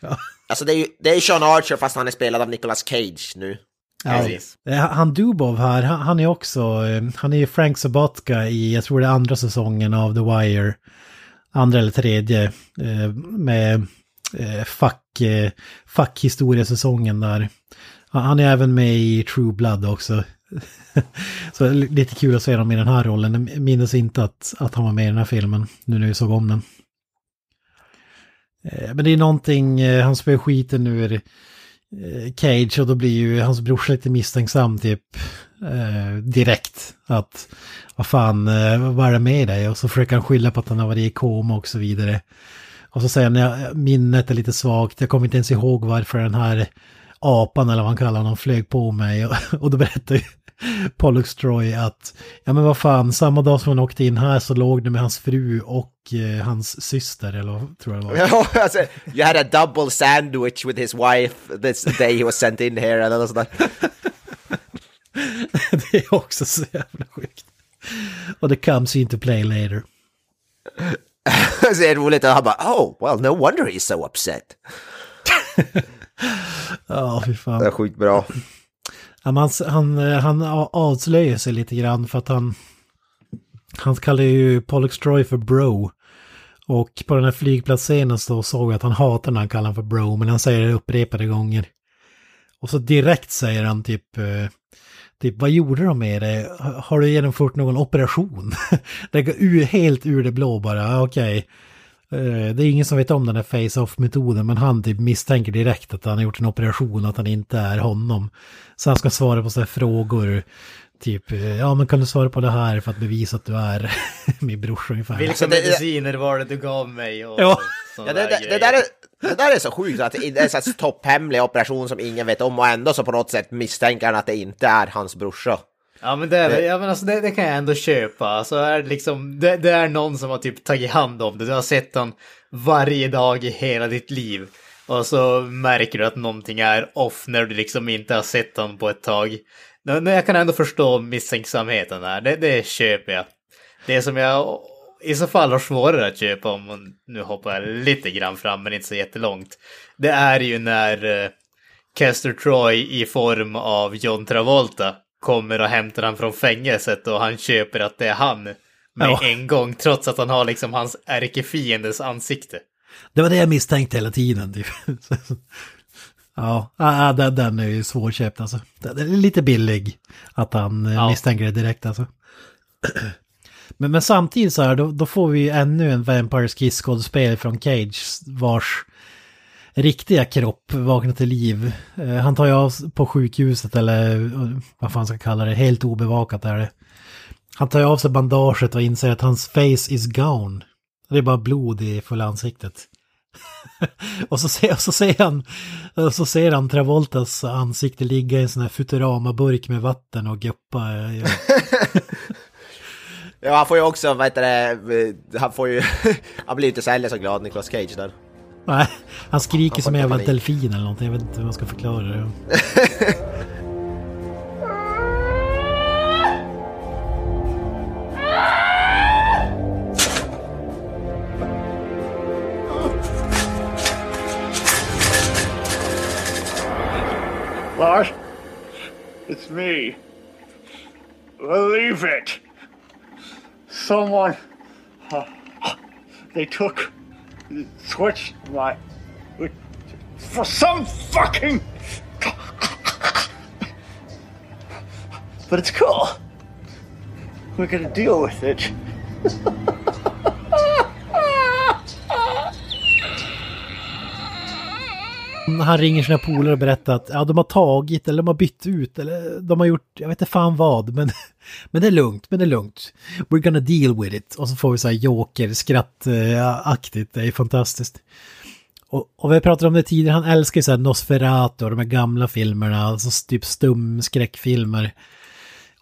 säga. Alltså det är ju det är Sean Archer fast han är spelad av Nicolas Cage nu. Ja. Eh, Han Dubov här, han, han är också, han är ju Frank Sabatka i, jag tror det är andra säsongen av The Wire. Andra eller tredje. Med eh, fack, eh, fackhistoriesäsongen där. Han är även med i True Blood också. Så lite kul att se honom i den här rollen. Jag minns inte att, att han var med i den här filmen, nu när vi såg om den. Eh, Men det är någonting, eh, han spöar skiten ur eh, Cage och då blir ju hans brorsa lite misstänksam typ eh, direkt. Att vad fan, eh, vad är det med dig? Och så försöker han skylla på att han har varit i koma och så vidare. Och så säger han, "Ja, minnet är lite svagt, jag kommer inte ens ihåg varför den här apan eller vad han kallar honom flög på mig. Och, och då berättar ju Pollux Troy att, ja men vad fan, samma dag som han åkte in här så låg det med hans fru och eh, hans syster, eller tror jag det var. Alltså, you had a double sandwich with his wife this day he was sent in here eller något sånt där. det är också så jävla sjukt. Och det comes into play later. Så det är roligt att han bara oh, well no wonder he's so upset. Ja, fy fan. Det är sjukt bra. Ja, men han, han, han avslöjar sig lite grann för att han... Han kallar ju Pollux Troy för bro. Och på den här flygplatsscenen så såg jag att han hatar när han kallar honom för bro, men han säger det upprepade gånger. Och så direkt säger han typ... Typ, vad gjorde de med dig? Har du genomfört någon operation? det går helt ur det blå bara, okej. Eh, Det är ingen som vet om den här face-off-metoden men han typ misstänker direkt att han har gjort en operation, att han inte är honom. Så han ska svara på sådana här frågor. Typ, eh, ja men kan du svara på det här för att bevisa att du är min brorsa ungefär. Vilka Alltså, det- mediciner var det du gav mig? Och Ja. Ja, det, där det, det, där är, det där är så sjukt att det är en topphemlig operation som ingen vet om och ändå så på något sätt misstänker han att det inte är hans brorsa. Ja men, det, är, ja, men alltså, det, det kan jag ändå köpa. Alltså, är det, liksom, det, det är någon som har typ tagit hand om det. Du har sett den varje dag i hela ditt liv. Och så märker du att någonting är off när du liksom inte har sett den på ett tag. Men jag kan ändå förstå misstänksamheten där. Det, det köper jag. Det som jag i så fall har svårare att köpa om, och nu hoppar jag lite grann fram men inte så jättelångt. Det är ju när eh, Kester Troy i form av John Travolta kommer och hämtar han från fängelset och han köper att det är han med Ja. en gång trots att han har liksom hans ärkefiendes ansikte. Det var det jag misstänkte hela tiden. Typ. ja, ja, den, den är ju svårköpt alltså. Den är lite billig att han ja. Ja. misstänker det direkt alltså. Men, men samtidigt så här, då, då får vi ju ännu en Vampires Kiss-skådespelare från Cage vars riktiga kropp vaknar till liv. Eh, han tar ju av på sjukhuset eller eh, vad fan ska jag kalla det, helt obevakat är det. Han tar ju av sig bandaget och inser att hans face is gone. Det är bara blod i fulla ansiktet. och så ser, och så ser han, och så ser han Travoltas ansikte ligga i en sån här Futurama-burk med vatten och guppa. Eh, ja. Ja, han får ju också, vad heter det, han får ju, han blir inte så heller så glad, Nicolas Cage där. Nej, han skriker Han som en jävla panik. delfin eller någonting. Jag vet inte hur man ska förklara det. Lars, it's me. Believe it. Someone. uh, they took. Switched my. For some fucking. But it's cool. We're gonna deal with it. Han ringer sina polare och berättar att ja, de har tagit eller de har bytt ut eller de har gjort, jag vet inte fan vad, men, men det är lugnt, men det är lugnt. We're gonna deal with it. Och så får vi så här joker, skrattaktigt, det är fantastiskt. Och, och vi har pratat om det tidigare, han älskar ju så här Nosferatu och de här gamla filmerna, alltså typ stum skräckfilmer.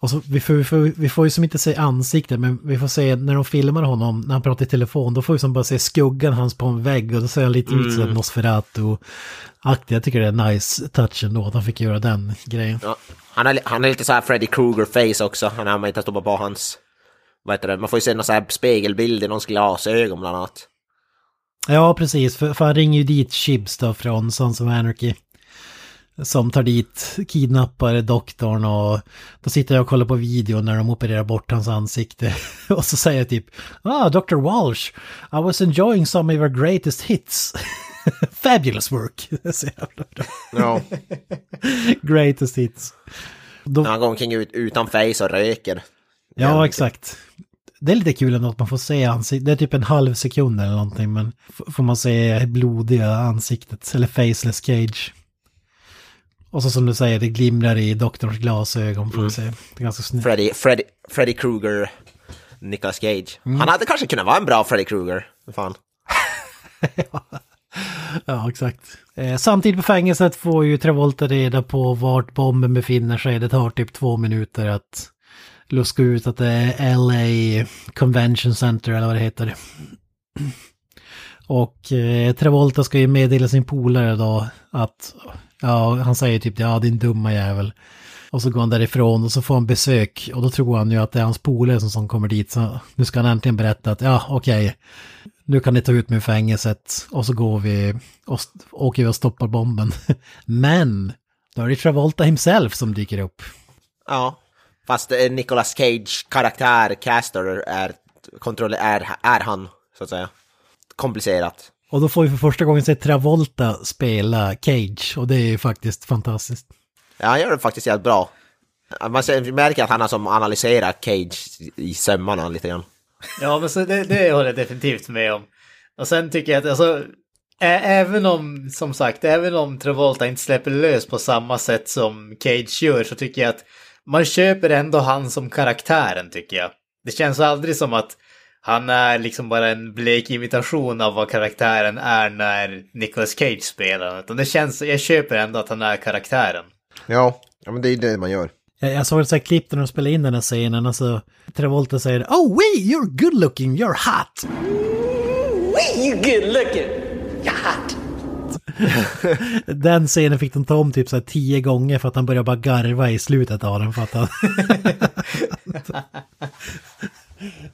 Och så, vi, får, vi, får, vi får ju som inte se ansiktet, men vi får se när de filmar honom, när han pratar i telefon, då får vi som bara se skuggan hans på en vägg och då ser han lite ut som Nosferatu-aktig. Jag tycker det är nice touch ändå att han fick göra den grejen. Ja, han, har, han har lite så här Freddy Krueger-face också, han har man inte stoppat på hans, vad heter det, man får ju se någon så här spegelbild i någons glasögon bland annat. Ja, precis, för, för han ringer ju dit Chibs då från Sons of Anarchy. Som tar dit, kidnappar doktorn och då sitter jag och kollar på video när de opererar bort hans ansikte. Och så säger jag typ, ah, Dr. Walsh, I was enjoying some of your greatest hits. Fabulous work. Så jävla bra. Ja. Greatest hits. Då, Han går omkring ut, utan face och röker. ja, exakt. Det är lite kul ändå att man får se ansiktet. Det är typ en halv sekund eller någonting, men får man se blodiga ansiktet, eller faceless cage. Och så som du säger, det glimrar i doktorns glasögon får vi se. Det är ganska snyggt. Freddy, Freddy, Freddy Krueger, Nicolas Cage. Han hade kanske kunnat vara en bra Freddy Krueger, fan. Ja, exakt. Eh, samtidigt på fängelset får ju Travolta reda på vart bomben befinner sig. Det tar typ två minuter att luska ut att det är LA Convention Center eller vad det heter. Och eh, Travolta ska ju meddela sin polare då att, ja, han säger typ ja din dumma jävel. Och så går han därifrån och så får han besök och då tror han ju att det är hans polare som, som kommer dit. Så nu ska han äntligen berätta att ja, okej, nu kan ni ta ut mig ur fängelset och så går vi och åker vi och stoppar bomben. Men då är det Travolta himself som dyker upp. Ja. Fast Nicolas Cage karaktär, Caster, är, kontroll, är, är han, så att säga. Komplicerat. Och då får vi för första gången se Travolta spela Cage och det är ju faktiskt fantastiskt. Ja, han gör det faktiskt jävligt bra. Man märker att han har som analyserat Cage i sömmarna lite grann. Ja, men så det, det håller jag definitivt med om. Och sen tycker jag att alltså, även om, som sagt, även om Travolta inte släpper lös på samma sätt som Cage gör så tycker jag att man köper ändå han som karaktären tycker jag. Det känns aldrig som att han är liksom bara en blek imitation av vad karaktären är när Nicolas Cage spelar. Utan det känns, jag köper ändå att han är karaktären. Ja, ja men det är det man gör. Jag, jag såg ett så klipp när de spelade in den här scenen, alltså Travolta säger Oh wait, you're good looking, you're hot! Wee, you good looking. You're hot. Den scenen fick de ta om typ så här tio gånger för att han började bara garva i slutet av den för att han...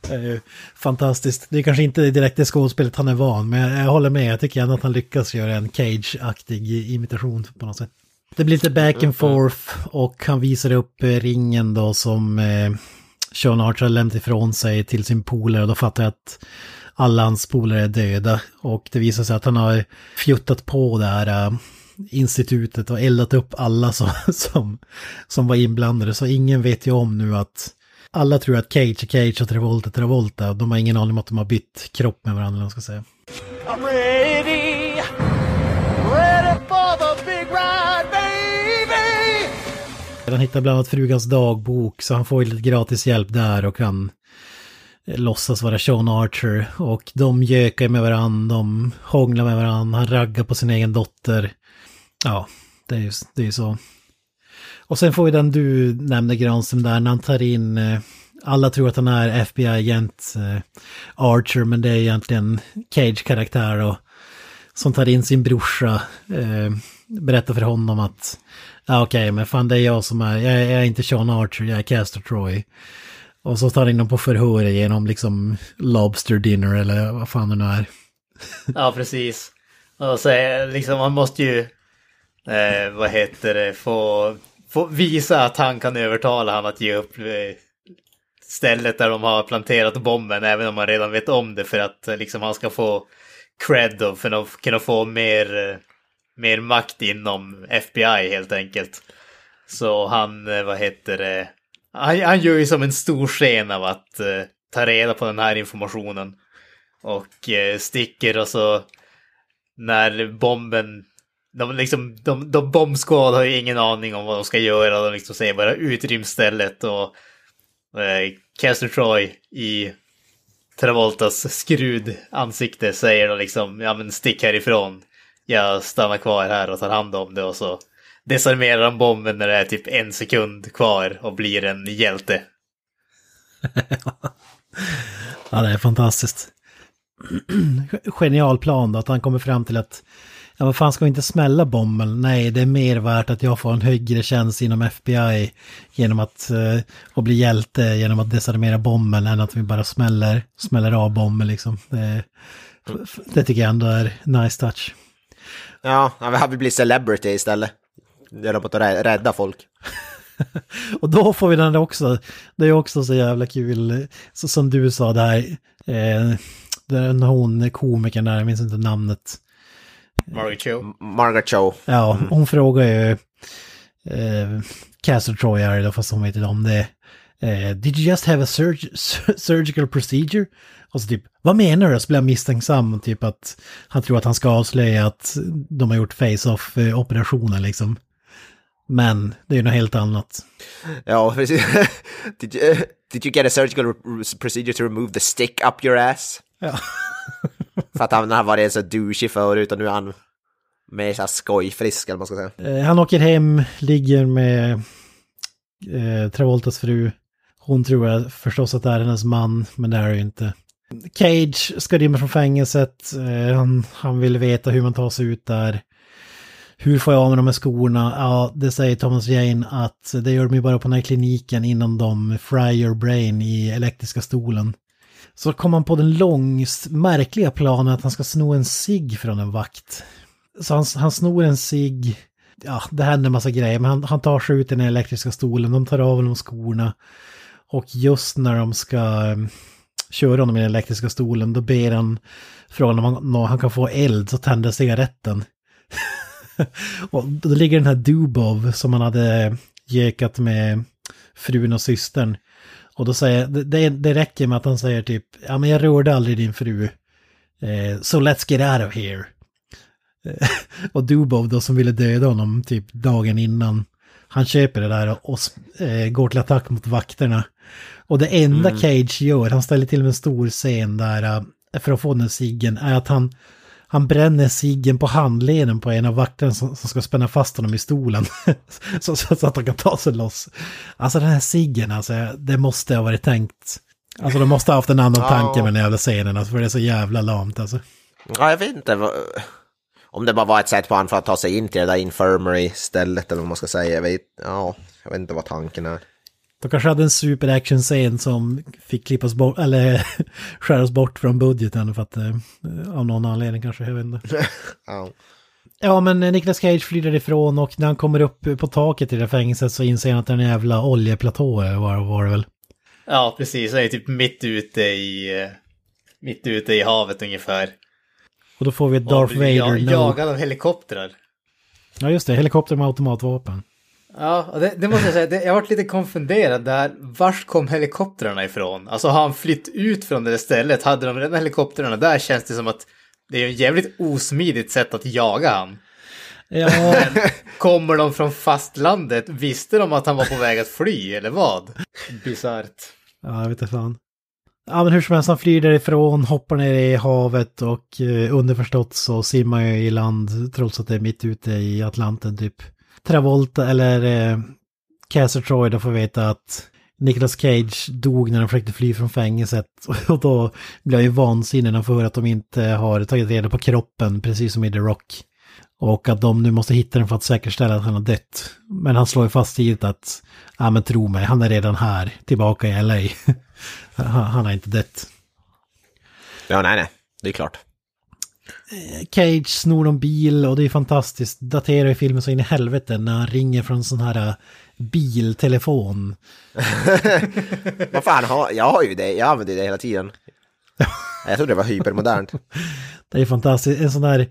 Det är ju fantastiskt. Det är kanske inte direkt det skådespelet han är van, men jag, håller med. Jag tycker ändå att han lyckas göra en Cage-aktig imitation på något sätt. Det blir lite back and forth och han visar upp eh, ringen då som eh, Sean Archer har lämnat ifrån sig till sin polare och då fattar jag att alla hans polare är döda. Och det visar sig att han har fjuttat på det här äh, institutet och eldat upp alla som, som, som var inblandade. Så ingen vet ju om nu att alla tror att Cage är Cage och Travolta är Travolta. De har ingen aning om att de har bytt kropp med varandra, man ska säga. I'm ready. Ready for the big ride, baby. Han hittar bland annat frugans dagbok så han får ju lite gratis hjälp där och kan eh, låtsas vara Sean Archer. Och de gökar med varandra, de hånglar med varandra, han raggar på sin egen dotter. Ja, det är ju det är ju så. Och sen får vi den du nämnde Granström där när han tar in, eh, alla tror att han är FBI-agent eh, Archer men det är egentligen Cage-karaktär och som tar in sin brorsa, eh, berättar för honom att ja okej men fan det är jag som är, jag, är- jag är inte Sean Archer, jag är Castor Troy. Och så tar han in dem på förhör genom liksom Lobster Dinner eller vad fan det nu är. Ja, precis. Och så är, liksom, man måste ju, eh, vad heter det, få, få visa att han kan övertala han att ge upp eh, stället där de har planterat bomben, även om han redan vet om det, för att eh, liksom, han ska få cred och för att kunna få mer, eh, mer makt inom FBI helt enkelt. Så han, vad heter det, han, han gör ju som en stor scen av att eh, ta reda på den här informationen. Och eh, sticker och så när bomben, de, liksom, de, de bombskåd har ju ingen aning om vad de ska göra. De liksom säger bara utrym stället och eh, Castor Troy i Travoltas skrud ansikte säger då liksom ja men stick härifrån. Jag stannar kvar här och tar hand om det och så desarmerar de bomben när det är typ en sekund kvar och blir en hjälte. Ja, det är fantastiskt. Genial plan då, att han kommer fram till att ja, vad fan ska vi inte smälla bomben? Nej, det är mer värt att jag får en högre tjänst inom FBI genom att eh, och bli hjälte genom att desarmera bomben än att vi bara smäller, smäller av bomben liksom. Det, det tycker jag ändå är nice touch. Ja, han vill bli celebrity istället. På att rä- rädda folk. Och då får vi den också, det är också så jävla kul, så som du sa där, eh, den hon komikern där, jag minns inte namnet. Margaret Cho. Margaret Cho. Ja, hon frågar ju eh, Castle Troy då, fast hon vet inte om det. Eh, Did you just have a surg surgical procedure? Och så typ, vad menar du? Så blir jag misstänksam, typ att han tror att han ska avslöja att de har gjort face-off-operationen liksom. Men det är ju något helt annat. Ja, precis. did, you, did you get a surgical re- procedure to remove the stick up your ass? Ja. För att han har varit så douchig förut och nu är han Mer så här skojfrisk eller vad man ska säga. Eh, han åker hem, ligger med eh, Travoltas fru. Hon tror jag förstås att det är hennes man, men det är det ju inte. Cage ska rymma från fängelset. Eh, han, han vill veta hur man tar sig ut där. Hur får jag av mig de här skorna? Ja, det säger Thomas Jane att det gör de ju bara på den här kliniken innan de fry your brain i elektriska stolen. Så kom han på den långs märkliga planen att han ska sno en cigg från en vakt. Så han, han snor en cigg, ja det händer en massa grejer, men han, han tar sig ut i den elektriska stolen, de tar av honom skorna. Och just när de ska mm, köra honom i den elektriska stolen, då ber han från om han, om han kan få eld så tänder cigaretten. och då ligger den här Dubov som han hade mm, gökat med frun och systern. Och då säger, det, det, räcker med att han säger typ, ja men jag rörde aldrig din fru. Eh, so let's get out of here. Eh, och Dubov då som ville döda honom typ dagen innan. Han köper det där och eh, går till attack mot vakterna. Och det enda Mm. Cage gör, han ställer till med en stor scen där eh, för att få den ciggen, är att han, han bränner ciggen på handleden på en av vakterna som, som ska spänna fast honom i stolen. så, så, så att han kan ta sig loss. Alltså den här ciggen, alltså, det måste ha varit tänkt. Alltså de måste ha haft en annan Ja. tanke med den jävla scenen, alltså, för det är så jävla lamt alltså. Ja, jag vet inte om det bara var ett sätt på han för att ta sig in till det där infirmary-stället eller vad man ska säga. Jag vet, ja, jag vet inte vad tanken är. De kanske hade en super-action-scen som fick klippas bort, eller skäras bort från budgeten för att, eh, av någon anledning kanske, jag vet inte. Ja. Ja, men eh, Nicolas Cage flyr därifrån och när han kommer upp på taket i det fängelset så inser han att det är en jävla oljeplatå eller vad var det väl. Ja, precis. Han är typ mitt ute i... eh, Mitt ute i havet ungefär. Och då får vi ett Darth Vader. ja, no. Jagad av helikoptrar. Ja, just det. Helikopter med automatvapen. Ja, det, det måste jag säga, det, jag varit lite konfunderad där. Vars kom helikoptrarna ifrån? Alltså har han flytt ut från det där stället? Hade de redan helikoptrarna där känns det som att det är ett jävligt osmidigt sätt att jaga han. Ja, Kommer de från fastlandet? Visste de att han var på väg att fly eller vad? Bisarrt. ja jag vet inte fan. Ja, men hur som helst, han flyr därifrån, hoppar ner i havet och eh, underförstått så simmar jag i land trots att det är mitt ute i Atlanten typ. Travolta eller eh, Castor Troy då får veta att Nicolas Cage dog när han försökte fly från fängelset. Och då blir jag ju vansinnig när han får höra att de inte har tagit reda på kroppen, precis som i The Rock. Och att de nu måste hitta den för att säkerställa att han har dött. Men han slår ju fast tidigt att, ja men tro mig, han är redan här, tillbaka i LA. han, han har inte dött. ja, nej, nej, det är klart. Cage snor någon bil och det är fantastiskt. Daterar i filmen så in i helvete när han ringer från en sån här äh, biltelefon. Vad fan, har, jag har ju det, jag använder det hela tiden. Jag trodde det var hypermodernt. Det är fantastiskt. En sån där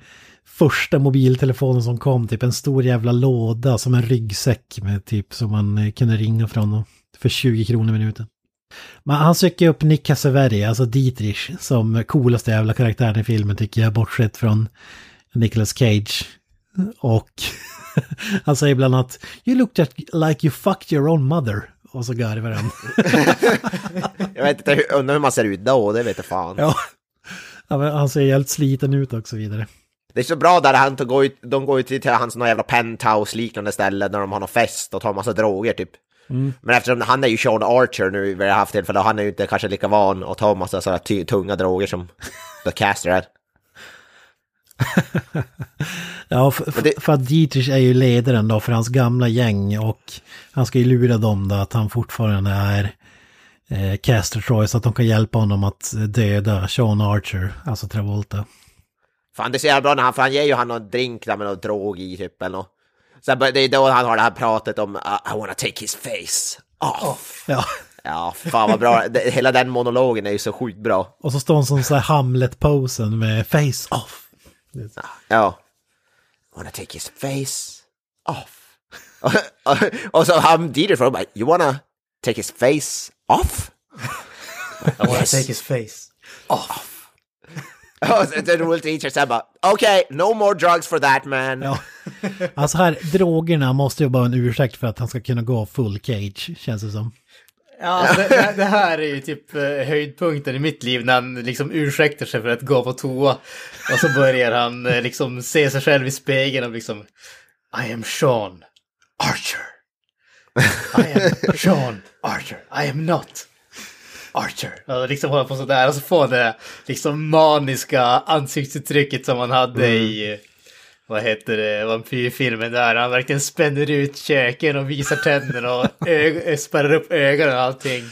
första mobiltelefonen som kom, typ en stor jävla låda som en ryggsäck med typ som man eh, kunde ringa från för 20 kronor minuten. Men han söker upp Nick Cassavetti, alltså Dietrich, som coolaste jävla karaktären i filmen tycker jag, bortsett från Nicolas Cage. Och han säger bland annat You looked at like you fucked your own mother. Och så garvar han. Jag vet inte, hur- undrar hur man ser ut då, det vet jag fan. ja. Han ser helt sliten ut och så vidare. Det är så bra där han går ut, de går ut till hans någon jävla penthouse-liknande ställe när de har någon fest och tar massa droger typ. Mm. Men eftersom han är ju Sean Archer nu vid det här tillfället, han är ju inte kanske lika van att ta massa sådana tunga droger som The Caster är. Ja, för, det- för att Dietrich är ju ledaren då för hans gamla gäng och han ska ju lura dem då att han fortfarande är eh, Caster Troy så att de kan hjälpa honom att döda Sean Archer, alltså Travolta. Fan det är så jävla bra när han, för han ger ju han någon drink där med någon drog i typ eller något. Så det är då han har det här pratet om "Uh, I wanna take his face off. Ja, Ja, fan vad bra. Hela den monologen är ju så sjukt bra. och så står han som så här Hamlet-posen med face off. Ja. I wanna take his face off. och, och så han Dieter frågar bara, you wanna take his face off? I wanna Yes. take his face. Och den rolig teacher säger bara, okay, no more drugs for that man. Ja. Alltså här, drogerna måste ju bara vara en ursäkt för att han ska kunna gå full cage, känns det som. Ja, alltså det, det, det här är ju typ eh, höjdpunkten i mitt liv när han liksom ursäktar sig för att gå på toa. Och så börjar han eh, liksom se sig själv i spegeln och liksom I am Sean Archer. I am Sean Archer. I am not Archer. Och liksom håller på sådär och så han det liksom maniska ansiktsuttrycket som han hade i eh, vad heter det, vampyrfilmen där han verkligen spänner ut käken och visar tänderna och spärrar upp ögonen och allting.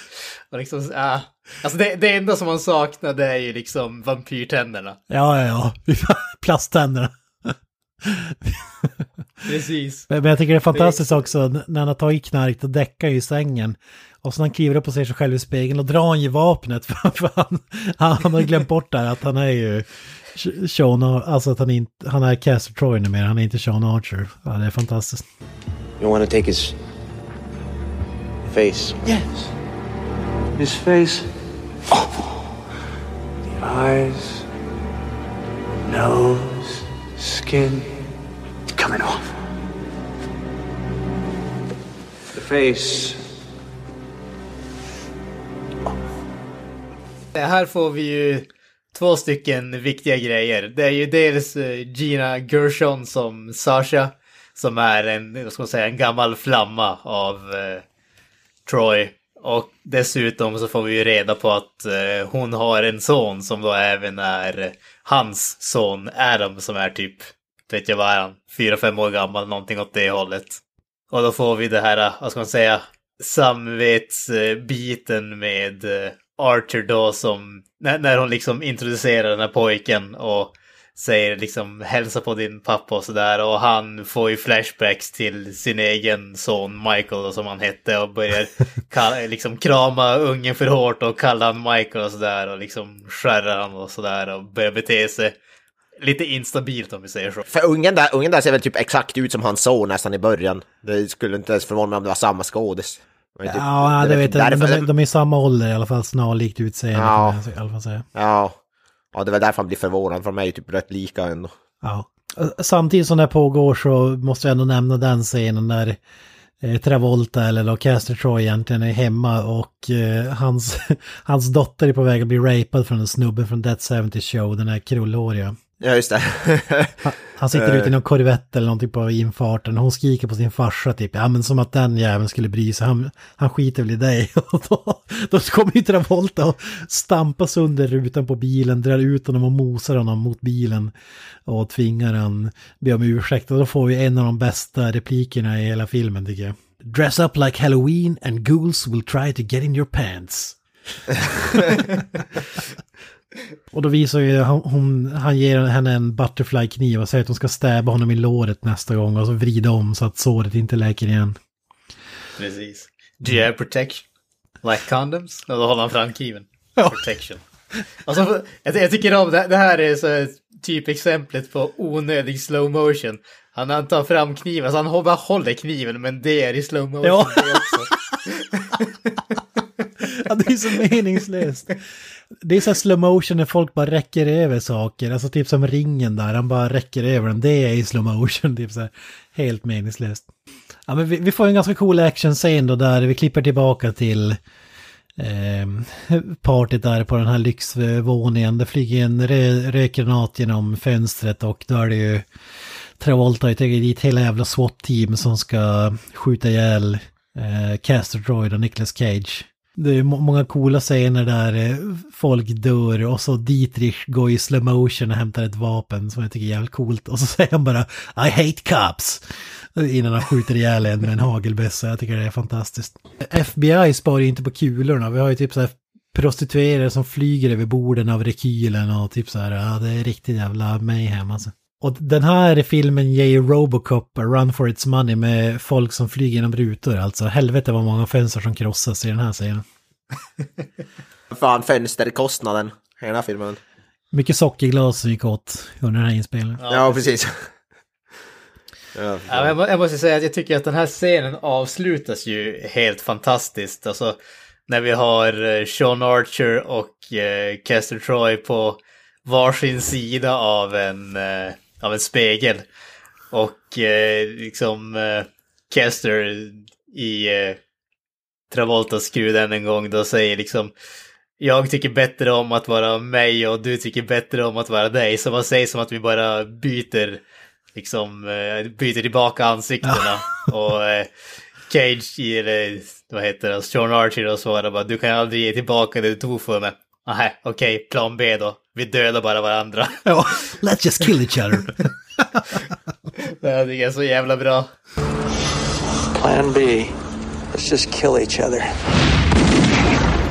Och liksom, ah. Alltså det, det enda som man saknar det är ju liksom vampyrtänderna. Ja, ja, ja. Plasttänderna. Precis. Men jag tycker det är fantastiskt också när han har tagit knark och däckar i sängen. Och så när han kliver upp och ser sig själv i spegeln och drar han ju vapnet för, han, han, har glömt bort där att han är ju Sean, alltså att han inte, han är Castor Troy numera, han är inte Sean Archer. Ja, det är fantastiskt. You want to take his face? Yes. His face. Oh. The eyes. Nose. Skin. It's coming off. The face. Det här får vi ju två stycken viktiga grejer. Det är ju dels eh, Gina Gershon som Sasha, som är en, vad ska man säga, en gammal flamma av eh, Troy. Och dessutom så får vi ju reda på att eh, hon har en son som då även är eh, hans son Adam som är typ, vet jag vad är han, fyra, fem år gammal, någonting åt det hållet. Och då får vi det här, eh, vad ska man säga, samvetsbiten med eh, Archer då som, när, när hon liksom introducerar den här pojken och säger liksom hälsa på din pappa och sådär och han får ju flashbacks till sin egen son Michael då, som han hette och börjar kalla, liksom krama ungen för hårt och kalla han Michael och sådär och liksom skärrar han och sådär och börjar bete sig lite instabilt om vi säger så. För ungen där, ungen där ser väl typ exakt ut som hans son nästan i början. Det skulle inte ens förvåna mig om det var samma skådis. Men typ- Ja, det vet jag. De, därför- de, de är i samma ålder i alla fall, snarlikt utseende. Ja. i alla fall säga. Ja. Ja, det var därför han blir förvånad, för de är ju typ rätt lika ändå. Ja. Samtidigt som det pågår så måste jag ändå nämna den scenen där eh, Travolta eller då Castor Troy egentligen är hemma och eh, hans, hans dotter är på väg att bli rapad från en snubbe från Dead 70 Show, den här krullhåriga. Ja, just det. Han sitter ute i någon korvett eller någonting på infarten. Hon skriker på sin farsa typ. Ja men som att den jäveln skulle bry sig. Han, han skiter väl i dig. Och då, då kommer ju Travolta och stampar sönder rutan på bilen. Drar ut honom och mosar honom mot bilen. Och tvingar han be om ursäkt. Och då får vi en av de bästa replikerna i hela filmen tycker jag. Dress up like Halloween and ghouls will try to get in your pants. Och då visar ju han, hon, han ger henne en butterfly-kniv och säger att hon ska stäba honom i låret nästa gång och så vrida om så att såret inte läker igen. Precis. Do you have protection? Like condoms? Och då håller han fram kniven. Ja. Protection. Alltså, jag, jag tycker om det, det här är så typexemplet på onödig slow motion. Han, han tar fram kniven, så han hå- bara håller kniven men det är i slow motion Ja. det också. Ja, det är så meningslöst. Det är så här slow motion när folk bara räcker över saker. Alltså typ som ringen där, han bara räcker över den. Det är i slow motion, typ så här. Helt meningslöst. Ja, men vi, vi får en ganska cool actionscen då där vi klipper tillbaka till eh, partyt där på den här lyxvåningen. Det flyger en rö rökgranat genom fönstret och då är det ju Travolta har tagit dit hela jävla SWAT-team som ska skjuta ihjäl eh, Caster Droid och Nicolas Cage. Det är många coola scener där eh, folk dör och så Dietrich går i slow motion och hämtar ett vapen som jag tycker är jävligt coolt. Och så säger han bara I hate cops innan han skjuter ihjäl en med en hagelbössa. Jag tycker det är fantastiskt. FBI sparar ju inte på kulorna. Vi har ju typ så här prostituerade som flyger över borden av rekylen och typ så här, ja det är riktigt jävla mayhem alltså. Och den här filmen ger ju Robocop a run for its money med folk som flyger genom rutor. Alltså helvete vad många fönster som krossas i den här scenen. Fan, fönsterkostnaden i den här filmen. Mycket sockerglas som gick åt under den här inspelningen. Ja, precis. ja, Ja, jag, må- jag måste säga att jag tycker att den här scenen avslutas ju helt fantastiskt. Alltså när vi har eh, Sean Archer och eh, Castor Troy på varsin sida av en, eh, av en spegel. Och eh, liksom eh, Castor i, eh, Travolta skrud än en gång då säger liksom jag tycker bättre om att vara mig och du tycker bättre om att vara dig. Så man säger som att vi bara byter, liksom, eh, byter tillbaka ansiktena. och eh, Cage, eller vad heter det, Sean Archer och svarar bara du kan aldrig ge tillbaka det du tog för mig. Nej, okej, plan B då. Vi dödar bara varandra. Ja, let's just kill each other. det är så jävla bra. Plan B. Let's just kill each other.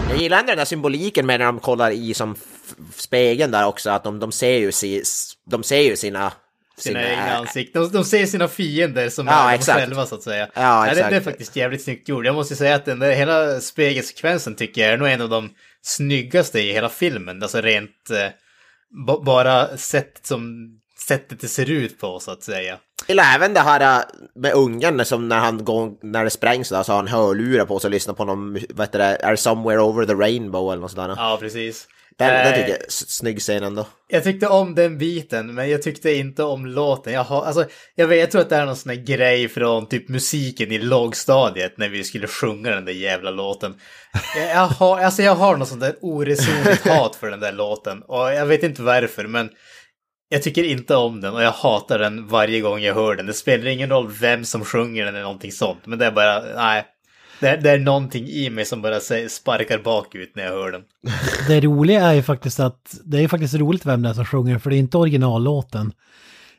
Jag gillar ändå den där symboliken med när de kollar i som spegeln där också, att de, de ser ju, si, de ser ju sina... Sina egna ansikten. De, de ser sina fiender som Ja, är de exakt. själva så att säga. Ja, Nej, det, exakt. det är faktiskt jävligt snyggt gjort. Jag måste säga att den där hela spegelsekvensen tycker jag är nog en av de snyggaste i hela filmen. Alltså rent eh, ba- bara sättet som sättet det ser ut på så att säga. Eller även det här äh, med ungen som när han går, när det sprängs där så har han hörlurar på sig och lyssnar på någon, vad heter det, Are somewhere over the rainbow eller något där. Ja, precis. Den, den Eh, tycker jag är snygg scen ändå. Jag tyckte om den biten, men jag tyckte inte om låten. Jag, har, alltså, jag, vet, jag tror att det är någon sån här grej från typ musiken i lågstadiet när vi skulle sjunga den där jävla låten. Jag, jag, har, alltså, jag har något sånt där oresonligt hat för den där låten och jag vet inte varför, men jag tycker inte om den och jag hatar den varje gång jag hör den. Det spelar ingen roll vem som sjunger den eller någonting sånt, men det är bara, nej. Det, är- det är någonting i mig som bara säger, sparkar bakut när jag hör den. Det roliga är ju faktiskt att det är faktiskt roligt vem det är som sjunger, för det är inte originallåten.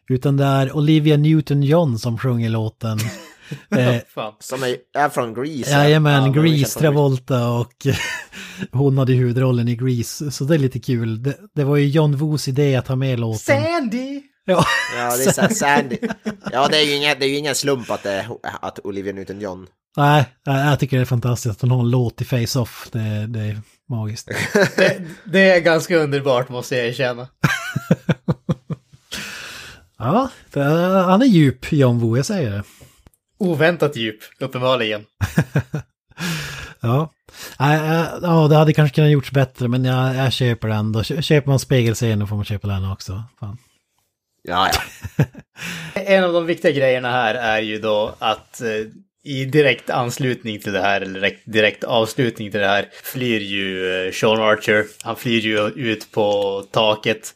Utan det är Olivia Newton-John som sjunger låten. eh. Som är, är från Grease. Jajamän, Ja, Grease, Travolta och hon hade huvudrollen i Grease. Så det är lite kul. Det, det var ju John Woos idé att ha med låten. Sandy! Ja, Ja, det är Sa- Sandy. Ja, det är ju ingen, det är ju ingen slump att, det, att Olivia Newton-John. nej, nej, jag tycker det är fantastiskt att hon har en låt i Face-Off. Det, det är magiskt. Det, det är ganska underbart måste jag erkänna. Ja, det, han är djup, John Woo, jag säger det. Oväntat djup, uppenbarligen. Ja. Äh, ja, det hade kanske kunnat gjorts bättre, men jag, jag köper den då. Kö- Köper man spegelscenen får man köpa den också. Fan. Ja, ja. En av de viktiga grejerna här är ju då att eh, i direkt anslutning till det här, eller direkt, direkt avslutning till det här, flyr ju eh, Sean Archer. Han flyr ju ut på taket.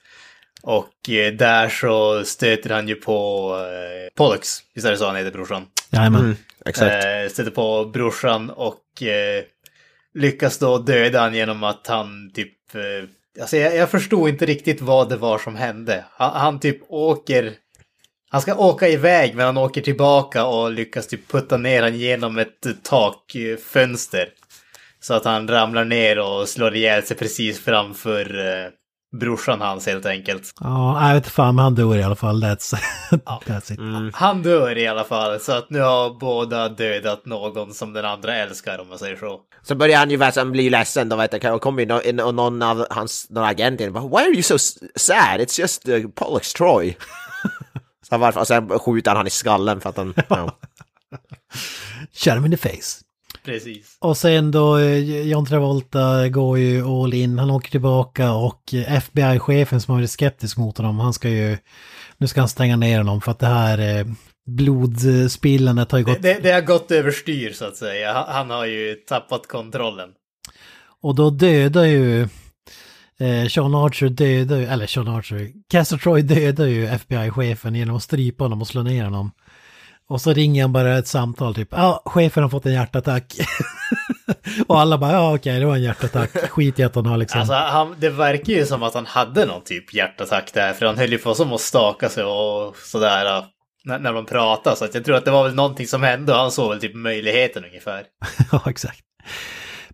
Och eh, där så stöter han ju på eh, Pollux, visst är det så han heter brorsan? Jajamän. Mm, exakt. Eh, stöter på brorsan och eh, lyckas då döda han genom att han typ... Eh, alltså jag, jag förstod inte riktigt vad det var som hände. Han, han typ åker... Han ska åka iväg men han åker tillbaka och lyckas typ putta ner han genom ett takfönster. Så att han ramlar ner och slår ihjäl sig precis framför eh, brorsan hans helt enkelt. Ja, jag vet inte fan, men han dör i alla fall. That's, that's it. Mm. Han dör i alla fall, så att nu har båda dödat någon som den andra älskar om man säger så. Så börjar han ju verkligen bli ledsen, då vet jag, och kommer ju in och någon av hans, någon agent in Why are you so sad? It's just uh, Pollux Troy. så varför, och sen skjuter han han i skallen för att han... Ja. Shut him in the face. Precis. Och sen då, eh, John Travolta går ju all in, han åker tillbaka och FBI-chefen som har varit skeptisk mot honom, han ska ju, nu ska han stänga ner honom för att det här eh, blodspillandet har ju Det, gått, det, det har gått överstyr så att säga. Han, han har ju tappat kontrollen. och då dödar ju eh, Sean Archer dödar ju, eller Sean Archer, Castor Troy dödar ju FBI-chefen genom att strypa honom och slå ner honom. Och så ringer han bara ett samtal typ, ja, chefen har fått en hjärtattack. och alla bara, ja okej, det var en hjärtattack, skit i att han har liksom. Alltså, han, det verkar ju som att han hade någon typ hjärtattack där, för han höll ju på som att staka sig och sådär äh, när, när de pratade. Så att jag tror att det var väl någonting som hände och han såg väl typ möjligheten ungefär. ja, exakt.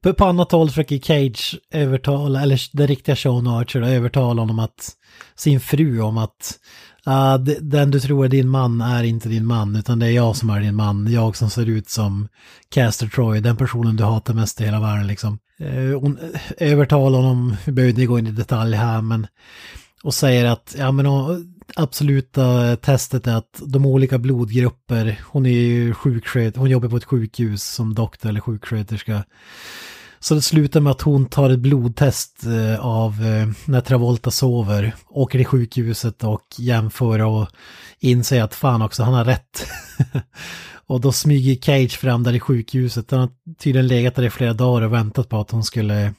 På, på annat håll försöker Cage övertala, eller den riktiga Sean Archer övertala honom att, sin fru om att Ah, uh, den du tror är din man är inte din man, utan det är jag som är din man. Jag som ser ut som Caster Troy, den personen du hatar mest i hela världen liksom. Uh, hon eh, övertalar honom, vi behöver inte gå in i detalj här, men och säger att ja, men, absoluta testet är att de olika blodgrupper, hon är ju sjuksköterska, hon jobbar på ett sjukhus som doktor eller sjuksköterska. Så det slutar med att hon tar ett blodtest eh, av eh, när Travolta sover, åker till sjukhuset och jämför och inser att fan också, han har rätt. och då smyger Cage fram där i sjukhuset. Han har tydligen legat där i flera dagar och väntat på att hon skulle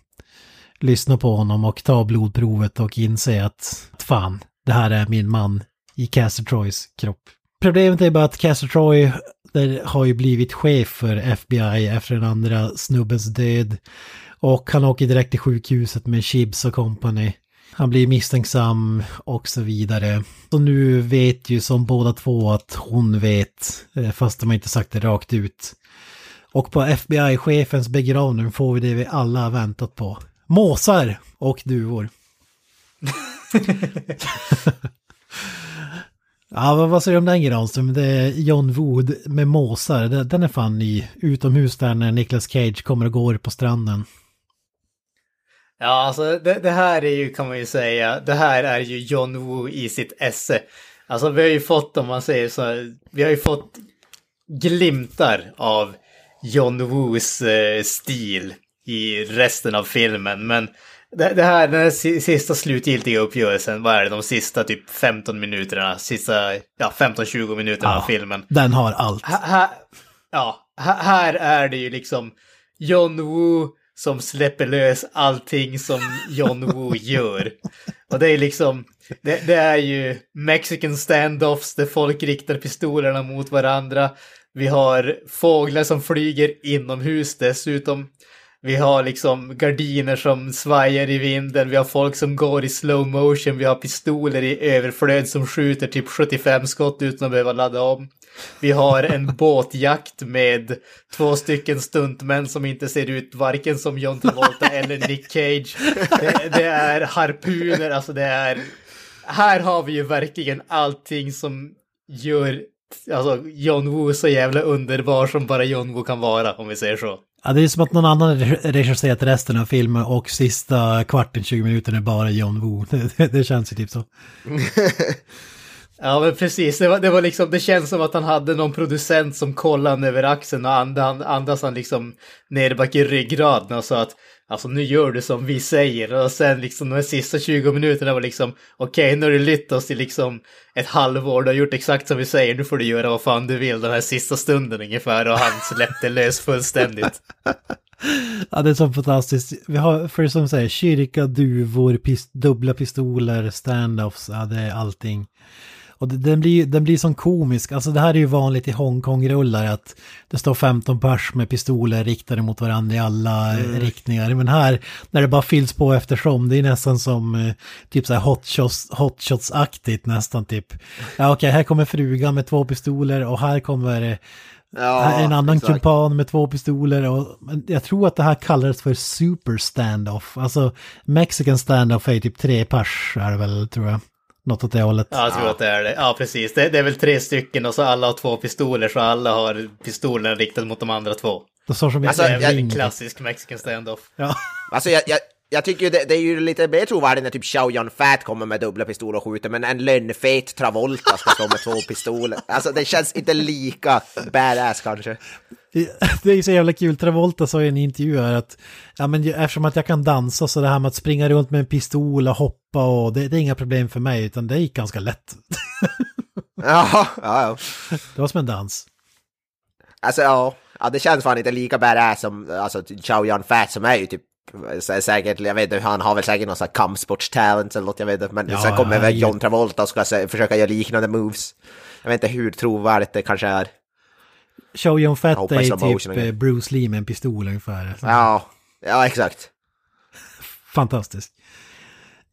lyssna på honom och ta blodprovet och inse att fan, det här är min man i Castor Troys kropp. Problemet är bara att Castor Troy där har ju blivit chef för FBI efter den andra snubbens död. Och han åker direkt till sjukhuset med Chibs och company. Han blir misstänksam och så vidare. Så nu vet ju som båda två att hon vet, eh, fast de har inte sagt det rakt ut. Och på FBI-chefens begravning får vi det vi alla har väntat på. Måsar och duvor. Ja, vad, vad säger du om den Granström? Det är John Wood med måsar. Den, är fan ny. Utomhus där när Nicolas Cage kommer och går på stranden. Ja, alltså det, det, här är ju, kan man ju säga, det här är ju John Woo i sitt esse. Alltså vi har ju fått, om man säger så, vi har ju fått glimtar av John Woos eh, stil i resten av filmen, men det, det här, den här sista slutgiltiga uppgörelsen, vad är det, de sista typ 15 minuterna, sista, ja 15-20 minuterna ja, av filmen. Den har allt. Ha, ha, ja, ha, här är det ju liksom John Woo som släpper lös allting som John Woo gör. Och det är liksom, det, det, är ju Mexican standoffs där folk riktar pistolerna mot varandra. Vi har fåglar som flyger inomhus dessutom. Vi har liksom gardiner som svajar i vinden, vi har folk som går i slow motion, vi har pistoler i överflöd som skjuter typ 75 skott utan att behöva ladda om. Vi har en båtjakt med två stycken stuntmän som inte ser ut varken som John Travolta eller Nick Cage. Det, det är harpuner, alltså det är... Här har vi ju verkligen allting som gör alltså, John Woo så jävla underbar som bara John Woo kan vara, om vi säger så. Ja, det är som att någon annan regisserat resten av filmen och sista kvarten, 20 minuter är bara John Woo. Det, det känns ju typ så. ja, men precis. Det, var, det var liksom, det känns som att han hade någon producent som kollade över axeln och andas, andas han liksom ner bak i ryggraden och sa att Alltså nu gör du som vi säger och sen liksom de sista 20 minuterna var liksom okej okay, nu har du lytt oss i liksom ett halvår, du har gjort exakt som vi säger, nu får du göra vad fan du vill den här sista stunden ungefär och han släppte lös fullständigt. ja det är så fantastiskt. Vi har för som säger kyrka, duvor, pist dubbla pistoler, standoffs, ja det är allting. Och den blir, den blir som komisk, alltså det här är ju vanligt i Hongkong-rullar att det står 15 pers med pistoler riktade mot varandra i alla mm. riktningar. Men här, när det bara fylls på eftersom, det är nästan som eh, typ så här hotshots, hotshots-aktigt nästan typ. Ja okej, okay, här kommer frugan med två pistoler och här kommer Ja, en annan exakt. kumpan med två pistoler och jag tror att det här kallades för super standoff. Alltså Mexican standoff är typ tre pers är det väl tror jag. Något åt det hållet. Ja, jag tror ja. att det är det. Ja, precis. Det, det, är väl tre stycken och så alla har två pistoler så alla har pistolen riktad mot de andra två. Det står som alltså, jag, en klassisk mexican standoff. Ja. Alltså jag, jag, jag tycker det, det, är ju lite mer trovärdigt när typ Xiao Yan Fat kommer med dubbla pistoler och skjuter, men en lönnfet Travolta ska stå med två pistoler. Alltså det känns inte lika badass kanske. Det är så jävla kul, Travolta sa i en intervju här att ja, men eftersom att jag kan dansa så det här med att springa runt med en pistol och hoppa och det, det är inga problem för mig utan det gick ganska lätt. ja, ja, ja. Det var som en dans. Alltså ja, ja det känns fan inte lika badass som alltså, Chow Yun Fat som är ju typ säkert, jag vet inte, han har väl säkert någon sån här kampsportstalent eller något, jag vet inte, men ja, sen kommer väl John Travolta och ska försöka göra liknande moves. Jag vet inte hur trovärdigt det kanske är. Show Fett är typ eh, Bruce Lee med en pistol ungefär. Ja, ja exakt. Fantastiskt.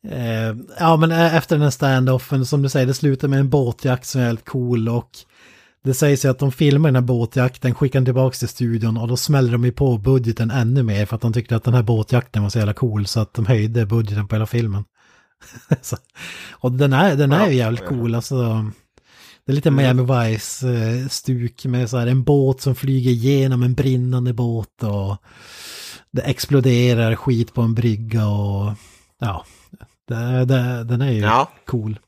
Eh, ja men eh, efter den här standoffen, som du säger, det slutar med en båtjakt som är helt cool och det sägs ju att de filmar den här båtjakten, skickar den tillbaka till studion och då smäller de ju på budgeten ännu mer för att de tyckte att den här båtjakten var så jävla cool så att de höjde budgeten på hela filmen. så, och den är, den är ju jävligt cool alltså. Det är lite mm. Miami Vice-stuk med så här en båt som flyger igenom en brinnande båt och det exploderar skit på en brygga och ja, det, det, den är ju ja. cool.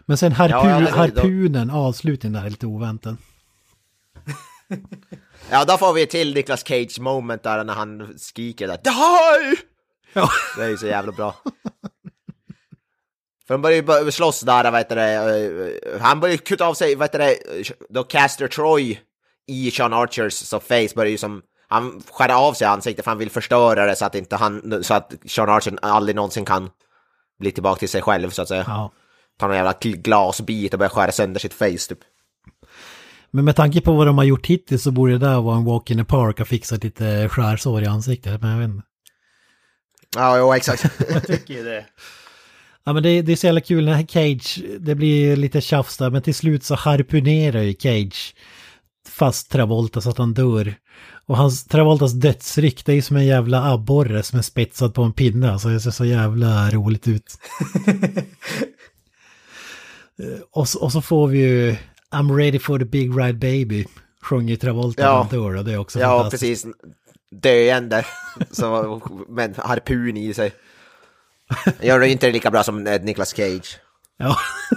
Men sen harpu, ja, harpunen, avslutningen där är lite oväntad. Ja, då får vi till Nicolas Cage moment där när han skriker där Die! Ja. Det är ju så jävla bra. För de börjar ju slåss där, vad heter det, eh, han börjar ju kutta av sig, vad heter det, då Caster Troy i Sean Archers så face börjar ju som, han skär av sig ansiktet för han vill förstöra det så att inte han, så att Sean Archer aldrig någonsin kan bli tillbaka till sig själv så att säga. Ja. Tar någon jävla glasbit och börjar skära sönder sitt face typ. Men med tanke på vad de har gjort hittills så borde det där vara en walk in the park och fixat lite skärsår i ansiktet. Men jag vet inte. Ja, jo, exakt. Jag tycker ju det. Ja men det, det är så jävla kul när Cage, det blir lite tjafs där men till slut så harpunerar ju Cage fast Travolta så att han dör. Och hans, Travoltas dödsryck det är ju som en jävla abborre som är spetsad på en pinne. Alltså det ser så jävla roligt ut. Och, så, och så får vi ju I'm ready for the big ride baby. Sjunger Travolta Ja. han dör och det är också Ja, precis. Döende. Så, med harpun i sig. Gör det inte lika bra som eh, Nicolas Cage. Ja.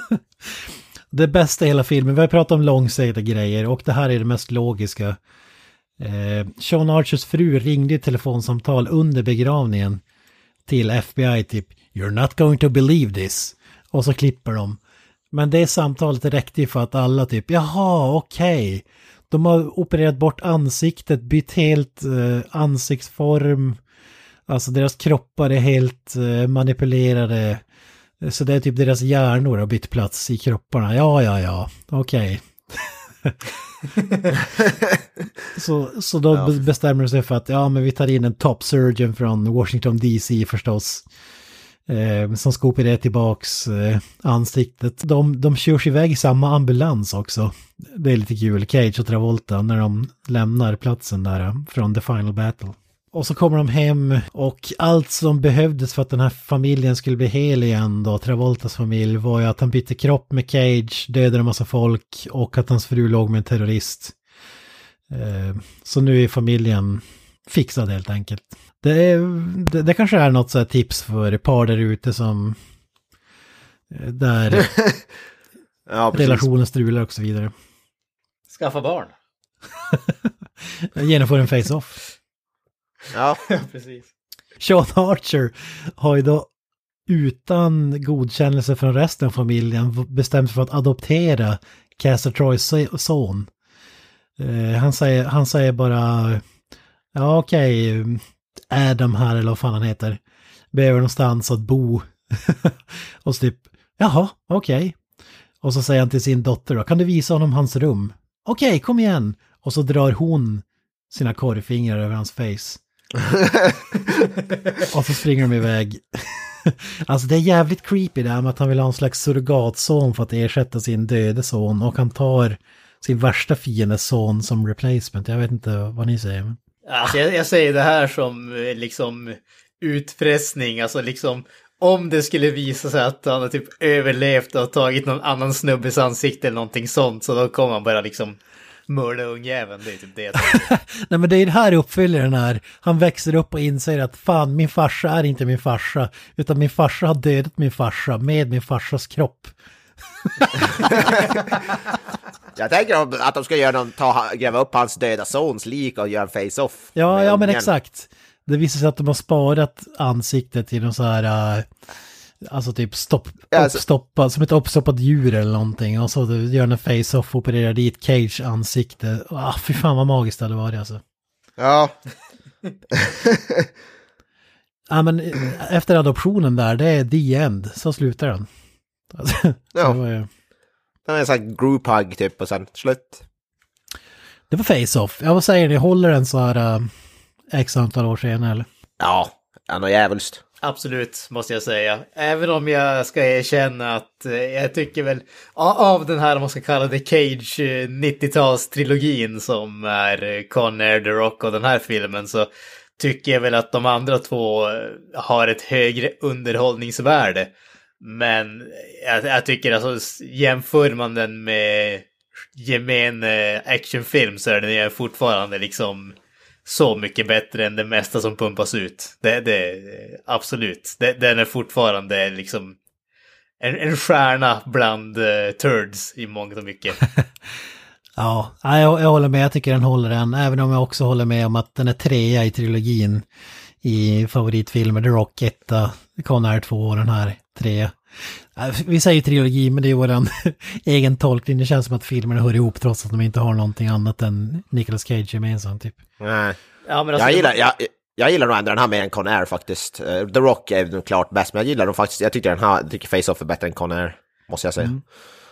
det bästa i hela filmen, vi har pratat om långsiktiga grejer och det här är det mest logiska. Eh, Sean Archers fru ringde i telefonsamtal under begravningen till FBI typ You're not going to believe this. Och så klipper de. Men det samtalet räckte ju för att alla typ jaha okej. De har opererat bort ansiktet, bytt helt eh, ansiktsform. Alltså deras kroppar är helt eh, manipulerade. Så det är typ deras hjärnor har bytt plats i kropparna. Ja, ja, ja, okej. så, så då be- bestämmer de sig för att ja, men vi tar in en top surgeon från Washington DC förstås. Eh, som ska operera tillbaks eh, ansiktet. De, de körs iväg i samma ambulans också. Det är lite kul, Cage och Travolta, när de lämnar platsen där eh, från The Final Battle. Och så kommer de hem och allt som behövdes för att den här familjen skulle bli hel igen då, Travoltas familj, var ju att han bytte kropp med Cage, dödade en massa folk och att hans fru låg med en terrorist. Eh, Så nu är familjen fixad helt enkelt. Det, är, det, det kanske är något så här tips för par där ute som... eh, Där Ja, relationen strular och så vidare. Skaffa barn. Genomför en face-off. Ja, Precis. Sean Archer har ju då utan godkännelse från resten av familjen bestämt sig för att adoptera Caster Troys son. Eh, han, säger, han säger bara, ja okej, Adam här eller vad fan han heter, behöver någonstans att bo. och så typ, jaha, okej. Och så säger han till sin dotter då, kan du visa honom hans rum? Okej, kom igen. Och så drar hon sina korvfingrar över hans face. Och så springer de iväg. Alltså det är jävligt creepy det här med att han vill ha en slags surrogatson för att ersätta sin döde son och han tar sin värsta fiendes son som replacement. Jag vet inte vad ni säger. Alltså jag, jag säger det här som eh, liksom utpressning, alltså liksom om det skulle visa sig att han har typ överlevt och tagit någon annan snubbes ansikte eller någonting sånt, så då kommer han bara liksom mörda ungjäveln, det är typ det. Nej men det är det här uppfyller den här. Han växer upp och inser att fan min farsa är inte min farsa. Utan min farsa har dödat min farsa med min farsas kropp. jag tänker att de ska göra någon, ta, gräva upp hans döda sons lik och göra en face-off. Ja, ja men exakt. Det visar sig att de har sparat ansiktet till någon så här, äh, alltså typ stopp, Ja, alltså- som ett uppstoppat djur eller någonting. Och så gör en face-off, opererar dit Cage ansikte. Ah, fy fan vad magiskt det hade varit alltså. Ja, Ja men eh, efter adoptionen där, det är the end. Så slutar den. Alltså, Ja. ju- det är en sån här group hug typ och sen slut. det var face-off. Ja vad säger ni, håller den så här äh, x antal år senare eller? Ja, han är djävulskt. Absolut, måste jag säga. Även om jag ska erkänna att eh, jag tycker väl av den här, om man ska kalla det Cage eh, 90-talstrilogin som är eh, Con Air, The Rock och den här filmen så tycker jag väl att de andra två eh, har ett högre underhållningsvärde. Men jag, jag tycker alltså jämför man den med gemen actionfilm så är den ju fortfarande liksom så mycket bättre än det mesta som pumpas ut. Det, det absolut. Det, den är fortfarande liksom en, en stjärna bland uh, turds i mångt och mycket. ja, jag, jag håller med. Jag tycker den håller den. Även om jag också håller med om att den är trea i trilogin i favoritfilmer. The Rock 1, Con Air 2 och den här 3. Vi säger trilogi, men det är vår egen tolkning. Det känns som att filmerna hör ihop trots att de inte har någonting annat än Nicolas Cage gemensamt. Typ. Nej. Ja, men alltså, Jag gillar, jag, jag gillar nog ändå den här mer än Conair faktiskt. Eh, The Rock är nog klart bäst, men jag gillar nog faktiskt, jag tycker den här, jag tycker Face-Off är bättre än Conair. Måste jag säga. Mm.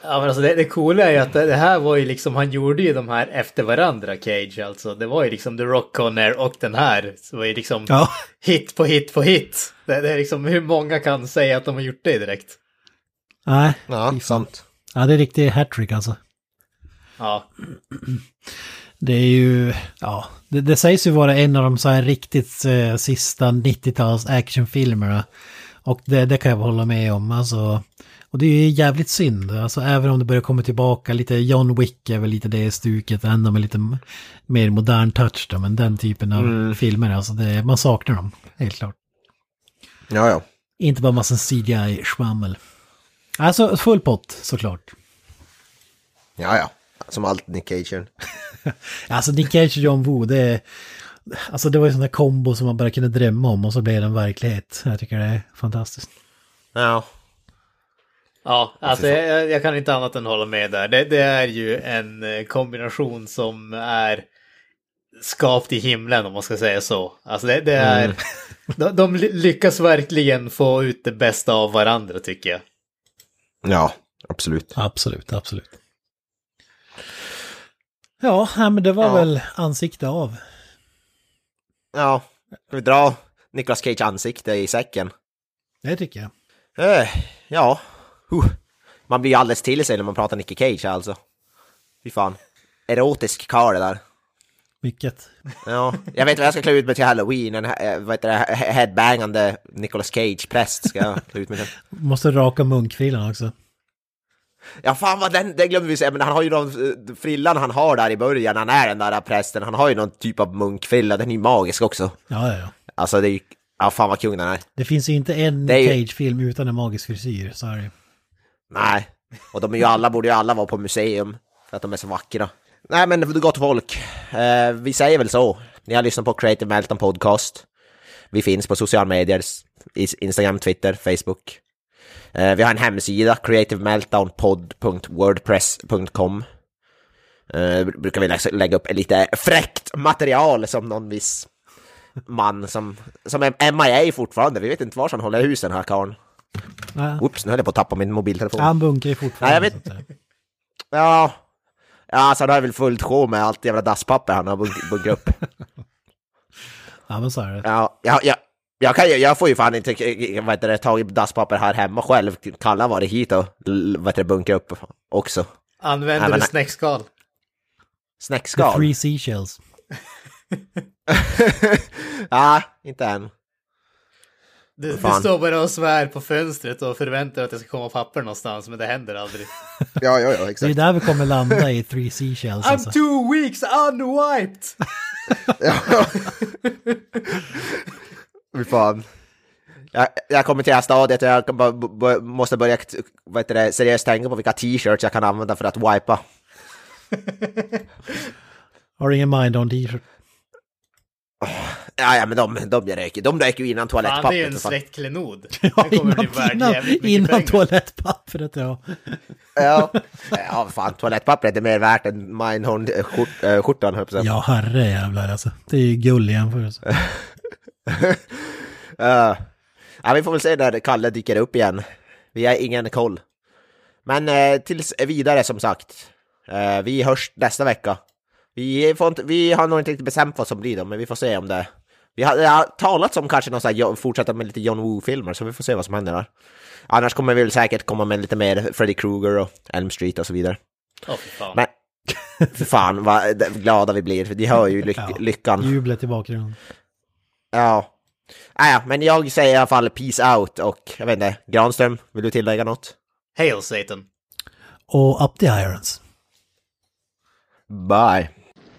Ja men alltså det, det coola är ju att det, det här var ju liksom, han gjorde ju de här efter varandra Cage alltså. Det var ju liksom The Rock Conner och den här. Så det var ju liksom Ja. hit på hit på hit. Det, det är liksom hur många kan säga att de har gjort det direkt. Nej, Ja, sant. ja, det är riktigt hattrick alltså. Ja. Det är ju, ja, det, det sägs ju vara en av de så här riktigt eh, sista 90-tals actionfilmerna. Och det, det kan jag hålla med om, alltså. Och det är ju jävligt synd, alltså även om det börjar komma tillbaka lite, John Wick är väl lite det stuket, ändå med lite mer modern touch då, men den typen av Mm. filmer, alltså det, man saknar dem, helt klart. Ja, ja. Inte bara massa CGI-schmammel. Alltså full pott, såklart. Ja, ja. Som allt Nick Cage. Alltså Nick Cage och John Woo, det är... Alltså det var ju sån där kombo som man bara kunde drömma om och så blev det en verklighet. Jag tycker det är fantastiskt. Ja. Ja, alltså jag, jag kan inte annat än hålla med där. Det, det är ju en eh, kombination som är skapt i himlen om man ska säga så. Alltså det, det är... Mm. De, de ly- lyckas verkligen få ut det bästa av varandra tycker jag. Ja, absolut. Absolut, absolut. Ja, men det var Ja. väl ansikte av. Ja. Ska vi dra Nicolas Cage ansikte i säcken? Det tycker jag. Eh, ja. Huh. Man blir ju alldeles till sig när man pratar Nicky Cage alltså. Fy fan. Erotisk karl det där. Mycket. Ja, jag vet vad jag ska klä ut mig till halloween. En eh, vad heter det, he- headbangande Nicolas Cage-präst ska jag klä ut mig till. Måste raka munkfrillan också. Ja fan vad den, det glömde vi säga, men han har ju någon eh, frillan han har där i början, han är den där prästen, han har ju någon typ av munkfrilla, den är ju magisk också. Ja, ja, ja. Alltså det är ju, ja fan vad kung den är. Det finns ju inte en ju- Cage-film utan en magisk frisyr, så är det. Nej, och de är ju alla, borde ju alla vara på museum, för att de är så vackra. Nej men gott folk, eh, vi säger väl så. Ni har lyssnat på Creative Meltdown Podcast. Vi finns på sociala medier, Instagram, Twitter, Facebook. Eh, vi har en hemsida, creativemeltdownpod.wordpress.com. Eh, brukar vi lä- lägga upp lite fräckt material som någon viss man som, som är MIA fortfarande. Vi vet inte var han håller husen här karln. Oops, nu höll jag på att tappa min mobiltelefon. Han bunkrar ju fortfarande. Nej, jag vet-. Ja, ja alltså han har väl fullt sjå med allt jävla dasspapper han har bunk- bunkrat upp. Ja, men så är det. Ja, ja, ja. Jag, kan, jag får ju fan inte vad heter det, tag i dasspapper här hemma själv. Kalle har varit hit och vad heter det, bunkra upp också. Använder du snäckskal? The Snäckskal? three seashells. ja, inte än. Du, du står bara och svär på fönstret och förväntar dig att det ska komma papper någonstans, men det händer aldrig. Ja, ja, ja, Det är exakt. där vi kommer landa i three seashells. I'm Alltså. two weeks unwiped! Fy fan. Jag, jag kommer till det här stadiet och jag bara, måste börja vad heter det, seriöst tänka på vilka t-shirts jag kan använda för att wipa. Har du ingen mind on t-shirt? Ja, ja men de, de röker, de röker ju innan Fan, det är ju toalettpappret. en släktklenod. Ja, innan, innan, toalettpappret, ja. Ja, ja fan toalettpappret är mer värt än Mindhorn-skjortan, höll jag på att säga. Ja, herre jävlar alltså. Det är ju gull i jämförelse. Ja. ja, vi får väl se när Kalle dyker upp igen. Vi har ingen koll. Men eh, tills vidare som sagt. Eh, vi hörs nästa vecka. Vi, får inte, vi har nog inte riktigt bestämt vad som blir då, men vi får se om det... Vi har, det har talats om kanske någon sån här, fortsätta med lite John Woo-filmer, så vi får se vad som händer där. Annars kommer vi väl säkert komma med lite mer Freddy Krueger och Elm Street och så vidare. Åh, fy fan. Men för fan vad glada vi blir, för de hör ju lyck, Ja. lyckan. Jublet i bakgrunden. Ja. Ah, ja, men jag säger i alla fall peace out och jag vet inte, Granström, vill du tillägga något? Hail Satan. Och up the irons. Bye.